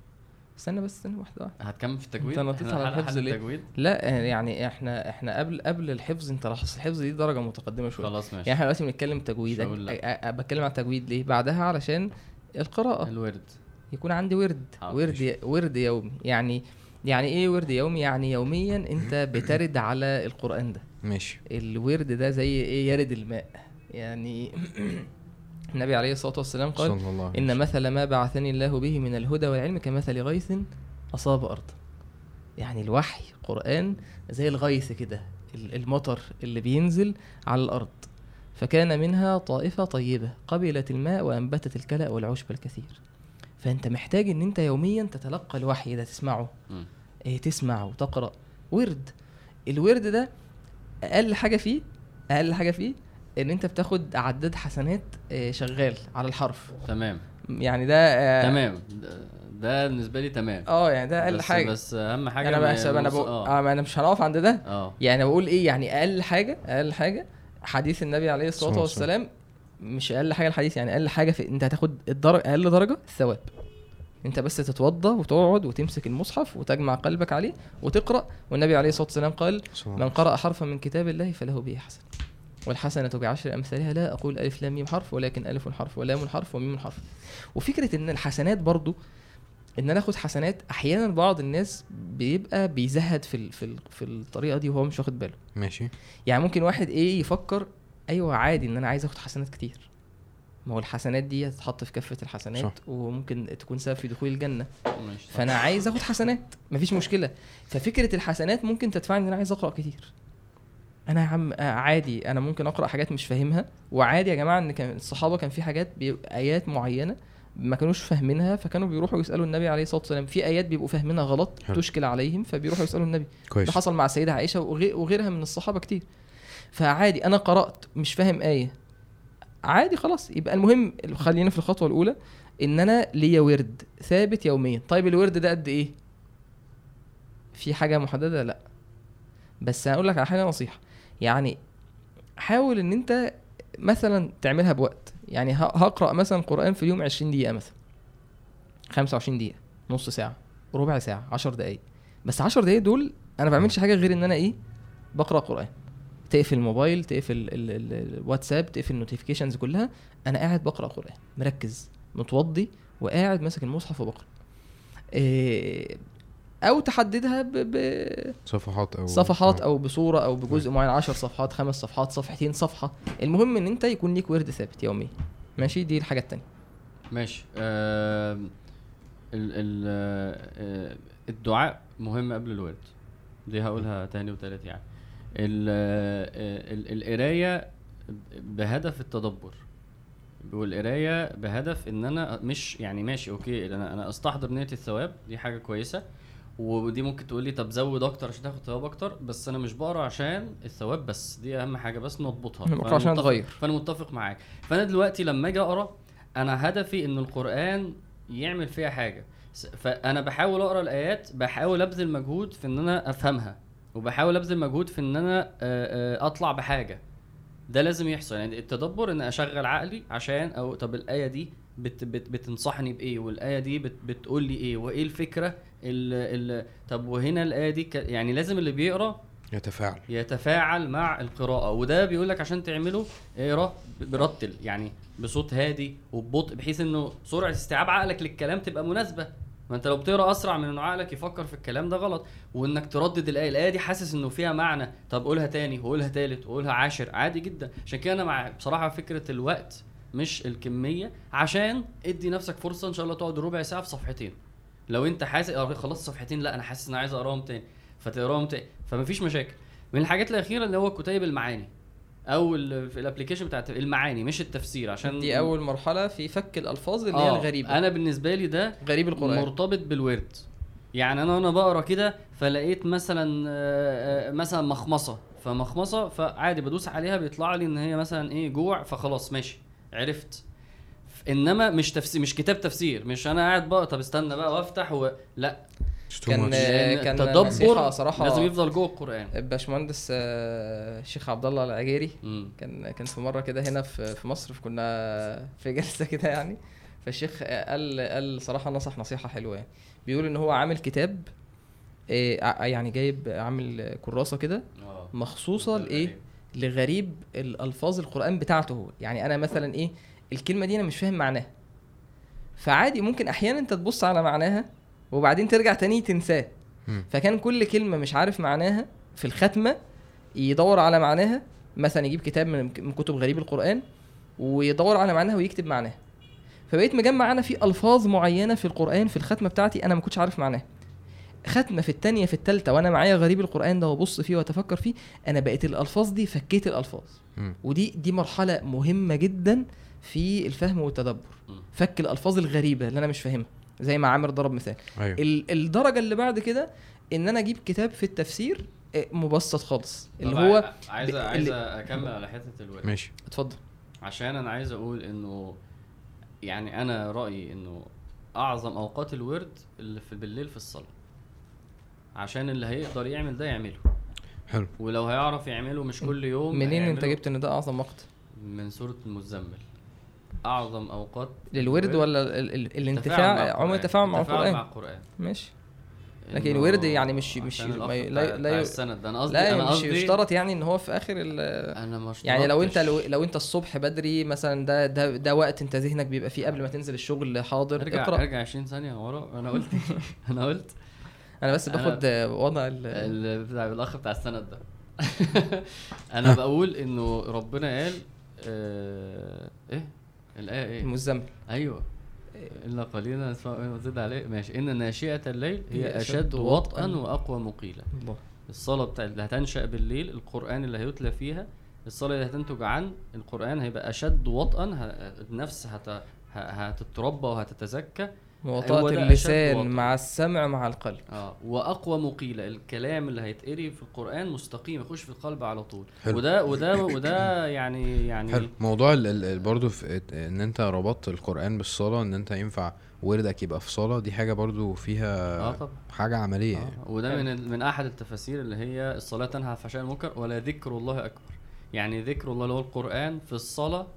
استنى بس استنى واحدة واحدة. هتكمل في التجويد؟ نطيت إحنا على الحفظ ليه؟ التجويد؟ لا يعني إحنا إحنا قبل قبل الحفظ أنت لاحظت الحفظ دي درجة متقدمة شوية. خلاص ماشي. يعني إحنا دلوقتي بنتكلم تجويد. بتكلم عن التجويد ليه؟ بعدها علشان القراءة. الورد. يكون عندي ورد. حاضر. ورد ورد يومي. يعني يعني إيه ورد يومي؟ يعني يوميا أنت *clears throat* بترد على القرآن ده. ماشي. الورد ده زي إيه؟ يرد الماء. يعني *clears throat* النبي عليه الصلاة والسلام قال صلى الله عليه إن. مثل ما بعثني الله به من الهدى والعلم كمثل غيث أصاب أرضا يعني الوحي قرآن زي الغيث كده ال- المطر اللي بينزل على الأرض. فكان منها طائفة طيبة قبلت الماء وأنبتت الكلأ والعشب الكثير. فأنت محتاج إن أنت يوميا تتلقى الوحي ده تسمعه. إيه تسمع وتقرأ. ورد. الورد ده أقل حاجة فيه أقل حاجة فيه إن أنت بتاخد عداد حسنات إيه، شغال على الحرف. تمام. يعني ده آه، تمام. ده- بالنسبة لي تمام. آه يعني ده أقل بس حاجة. بس أهم حاجة أنا ما بحسب أنا بقول آه. ما أنا مش هنقف عند ده. آه. يعني بقول إيه يعني أقل حاجة أقل حاجة حديث النبي عليه الصلاة والسلام مش أقل حاجة الحديث. يعني أقل حاجة في أنت هتاخد الدرجه أقل درجة الثواب. أنت بس تتوضى وتقعد وتمسك المصحف وتجمع قلبك عليه وتقرأ. والنبي عليه الصلاة والسلام قال من قرأ حرفا من كتاب الله فله به حسنة والحسنة بعشر أمثالها لا أقول ألف لام ميم حرف ولكن ألف حرف ولام حرف وميم حرف. وفكرة إن الحسنات برضو إن أنا آخد حسنات أحيانا بعض الناس بيبقى بيزهد في ال في ال في الطريقة دي وهو مش واخد باله. ماشي. يعني ممكن واحد إيه يفكر أيوه عادي إن أنا عايز آخد حسنات كتير. ما هو الحسنات دي هتتحط في كفة الحسنات صح. وممكن تكون سبب في دخول الجنة. ماشي. صح. فأنا عايز آخد حسنات مفيش مشكلة. ففكرة الحسنات ممكن تدفعني إن أنا عايز أقرأ كتير. أنا يا عم آه، عادي أنا ممكن أقرأ حاجات مش فاهمها. وعادي يا جماعة إن كان الصحابة كان في حاجات آيات معينة ما كانوش فاهمينها فكانوا بيروحوا يسألوا النبي عليه الصلاة والسلام. في آيات بيبقوا فاهمينها غلط حلو. تشكل عليهم فبيروحوا يسألوا النبي. ده كويس حصل مع السيدة عائشة وغي- وغيرها من الصحابة كتير. فعادي أنا قرأت مش فاهم آية. عادي خلاص. يبقى المهم خلينا في الخطوة الأولى إن أنا ليا ورد ثابت يوميا. طيب الورد ده قد إيه؟ في حاجة محددة؟ لأ. بس هقول لك على حاجة نصيحة. يعني حاول إن أنت مثلا تعملها بوقت. يعني هقرأ مثلا قرآن في اليوم 20 دقيقة مثلا. 25 دقيقة نص ساعة ربع ساعة 10 دقائق بس 10 دقايق دول أنا ما بعملش حاجة غير إن أنا إيه بقرأ قرآن. تقفل الموبايل تقفل ال- ال- ال- الواتساب تقفل النوتيفيكيشنز كلها. أنا قاعد بقرأ قرآن مركز متوضي وقاعد ماسك المصحف وبقرأ. إيه أو تحددها ب... ب... صفحات أو صفحات آه. أو بصورة أو بجزء معين 10 صفحات خمس صفحات صفحتين صفحة. المهم إن أنت يكون ليك ورد ثابت يومي ماشي؟ دي الحاجة التانية. ماشي. آم، ال ال آه، الدعاء مهم قبل الورد. دي هقولها تاني وتالت يعني. ال- آه، ال- القراية بهدف التدبر. والقراية بهدف إن أنا مش يعني ماشي okay أنا أنا أستحضر نية الثواب دي حاجة كويسة. ودي ممكن تقول لي طب زود أكتر عشان تاخد ثواب أكتر بس أنا مش بقرا عشان الثواب بس دي اهم حاجة بس نضبطها فأنا عشان أتغير. فأنا متفق معاك. فأنا دلوقتي لما أجي أقرأ أنا هدفي إن القرآن يعمل فيها حاجة. فأنا بحاول أقرأ الآيات بحاول أبذل مجهود في إن أنا أفهمها وبحاول أبذل مجهود في إن أنا آه، آه، أطلع بحاجة. ده لازم يحصل. يعني التدبر إن أشغل عقلي عشان أو طب الآية دي بت بت بتنصحني بإيه؟ والآية دي بت بتقول لي إيه؟ وإيه الفكرة ال ال طب وهنا الآية دي ك يعني لازم اللي بيقرأ يتفاعل. يتفاعل مع القراءة وده بيقول لك عشان تعمله اقرأ برتل يعني بصوت هادي وببطء بحيث إنه سرعة استيعاب عقلك للكلام تبقى مناسبة. ما أنت لو بتقرأ أسرع من إنه عقلك يفكر في الكلام ده غلط وإنك تردد الآية الآية دي حاسس إنه فيها معنى. طب قولها تاني وقولها تالت وقولها عاشر عادي جدا. عشان كده أنا مع بصراحة فكرة الوقت مش الكمية عشان ادي نفسك فرصة إن شاء الله تقعد ربع ساعة في صفحتين. لو انت حاسس آه خلصت صفحتين لا أنا حاسس إن أنا عايز أقراهم تاني. فتقراهم تاني. فمفيش مشاكل. من الحاجات الأخيرة اللي هو كتيب المعاني. أو في الابلكيشن بتاعت المعاني مش التفسير عشان دي أول مرحلة في فك الألفاظ اللي هي آه، الغريبة. أنا بالنسبة لي ده غريب القرآن. مرتبط بالورد. يعني أنا وأنا بقرأ كده فلقيت مثلا آه، آه، مثلا مخمصة. فمخمصة فعادي بدوس عليها بيطلع لي إن هي مثلا إيه جوع فخلاص ماشي. عرفت. إنما مش تفسير مش كتاب تفسير مش أنا قاعد بقى طب استنى بقى وأفتح و... لأ. كان-. لأن كان التدبر نصيحة صراحة- لازم يفضل جوه القرآن. باشمهندس آه، الشيخ عبد الله العجيري. كان كان في مرة كده هنا في في مصر كنا *laughs* في جلسة كده يعني. فالشيخ قال قال صراحة نصح نصيحة حلوة يعني. بيقول إن هو عامل كتاب إيه، ع- يعني جايب عامل كراسة كده مخصوصة لإيه؟ لغريب الألفاظ القرآن بتاعته هو. يعني أنا مثلا إيه؟ الكلمة دي أنا مش فاهم معناها. فعادي ممكن أحيانا انت تبص على معناها وبعدين ترجع تاني تنساه. فكان كل كلمة مش عارف معناها في الختمة يدور على معناها مثلا يجيب كتاب من كتب غريب القرآن ويدور على معناها ويكتب معناها. فبقيت مجمع أنا في ألفاظ معينة في القرآن في الختمة بتاعتي أنا ما كنتش عارف معناها. ختمة في الثانية في الثالثه وأنا معايا غريب القرآن ده وابص فيه وأتفكر فيه أنا بقيت الألفاظ دي فكيت الألفاظ. ودي دي مرحلة مهمة جدا في الفهم والتدبر. فك الألفاظ الغريبة اللي أنا مش فاهمها زي ما عامر ضرب مثال. أيوه. ال- الدرجة اللي بعد كده إن أنا أجيب كتاب في التفسير آه، مبسط خالص. اللي هو عايز ب- عايز اللي- أكمل على حتة الورد ماشي. اتفضل. عشان أنا عايز أقول إنه يعني أنا رأيي إنه أعظم أوقات الورد اللي في بالليل في الصلاة. عشان اللي هيقدر يعمل ده يعمله. حلو. ولو هيعرف يعمله مش كل يوم منين أنت جبت إن ده أعظم وقت؟ من سورة المزمل. أعظم اوقات للورد ولا ال- ال- الانتفاع؟ عموما التفاعل مع التفاعل مع القرآن. القرآن. ماشي. لكن الورد يعني مش- مش- لا- لا السند ده. أنا قصدي أنا مش قصدي يشترط يعني إن هو في آخر ال أنا ما يعني لو أنت. لو, لو أنت الصبح بدري مثلا ده ده ده وقت أنت ذهنك بيبقى فيه قبل ما تنزل الشغل حاضر ارجع اقرأ. أرجع 20 ثانية ورا. أنا قلت *laughs* أنا قلت أنا بس باخد وضع ال- ال- بتاع الأخ بتاع السند ده. *laughs* أنا بقول إنه ربنا قال آه إيه؟ الايه إيه المزمل. أيوه. إلا قليلا نسمع وزد عليه. ماشي. إن ناشئة الليل هي أشد أشد وطئاً. وأقوى مقيلا. الله. الصلاة بتاع اللي هتنشأ بالليل القرآن اللي هيتلى فيها الصلاة اللي هتنتج عن القرآن هيبقى أشد وطئا. النفس هت هتتربى وهتتزكى. أشد اللسان. مع السمع مع القلب آه واقوى مقيله الكلام اللي هيتقري في القرآن مستقيم يخش في القلب على طول حلو. وده وده وده يعني يعني حلو موضوع ال- ال- ال- برضو في إن أنت ربطت القرآن بالصلاة إن أنت ينفع وردك يبقى في صلاة دي حاجة برضو فيها آه طبعا حاجة عملية يعني. آه. وده من ال- من أحد التفاسير اللي هي الصلاة تنهى عن الفحشاء والمنكر ولا ذكر الله أكبر يعني ذكر الله اللي هو القرآن في الصلاة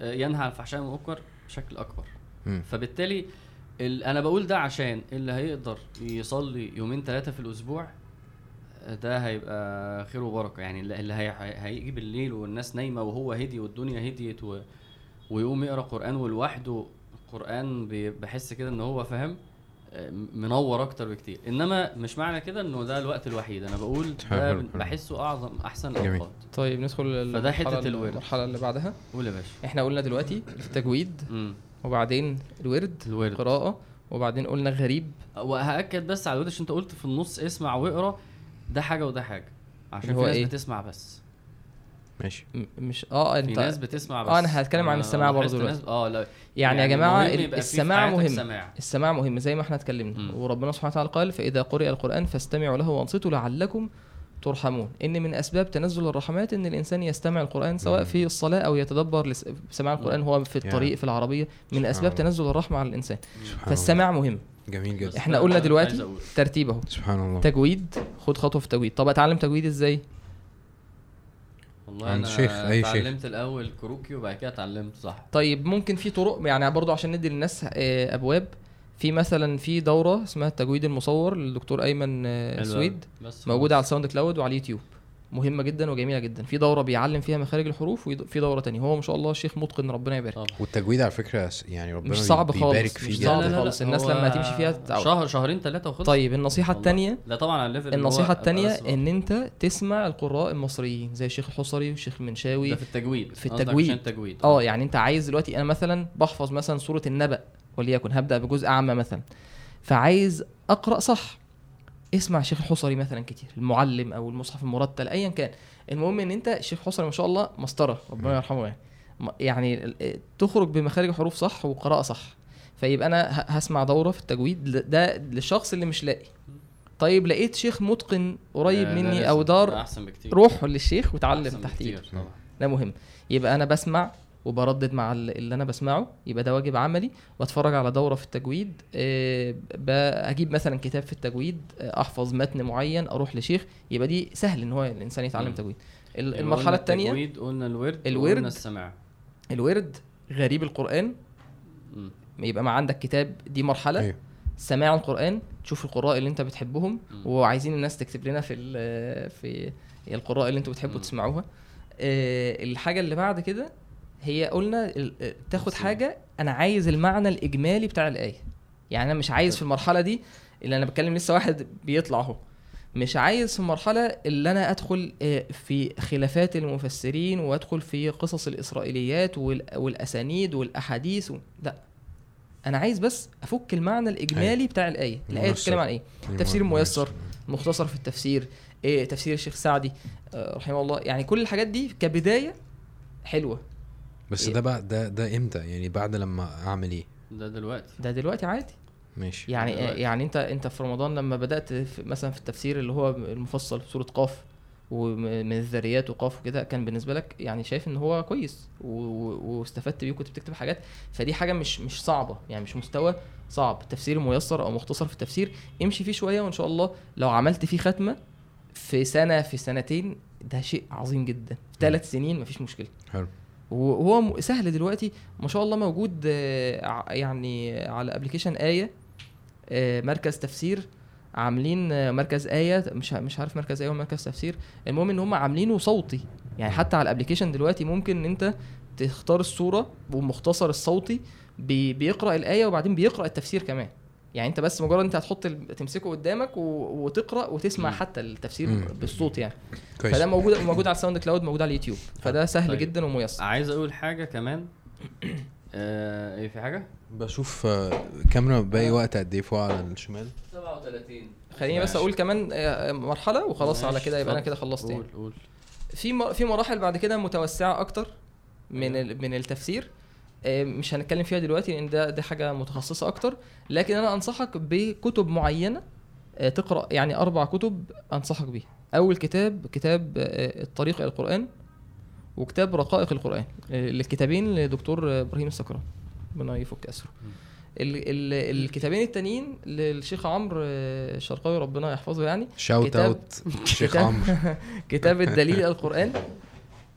آه، ينهى عن الفحشاء والمنكر بشكل أكبر مم. فبالتالي ال- أنا بقول ده عشان اللي هيقدر يصلي يومين ثلاثة في الأسبوع ده هيبقى خير وبركة. يعني اللي اللي هي هي- هيجي بالليل والناس نايمة وهو هدي والدنيا هديت و... ويقوم يقرأ قرآن ولوحده القران بي- بحس كده إن هو فاهم آه، منور أكتر بكتير. إنما مش معنى كده إنه ده الوقت الوحيد. أنا بقول ده. بحسه أعظم أحسن. الاوقات طيب ندخل فده المرحلة- حتة الورد. المرحلة اللي بعدها. قول يا باشا. إحنا قلنا دلوقتي التجويد. وبعدين الورد الورد. قراءة وبعدين قلنا غريب. وهأكد بس على الورد عشان انت قلت في النص اسمع واقرأ ده حاجة وده حاجة. عشان في هو ناس إيه؟ بتسمع بس. ماشي. مش آه في أنت ناس بتسمع بس. آه، أنا هتكلم عن السماع برضه ناس- آه لا. يعني, يا جماعة في في السماع مهم. سماع. السماع مهم. زي ما إحنا اتكلمنا. وربنا سبحانه وتعالى قال فإذا قرئ القرآن فاستمعوا له وأنصتوا لعلكم ترحمون. إن من أسباب تنزل الرحمات إن الإنسان يستمع القرآن سواء. في الصلاة أو يتدبر لس- سماع القرآن هو في الطريق. في العربية. من أسباب. تنزل الرحمة على الإنسان. سبحان فالسماع مهم. الله. جميل جدا. إحنا قلنا دلوقتي. ترتيب أهو. سبحان الله. تجويد. خد خطوة في تجويد طب أتعلم تجويد إزاي؟ والله أنا شيخ، أي شيخ. اتعلمت الأول كروكي وبعد كده اتعلمت صح طيب ممكن في طرق يعني برضو عشان ندي للناس آه، أبواب. في مثلا في دورة اسمها التجويد المصور للدكتور أيمن آه، سويد موجودة على. ال SoundCloud وعلى اليوتيوب مهمة جدا وجميلة جدا. في دورة بيعلم فيها مخارج الحروف وفي دورة تانية. هو ما شاء الله شيخ متقن ربنا يبارك. طبعا. والتجويد على فكرة يعني ربنا مش صعب خالص، بيبارك مش فيه صعب خالص. الناس لما تمشي فيها تتعود. شهر شهرين ثلاثة وخلص. طيب النصيحة. الثانية ده طبعا على ال level النصيحة الثانية. إن أنت تسمع القراء المصريين زي الشيخ الحصري والشيخ المنشاوي. ده في التجويد. في التجويد. عشان التجويد. آه يعني أنت عايز دلوقتي أنا مثلا بحفظ مثلا سورة النبأ وليكن هبدأ بجزء عم مثلا. فعايز أقرأ صح. اسمع شيخ الحصري مثلا كتير المعلم أو المصحف المرتل ايا كان. المهم إن أنت الشيخ الحصري ما شاء الله مسطرة ربنا يرحمه يعني. يعني تخرج بمخارج حروف صح وقراءة صح. فيبقى أنا هسمع دورة في التجويد ده للشخص اللي مش لاقي. طيب لقيت شيخ متقن قريب ده- ده مني لازم. أو ده دار أحسن بكتير. روح للشيخ وتعلم تحت ايده ده مهم. يبقى أنا بسمع وبردد مع ال- اللي أنا بسمعه يبقى ده واجب عملي وأتفرج على دورة في التجويد آه، أجيب مثلا كتاب في التجويد آه، أحفظ متن معين أروح لشيخ يبقى دي سهل إن هو الإنسان يتعلم. تجويد يبقى المرحلة قلنا الثانية التجويد قلنا الورد الورد. قلنا السماع الورد غريب القرآن. يبقى ما عندك كتاب دي مرحلة أيوه سماع القرآن تشوف القراء اللي أنت بتحبهم مم. وعايزين الناس تكتب لنا في ال- في القراء اللي أنتوا بتحبوا. تسمعوها آه، الحاجة اللي بعد كده هي قلنا آه، تاخد. حاجة أنا عايز المعنى الإجمالي بتاع الآية. يعني أنا مش عايز في المرحلة دي اللي أنا بتكلم لسه واحد بيطلع أهو. مش عايز في المرحلة اللي أنا أدخل آه، في خلافات المفسرين وأدخل في قصص الإسرائيليات وال- والأسانيد والأحاديث و... لا. أنا عايز بس أفك المعنى الإجمالي بتاع الآية. الآية الميسر. بتتكلم عن إيه؟ تفسير ميسر مختصر في التفسير. إيه تفسير الشيخ سعدي آه، رحمه الله. يعني كل الحاجات دي كبداية حلوة. بس إيه؟ ده بقى ده ده إمتى؟ يعني بعد لما أعمل إيه؟ ده دلوقتي. ده دلوقتي عادي. ماشي. يعني دلوقتي. يعني انت أنت في رمضان لما بدأت في مثلا في التفسير اللي هو المفصل في سورة قاف ومن الذريات وقاف وكده كان بالنسبة لك يعني شايف إن هو كويس واستفدت بيه وكنت بتكتب حاجات فدي حاجة مش مش صعبة. يعني مش مستوى صعب. تفسير ميسر أو مختصر في التفسير امشي فيه شوية وإن شاء الله لو عملت فيه ختمة في سنه في سنتين ده شيء عظيم جدا. في ثلاث سنين مفيش مشكلة. حلو. وهو سهل دلوقتي ما شاء الله موجود آه، يعني على application آية آه، مركز تفسير عاملين آه، مركز آية مش مش عارف مركز آية ولا مركز تفسير. المهم إن هم عاملينه صوتي. يعني حتى على ال application دلوقتي ممكن إن أنت تختار السورة والمختصر الصوتي بي بيقرأ الآية وبعدين بيقرأ التفسير كمان. يعني انت بس مجرد انت هتحط تمسكه قدامك. وتقرأ وتسمع مم. حتى التفسير مم. بالصوت يعني كويس فده موجود موجود على ال SoundCloud موجود على اليوتيوب فده سهل طيب. جدا وميسر عايز أقول حاجة كمان *coughs* آه إيه في حاجة بشوف آه، كاميرا باقي وقت قد إيه فوق على الشمال 37 خليني بس. أقول كمان آه، مرحلة وخلاص على كده يبقى أنا. كده خلصت يعني قول قول في في مراحل بعد كده متوسعة أكتر من ال- من التفسير آه، مش هنتكلم فيها دلوقتي لأن ده دي حاجة متخصصة أكتر. لكن أنا أنصحك بكتب معينة آه، تقرأ يعني أربع كتب أنصحك بيها. أول كتاب كتاب آه، الطريق إلى القرآن وكتاب رقائق القرآن آه، الكتابين لدكتور آه، إبراهيم السكران. ربنا يفك أسره. ال ال الكتابين التانيين للشيخ عمرو آه، الشرقاوي ربنا يحفظه يعني. shout كتاب- out شيخ كتاب- عمرو. *laughs* كتاب الدليل إلى القرآن.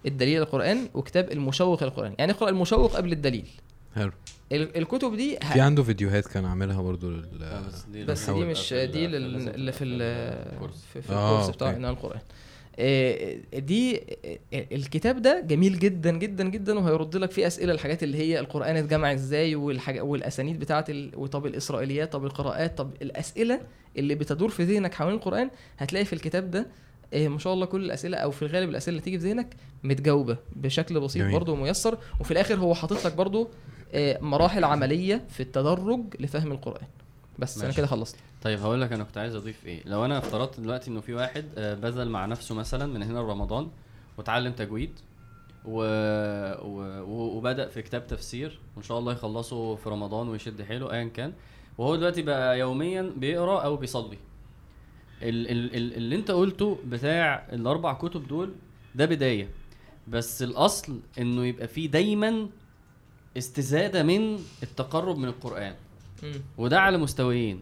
الدليل القرآن وكتاب المشوق القرآن يعني اقرأ المشوق قبل الدليل. حلو. ال- الكتب دي ه- في عنده فيديوهات كان عاملها برضو لل آه، بس دي بس دي مش دي اللي في ال- ال course. في, في آه، ال course بتاع okay. إنه القرآن. آه، دي آه، الكتاب ده جميل جدا جدا جدا وهيرد لك فيه أسئلة الحاجات اللي هي القرآن اتجمع إزاي والحاجة والأسانيد بتاعه ال... وطب الإسرائيليات طب القراءات طب الأسئلة اللي بتدور في ذهنك حوالين القرآن هتلاقي في الكتاب ده ما شاء الله كل الأسئلة أو في الغالب الأسئلة اللي تيجي في ذهنك متجاوبة بشكل بسيط جميل. برضه وميسر. وفي الآخر هو حاطط لك برضه آه، مراحل عملية في التدرج لفهم القرآن. بس أنا ماشي. كده خلصت. طيب هقول لك أنا كنت عايز أضيف إيه. لو أنا افترضت دلوقتي إنه في واحد آه، بذل مع نفسه مثلا من هنا لرمضان وتعلم تجويد و... و... و- وبدأ في كتاب تفسير وإن شاء الله يخلصه في رمضان ويشد حيله ايا كان وهو دلوقتي بقى يوميا بيقرأ أو بيصلي. ال... ال... ال... اللي انت قلته بتاع الأربع كتب دول ده بداية. بس الأصل إنه يبقى فيه دايما استزادة من التقرب من القرآن. وده على مستويين.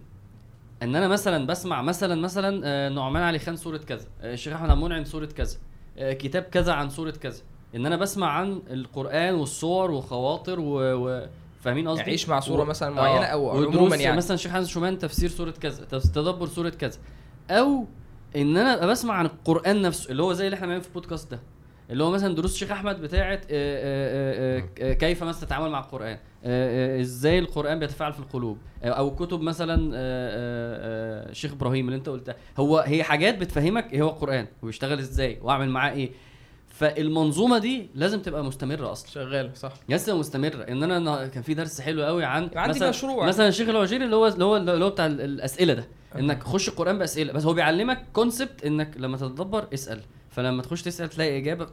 إن أنا مثلا بسمع مثلا مثلا آه، نعمان علي خان سورة كذا آه، الشيخ أحمد المنعم سورة كذا آه، كتاب كذا عن سورة كذا. إن أنا بسمع عن القرآن والصور وخواطر و... و... فاهمين قصدي؟ عيش مع صورة و- مثلا أو ودروس عموماً يعني. مثلا الشيخ حسن شومان تفسير سورة كذا تدبر سورة كذا. أو إن أنا أبقى بسمع عن القرآن نفسه اللي هو زي اللي إحنا بنعمله في البودكاست ده. اللي هو مثلا دروس الشيخ أحمد بتاعه آه، آه، آه، كيف مثلا تتعامل مع القرآن. إزاي القرآن بيتفاعل في القلوب. أو كتب مثلا الشيخ إبراهيم اللي أنت قلتها. هو هي حاجات بتفهمك إيه هو القرآن وبيشتغل إزاي وأعمل معاه إيه. فالمنظومة دي لازم تبقى مستمرة أصلا. شغال صح. لازم تبقى مستمرة. إن أنا كان في درس حلو قوي عن عندي مثلا مشروع. مثلا الشيخ الوجيري اللي هو اللي هو اللي هو بتاع ال- الأسئلة ده. انك خش القرآن بأسئلة. بس هو بيعلمك كونسبت انك لما تتدبر اسأل. فلما تخش تسأل تلاقي إجابة.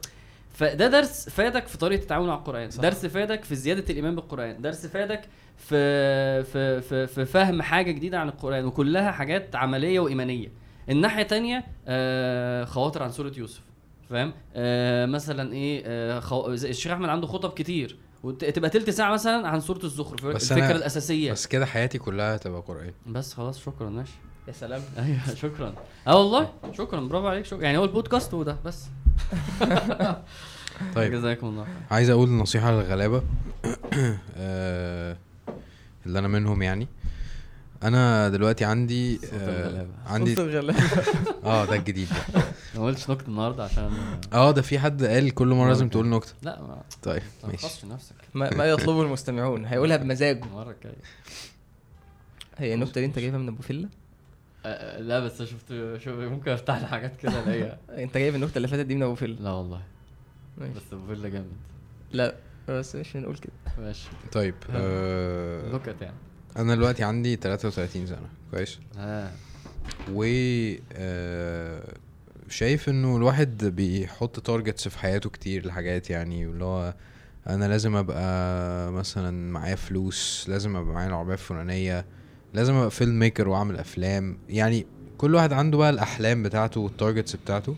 فده درس فادك في طريقة التعامل مع القرآن. صح. درس فادك في زيادة الإيمان بالقرآن. درس فادك في في في, في فهم حاجة جديدة عن القرآن. وكلها حاجات عملية وإيمانية. الناحية تانية آه خواطر عن سورة يوسف. فاهم؟ آه مثلا إيه آه خو... الشيخ أحمد عنده خطب كتير. وتبقى تلت ساعة مثلا عن سورة الزخرف الفكرة أنا- الأساسية. بس كده حياتي كلها هتبقى قرآن. بس خلاص شكرا. ماشي. يا سلام. *laughs* أيوه شكرا. آه والله. شكرا. برافو عليك. شكرا يعني هو البودكاست وده بس. *laughs* طيب. جزاكم الله خير. عايز أقول نصيحة للغلابة. *coughs* آه، اللي أنا منهم يعني. أنا دلوقتي عندي آه،. عندي. *laughs* آه ده الجديد ده. ما قلتش نكتة النهارده عشان آه ده في حد قال كل مرة لازم. تقول نكتة. لا ما طيب ما ماشي. نفسك. ما, ما يطلبه المستمعون. هيقولها بمزاجه. المره الجايه هي النكتة دي أنت جايبها من أبو فيلا؟ لا بس شفت شوف ممكن أفتح لي حاجات كده الاقيها *laughs* أنت جايب النكته اللي فاتت دي من أبو فيلا. لا والله. ماشي. بس أبو فيلا جامد. لا بس مش بنقول كده. ماشي. طيب آه نكت يعني أنا دلوقتي عندي 33 سنة كويس؟ آه و آه، شايف إنه الواحد بيحط targets في حياته كتير لحاجات يعني اللي هو أنا لازم أبقى مثلا معايا فلوس لازم أبقى معايا العربية الفلانية لازم أبقى film maker وأعمل أفلام. يعني كل واحد عنده بقى الأحلام بتاعته وال targets بتاعته.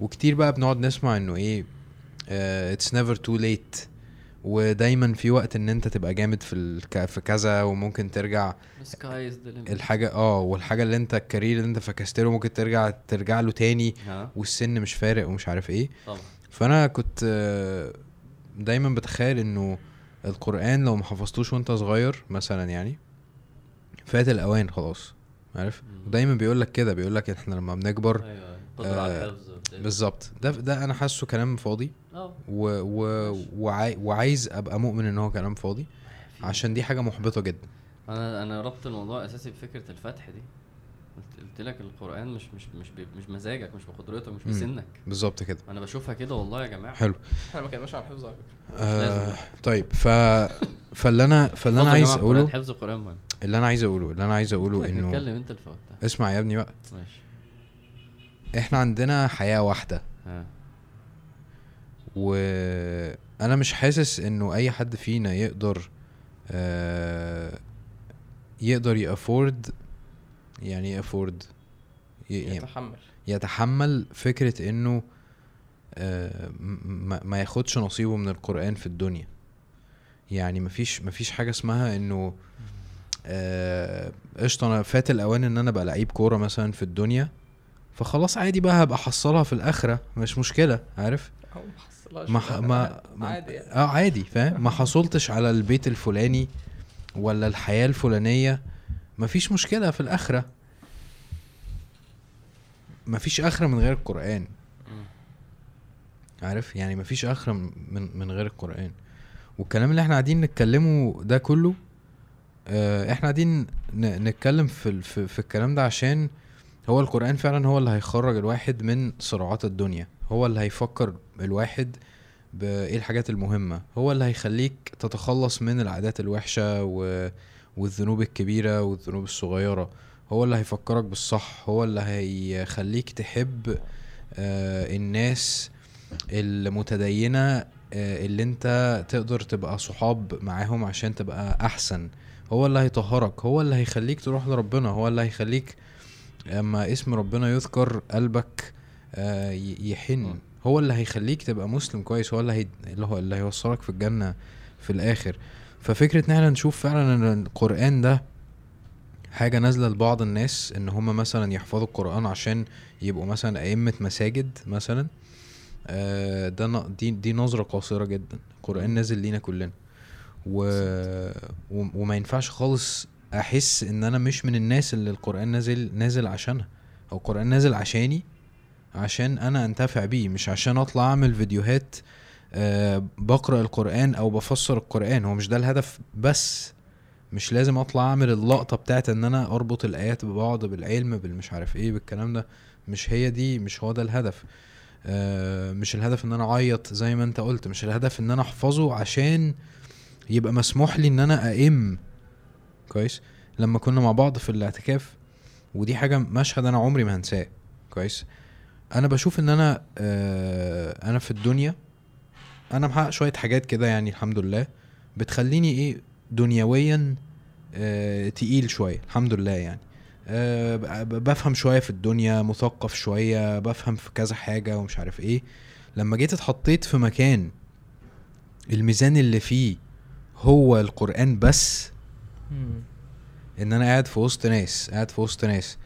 وكتير بقى بنقعد نسمع إنه إيه it's never too late ودايما في وقت إن أنت تبقى جامد في الك... في كذا وممكن ترجع الحاجة آه والحاجة اللي أنت ال career اللي أنت فكست له ممكن ترجع ترجع له تاني. ها؟ والسن مش فارق ومش عارف إيه. طبعا. فأنا كنت آه، دايما بتخيل إنه القرآن لو ما حفظتوش وأنت صغير مثلا يعني فات الأوان خلاص عارف. ودايما بيقول لك كده بيقول لك إحنا لما بنكبر أيوه على آه،. بالظبط. ده ده أنا حاسه كلام فاضي. آه. و و وعاي وعايز أبقى مؤمن إن هو كلام فاضي عشان دي حاجة محبطة جدا. أنا أنا ربط الموضوع أساسي بفكرة الفتح دي. قلت- لك القرآن مش مش مش مش مزاجك مش بقدرتك مش. بسنك. بالظبط كده. أنا بشوفها كده والله يا جماعة. حلو. إحنا ما كناش على الحفظ على فكرة. آه. طيب ف فاللي أنا فاللي أنا عايز أقوله القرآن حفظ القران مهم. اللي أنا عايز أقوله اللي أنا عايز أقوله إنه اتكلم أنت اللي اسمع يا ابني بقى. ماشي. إحنا عندنا حياة واحدة. ها. وأنا مش حاسس إنه أي حد فينا يقدر آه يقدر يأفورد يعني إيه افورد يتحمل. يتحمل فكرة إنه آه ما- ما ياخدش نصيبه من القرآن في الدنيا. يعني مفيش مفيش حاجة اسمها إنه آه، قشطة أنا فات الأوان إن أنا ابقى لعيب كورة مثلا في الدنيا فخلاص عادي بقى هبقى أحصلها في الآخرة مش مشكلة عارف؟ ما ح-. ما عادي يعني. آه عادي فاهم؟ ما حصلتش على البيت الفلاني ولا الحياة الفلانية مفيش مشكلة في الآخرة. مفيش آخرة من غير القرآن. مم. عارف؟ يعني مفيش آخرة من من غير القرآن. والكلام اللي إحنا قاعدين نتكلمه ده كله إحنا قاعدين نتكلم في في, في الكلام ده عشان هو القرآن فعلا هو اللي هيخرج الواحد من صراعات الدنيا. هو اللي هيفكر الواحد بايه الحاجات المهمة. هو اللي هيخليك تتخلص من العادات الوحشة و... والذنوب الكبيرة والذنوب الصغيرة. هو اللي هيفكرك بالصح. هو اللي هيخليك تحب آه الناس المتدينة آه اللي انت تقدر تبقى صحاب معاهم عشان تبقى أحسن. هو اللي هيطهرك هو اللي هيخليك تروح لربنا هو اللي هيخليك اما اسم ربنا يذكر قلبك آه يحن. هو اللي هيخليك تبقى مسلم كويس هو اللي هي... اللي هو اللي هيوصلك في الجنة في الآخر. ففكرة إن إحنا نشوف فعلا إن القرآن ده حاجة نازلة لبعض الناس إن هم مثلا يحفظوا القرآن عشان يبقوا مثلا أئمة مساجد مثلا آه، ده دي دي نظرة قاصرة جدا. القرآن نازل لينا كلنا. و... و... وما ينفعش خالص أحس إن أنا مش من الناس اللي القرآن نازل نازل عشانها. أو القرآن نازل عشاني عشان أنا أنتفع بيه مش عشان أطلع أعمل فيديوهات آه بقرأ القرآن أو بفسر القرآن. هو مش ده الهدف بس. مش لازم أطلع أعمل اللقطة بتاعت إن أنا أربط الآيات ببعض بالعلم بالمش عارف إيه بالكلام ده. مش هي دي مش هو ده الهدف. آه مش الهدف إن أنا أعيط زي ما أنت قلت. مش الهدف إن أنا أحفظه عشان يبقى مسموح لي إن أنا ائم كويس؟ لما كنا مع بعض في الاعتكاف ودي حاجة مشهد أنا عمري ما هنساه. كويس؟ أنا بشوف إن أنا آه أنا في الدنيا أنا محقق شوية حاجات كده يعني الحمد لله بتخليني إيه دنيويا آه تقيل شوية الحمد لله يعني. ب- بفهم شوية في الدنيا مثقف شوية بفهم في كذا حاجة ومش عارف إيه. لما جيت اتحطيت في مكان الميزان اللي فيه هو القرآن بس. إن أنا قاعد في وسط ناس قاعد في وسط ناس.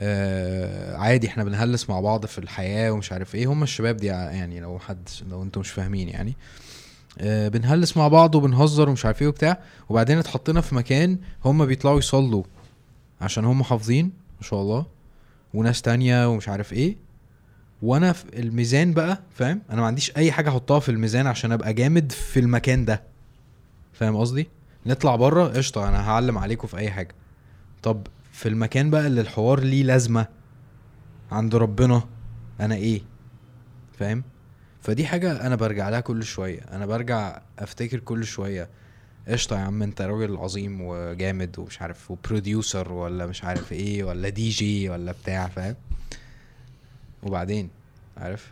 آه عادي إحنا بنهلس مع بعض في الحياة ومش عارف إيه. هم الشباب دي يعني لو حد لو أنتم مش فاهمين يعني. آه بنهلس مع بعض وبنهزر ومش عارف إيه وبتاع. وبعدين اتحطينا في مكان هم بيطلعوا يصلوا عشان هم حافظين ما شاء الله. وناس تانية ومش عارف إيه. وأنا في الميزان بقى فاهم؟ أنا ما عنديش أي حاجة أحطها في الميزان عشان أبقى جامد في المكان ده. فاهم قصدي؟ نطلع بره قشطة أنا هعلم عليكم في أي حاجة. طب في المكان بقى اللي الحوار ليه لازمة عند ربنا أنا إيه؟ فاهم؟ فدي حاجة أنا برجع لها كل شوية. أنا برجع أفتكر كل شوية. قشطة يا عم أنت راجل عظيم وجامد ومش عارف و producer ولا مش عارف إيه ولا دي جي ولا بتاع فاهم؟ وبعدين؟ عارف؟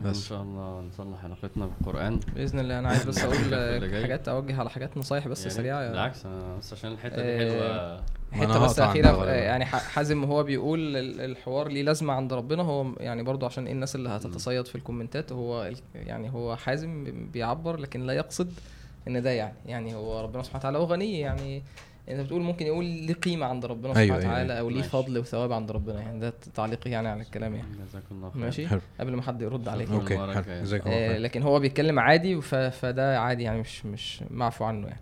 ماشي إن بس. شاء الله نصلح علاقتنا بالقرآن بإذن الله أنا عايز بس *laughs* أقول. حاجات أوجه على حاجات نصايح بس ريت. سريعة بالعكس أنا بس عشان الحتة دي آه، حلوة أنا حتة بس أخيرة غالباً. يعني ح- حازم هو بيقول ال- الحوار ليه لازمة عند ربنا هو يعني برضو عشان إيه الناس اللي هتتصيد في الكومنتات هو يعني هو حازم بيعبر لكن لا يقصد إن ده يعني يعني هو ربنا سبحانه وتعالى هو غني يعني انت بتقول ممكن يقول ليه قيمة عند ربنا سبحانه أيوة، أيوة، وتعالى أو ليه. فضل وثواب عند ربنا. يعني ده تعليقي يعني على الكلام يعني. جزاك الله خير. ماشي؟ حلو. قبل ما حد يرد عليك. okay. okay. جزاك الله آه، خير. لكن هو بيتكلم عادي فده عادي يعني مش مش معفو عنه يعني.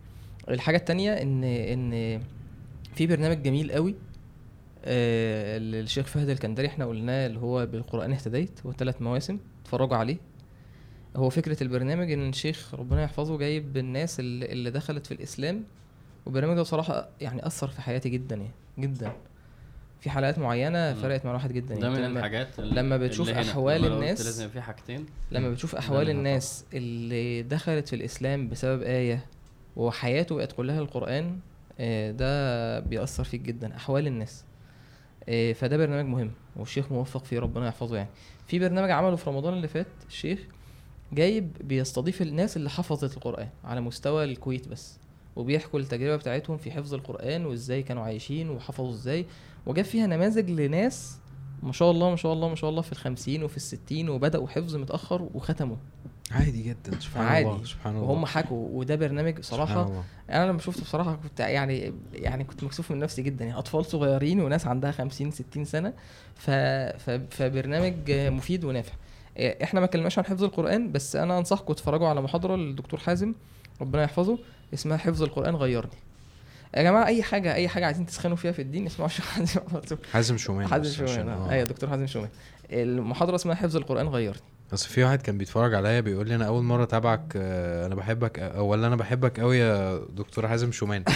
الحاجة التانية إن إن في برنامج جميل قوي آه، للشيخ فهد الكندري إحنا قلناه اللي هو بالقرآن اهتديت هو ثلاث مواسم اتفرجوا عليه. هو فكرة البرنامج إن الشيخ ربنا يحفظه جايب الناس اللي, اللي دخلت في الإسلام والبرنامج ده بصراحة يعني أثر في حياتي جدا يعني جدا. في حلقات معينة. فرقت مع الواحد جدا ده يعني من لما- الحاجات لما بتشوف اللي لما قلت الناس- لازم في حاجتين. لما بتشوف ده أحوال الناس اللي دخلت في الإسلام بسبب آية وحياته بقت كلها القرآن آه، ده بيأثر فيك جدا. أحوال الناس. آه، فده برنامج مهم والشيخ موفق فيه ربنا يحفظه يعني. في برنامج عمله في رمضان اللي فات الشيخ جايب بيستضيف الناس اللي حفظت القرآن على مستوى الكويت بس. وبيحكوا التجربة بتاعتهم في حفظ القرآن وإزاي كانوا عايشين وحفظوا إزاي. وجاب فيها نماذج لناس ما شاء الله ما شاء الله ما شاء الله في الخمسين وفي الستين وبدأوا حفظ متأخر وختموا. عادي جدا سبحان عادي. الله سبحان الله. وهم حكوا وده برنامج الله. أنا لما شفته بصراحة كنت يعني يعني كنت مكسوف من نفسي جدا. يعني أطفال صغيرين وناس عندها 50 60 سنة ف... ف... فبرنامج مفيد ونافع. إحنا ما اتكلمناش عن حفظ القرآن بس أنا أنصحكم تتفرجوا على محاضرة للدكتور حازم ربنا يحفظه. اسمها حفظ القرآن غيرني. يا جماعة أي حاجة أي حاجة عايزين تسخنوا فيها في الدين اسمعوا الشيخ حازم شومان حازم شومان آه. أيوه دكتور حازم شومان المحاضرة اسمها حفظ القرآن غيرني. بس في واحد كان بيتفرج عليا بيقول لي أنا أول مرة أتابعك آه، أنا بحبك أ- ولا أنا بحبك قوي يا دكتور حازم شومان. *laughs*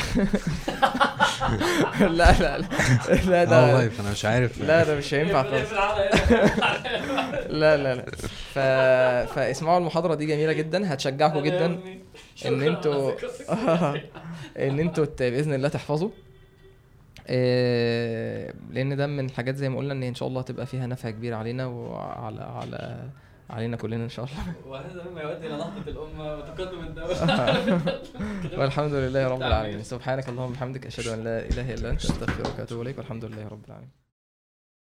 لا لا لا. لا آه والله ده فأنا مش عارف. لا ده مش هينفع خالص. *laughs* لا لا لا. ف... فاسمعوا المحاضرة دي جميلة جدا هتشجعكم جدا إن أنتوا *laughs* إن أنتوا بإذن الله تحفظوا. آه، لأن ده من الحاجات زي ما قلنا إن إن شاء الله هتبقى فيها نفع كبير علينا وعلى على علينا كلنا إن شاء الله. *laughs* وهذا مما يؤدي إلى نهضه الأمة وتقدم الدولة. *laughs* والحمد لله رب العالمين. سبحانك اللهم وبحمدك أشهد أن لا إله إلا أنت أستغفرك وأتوب إليك والحمد لله رب العالمين.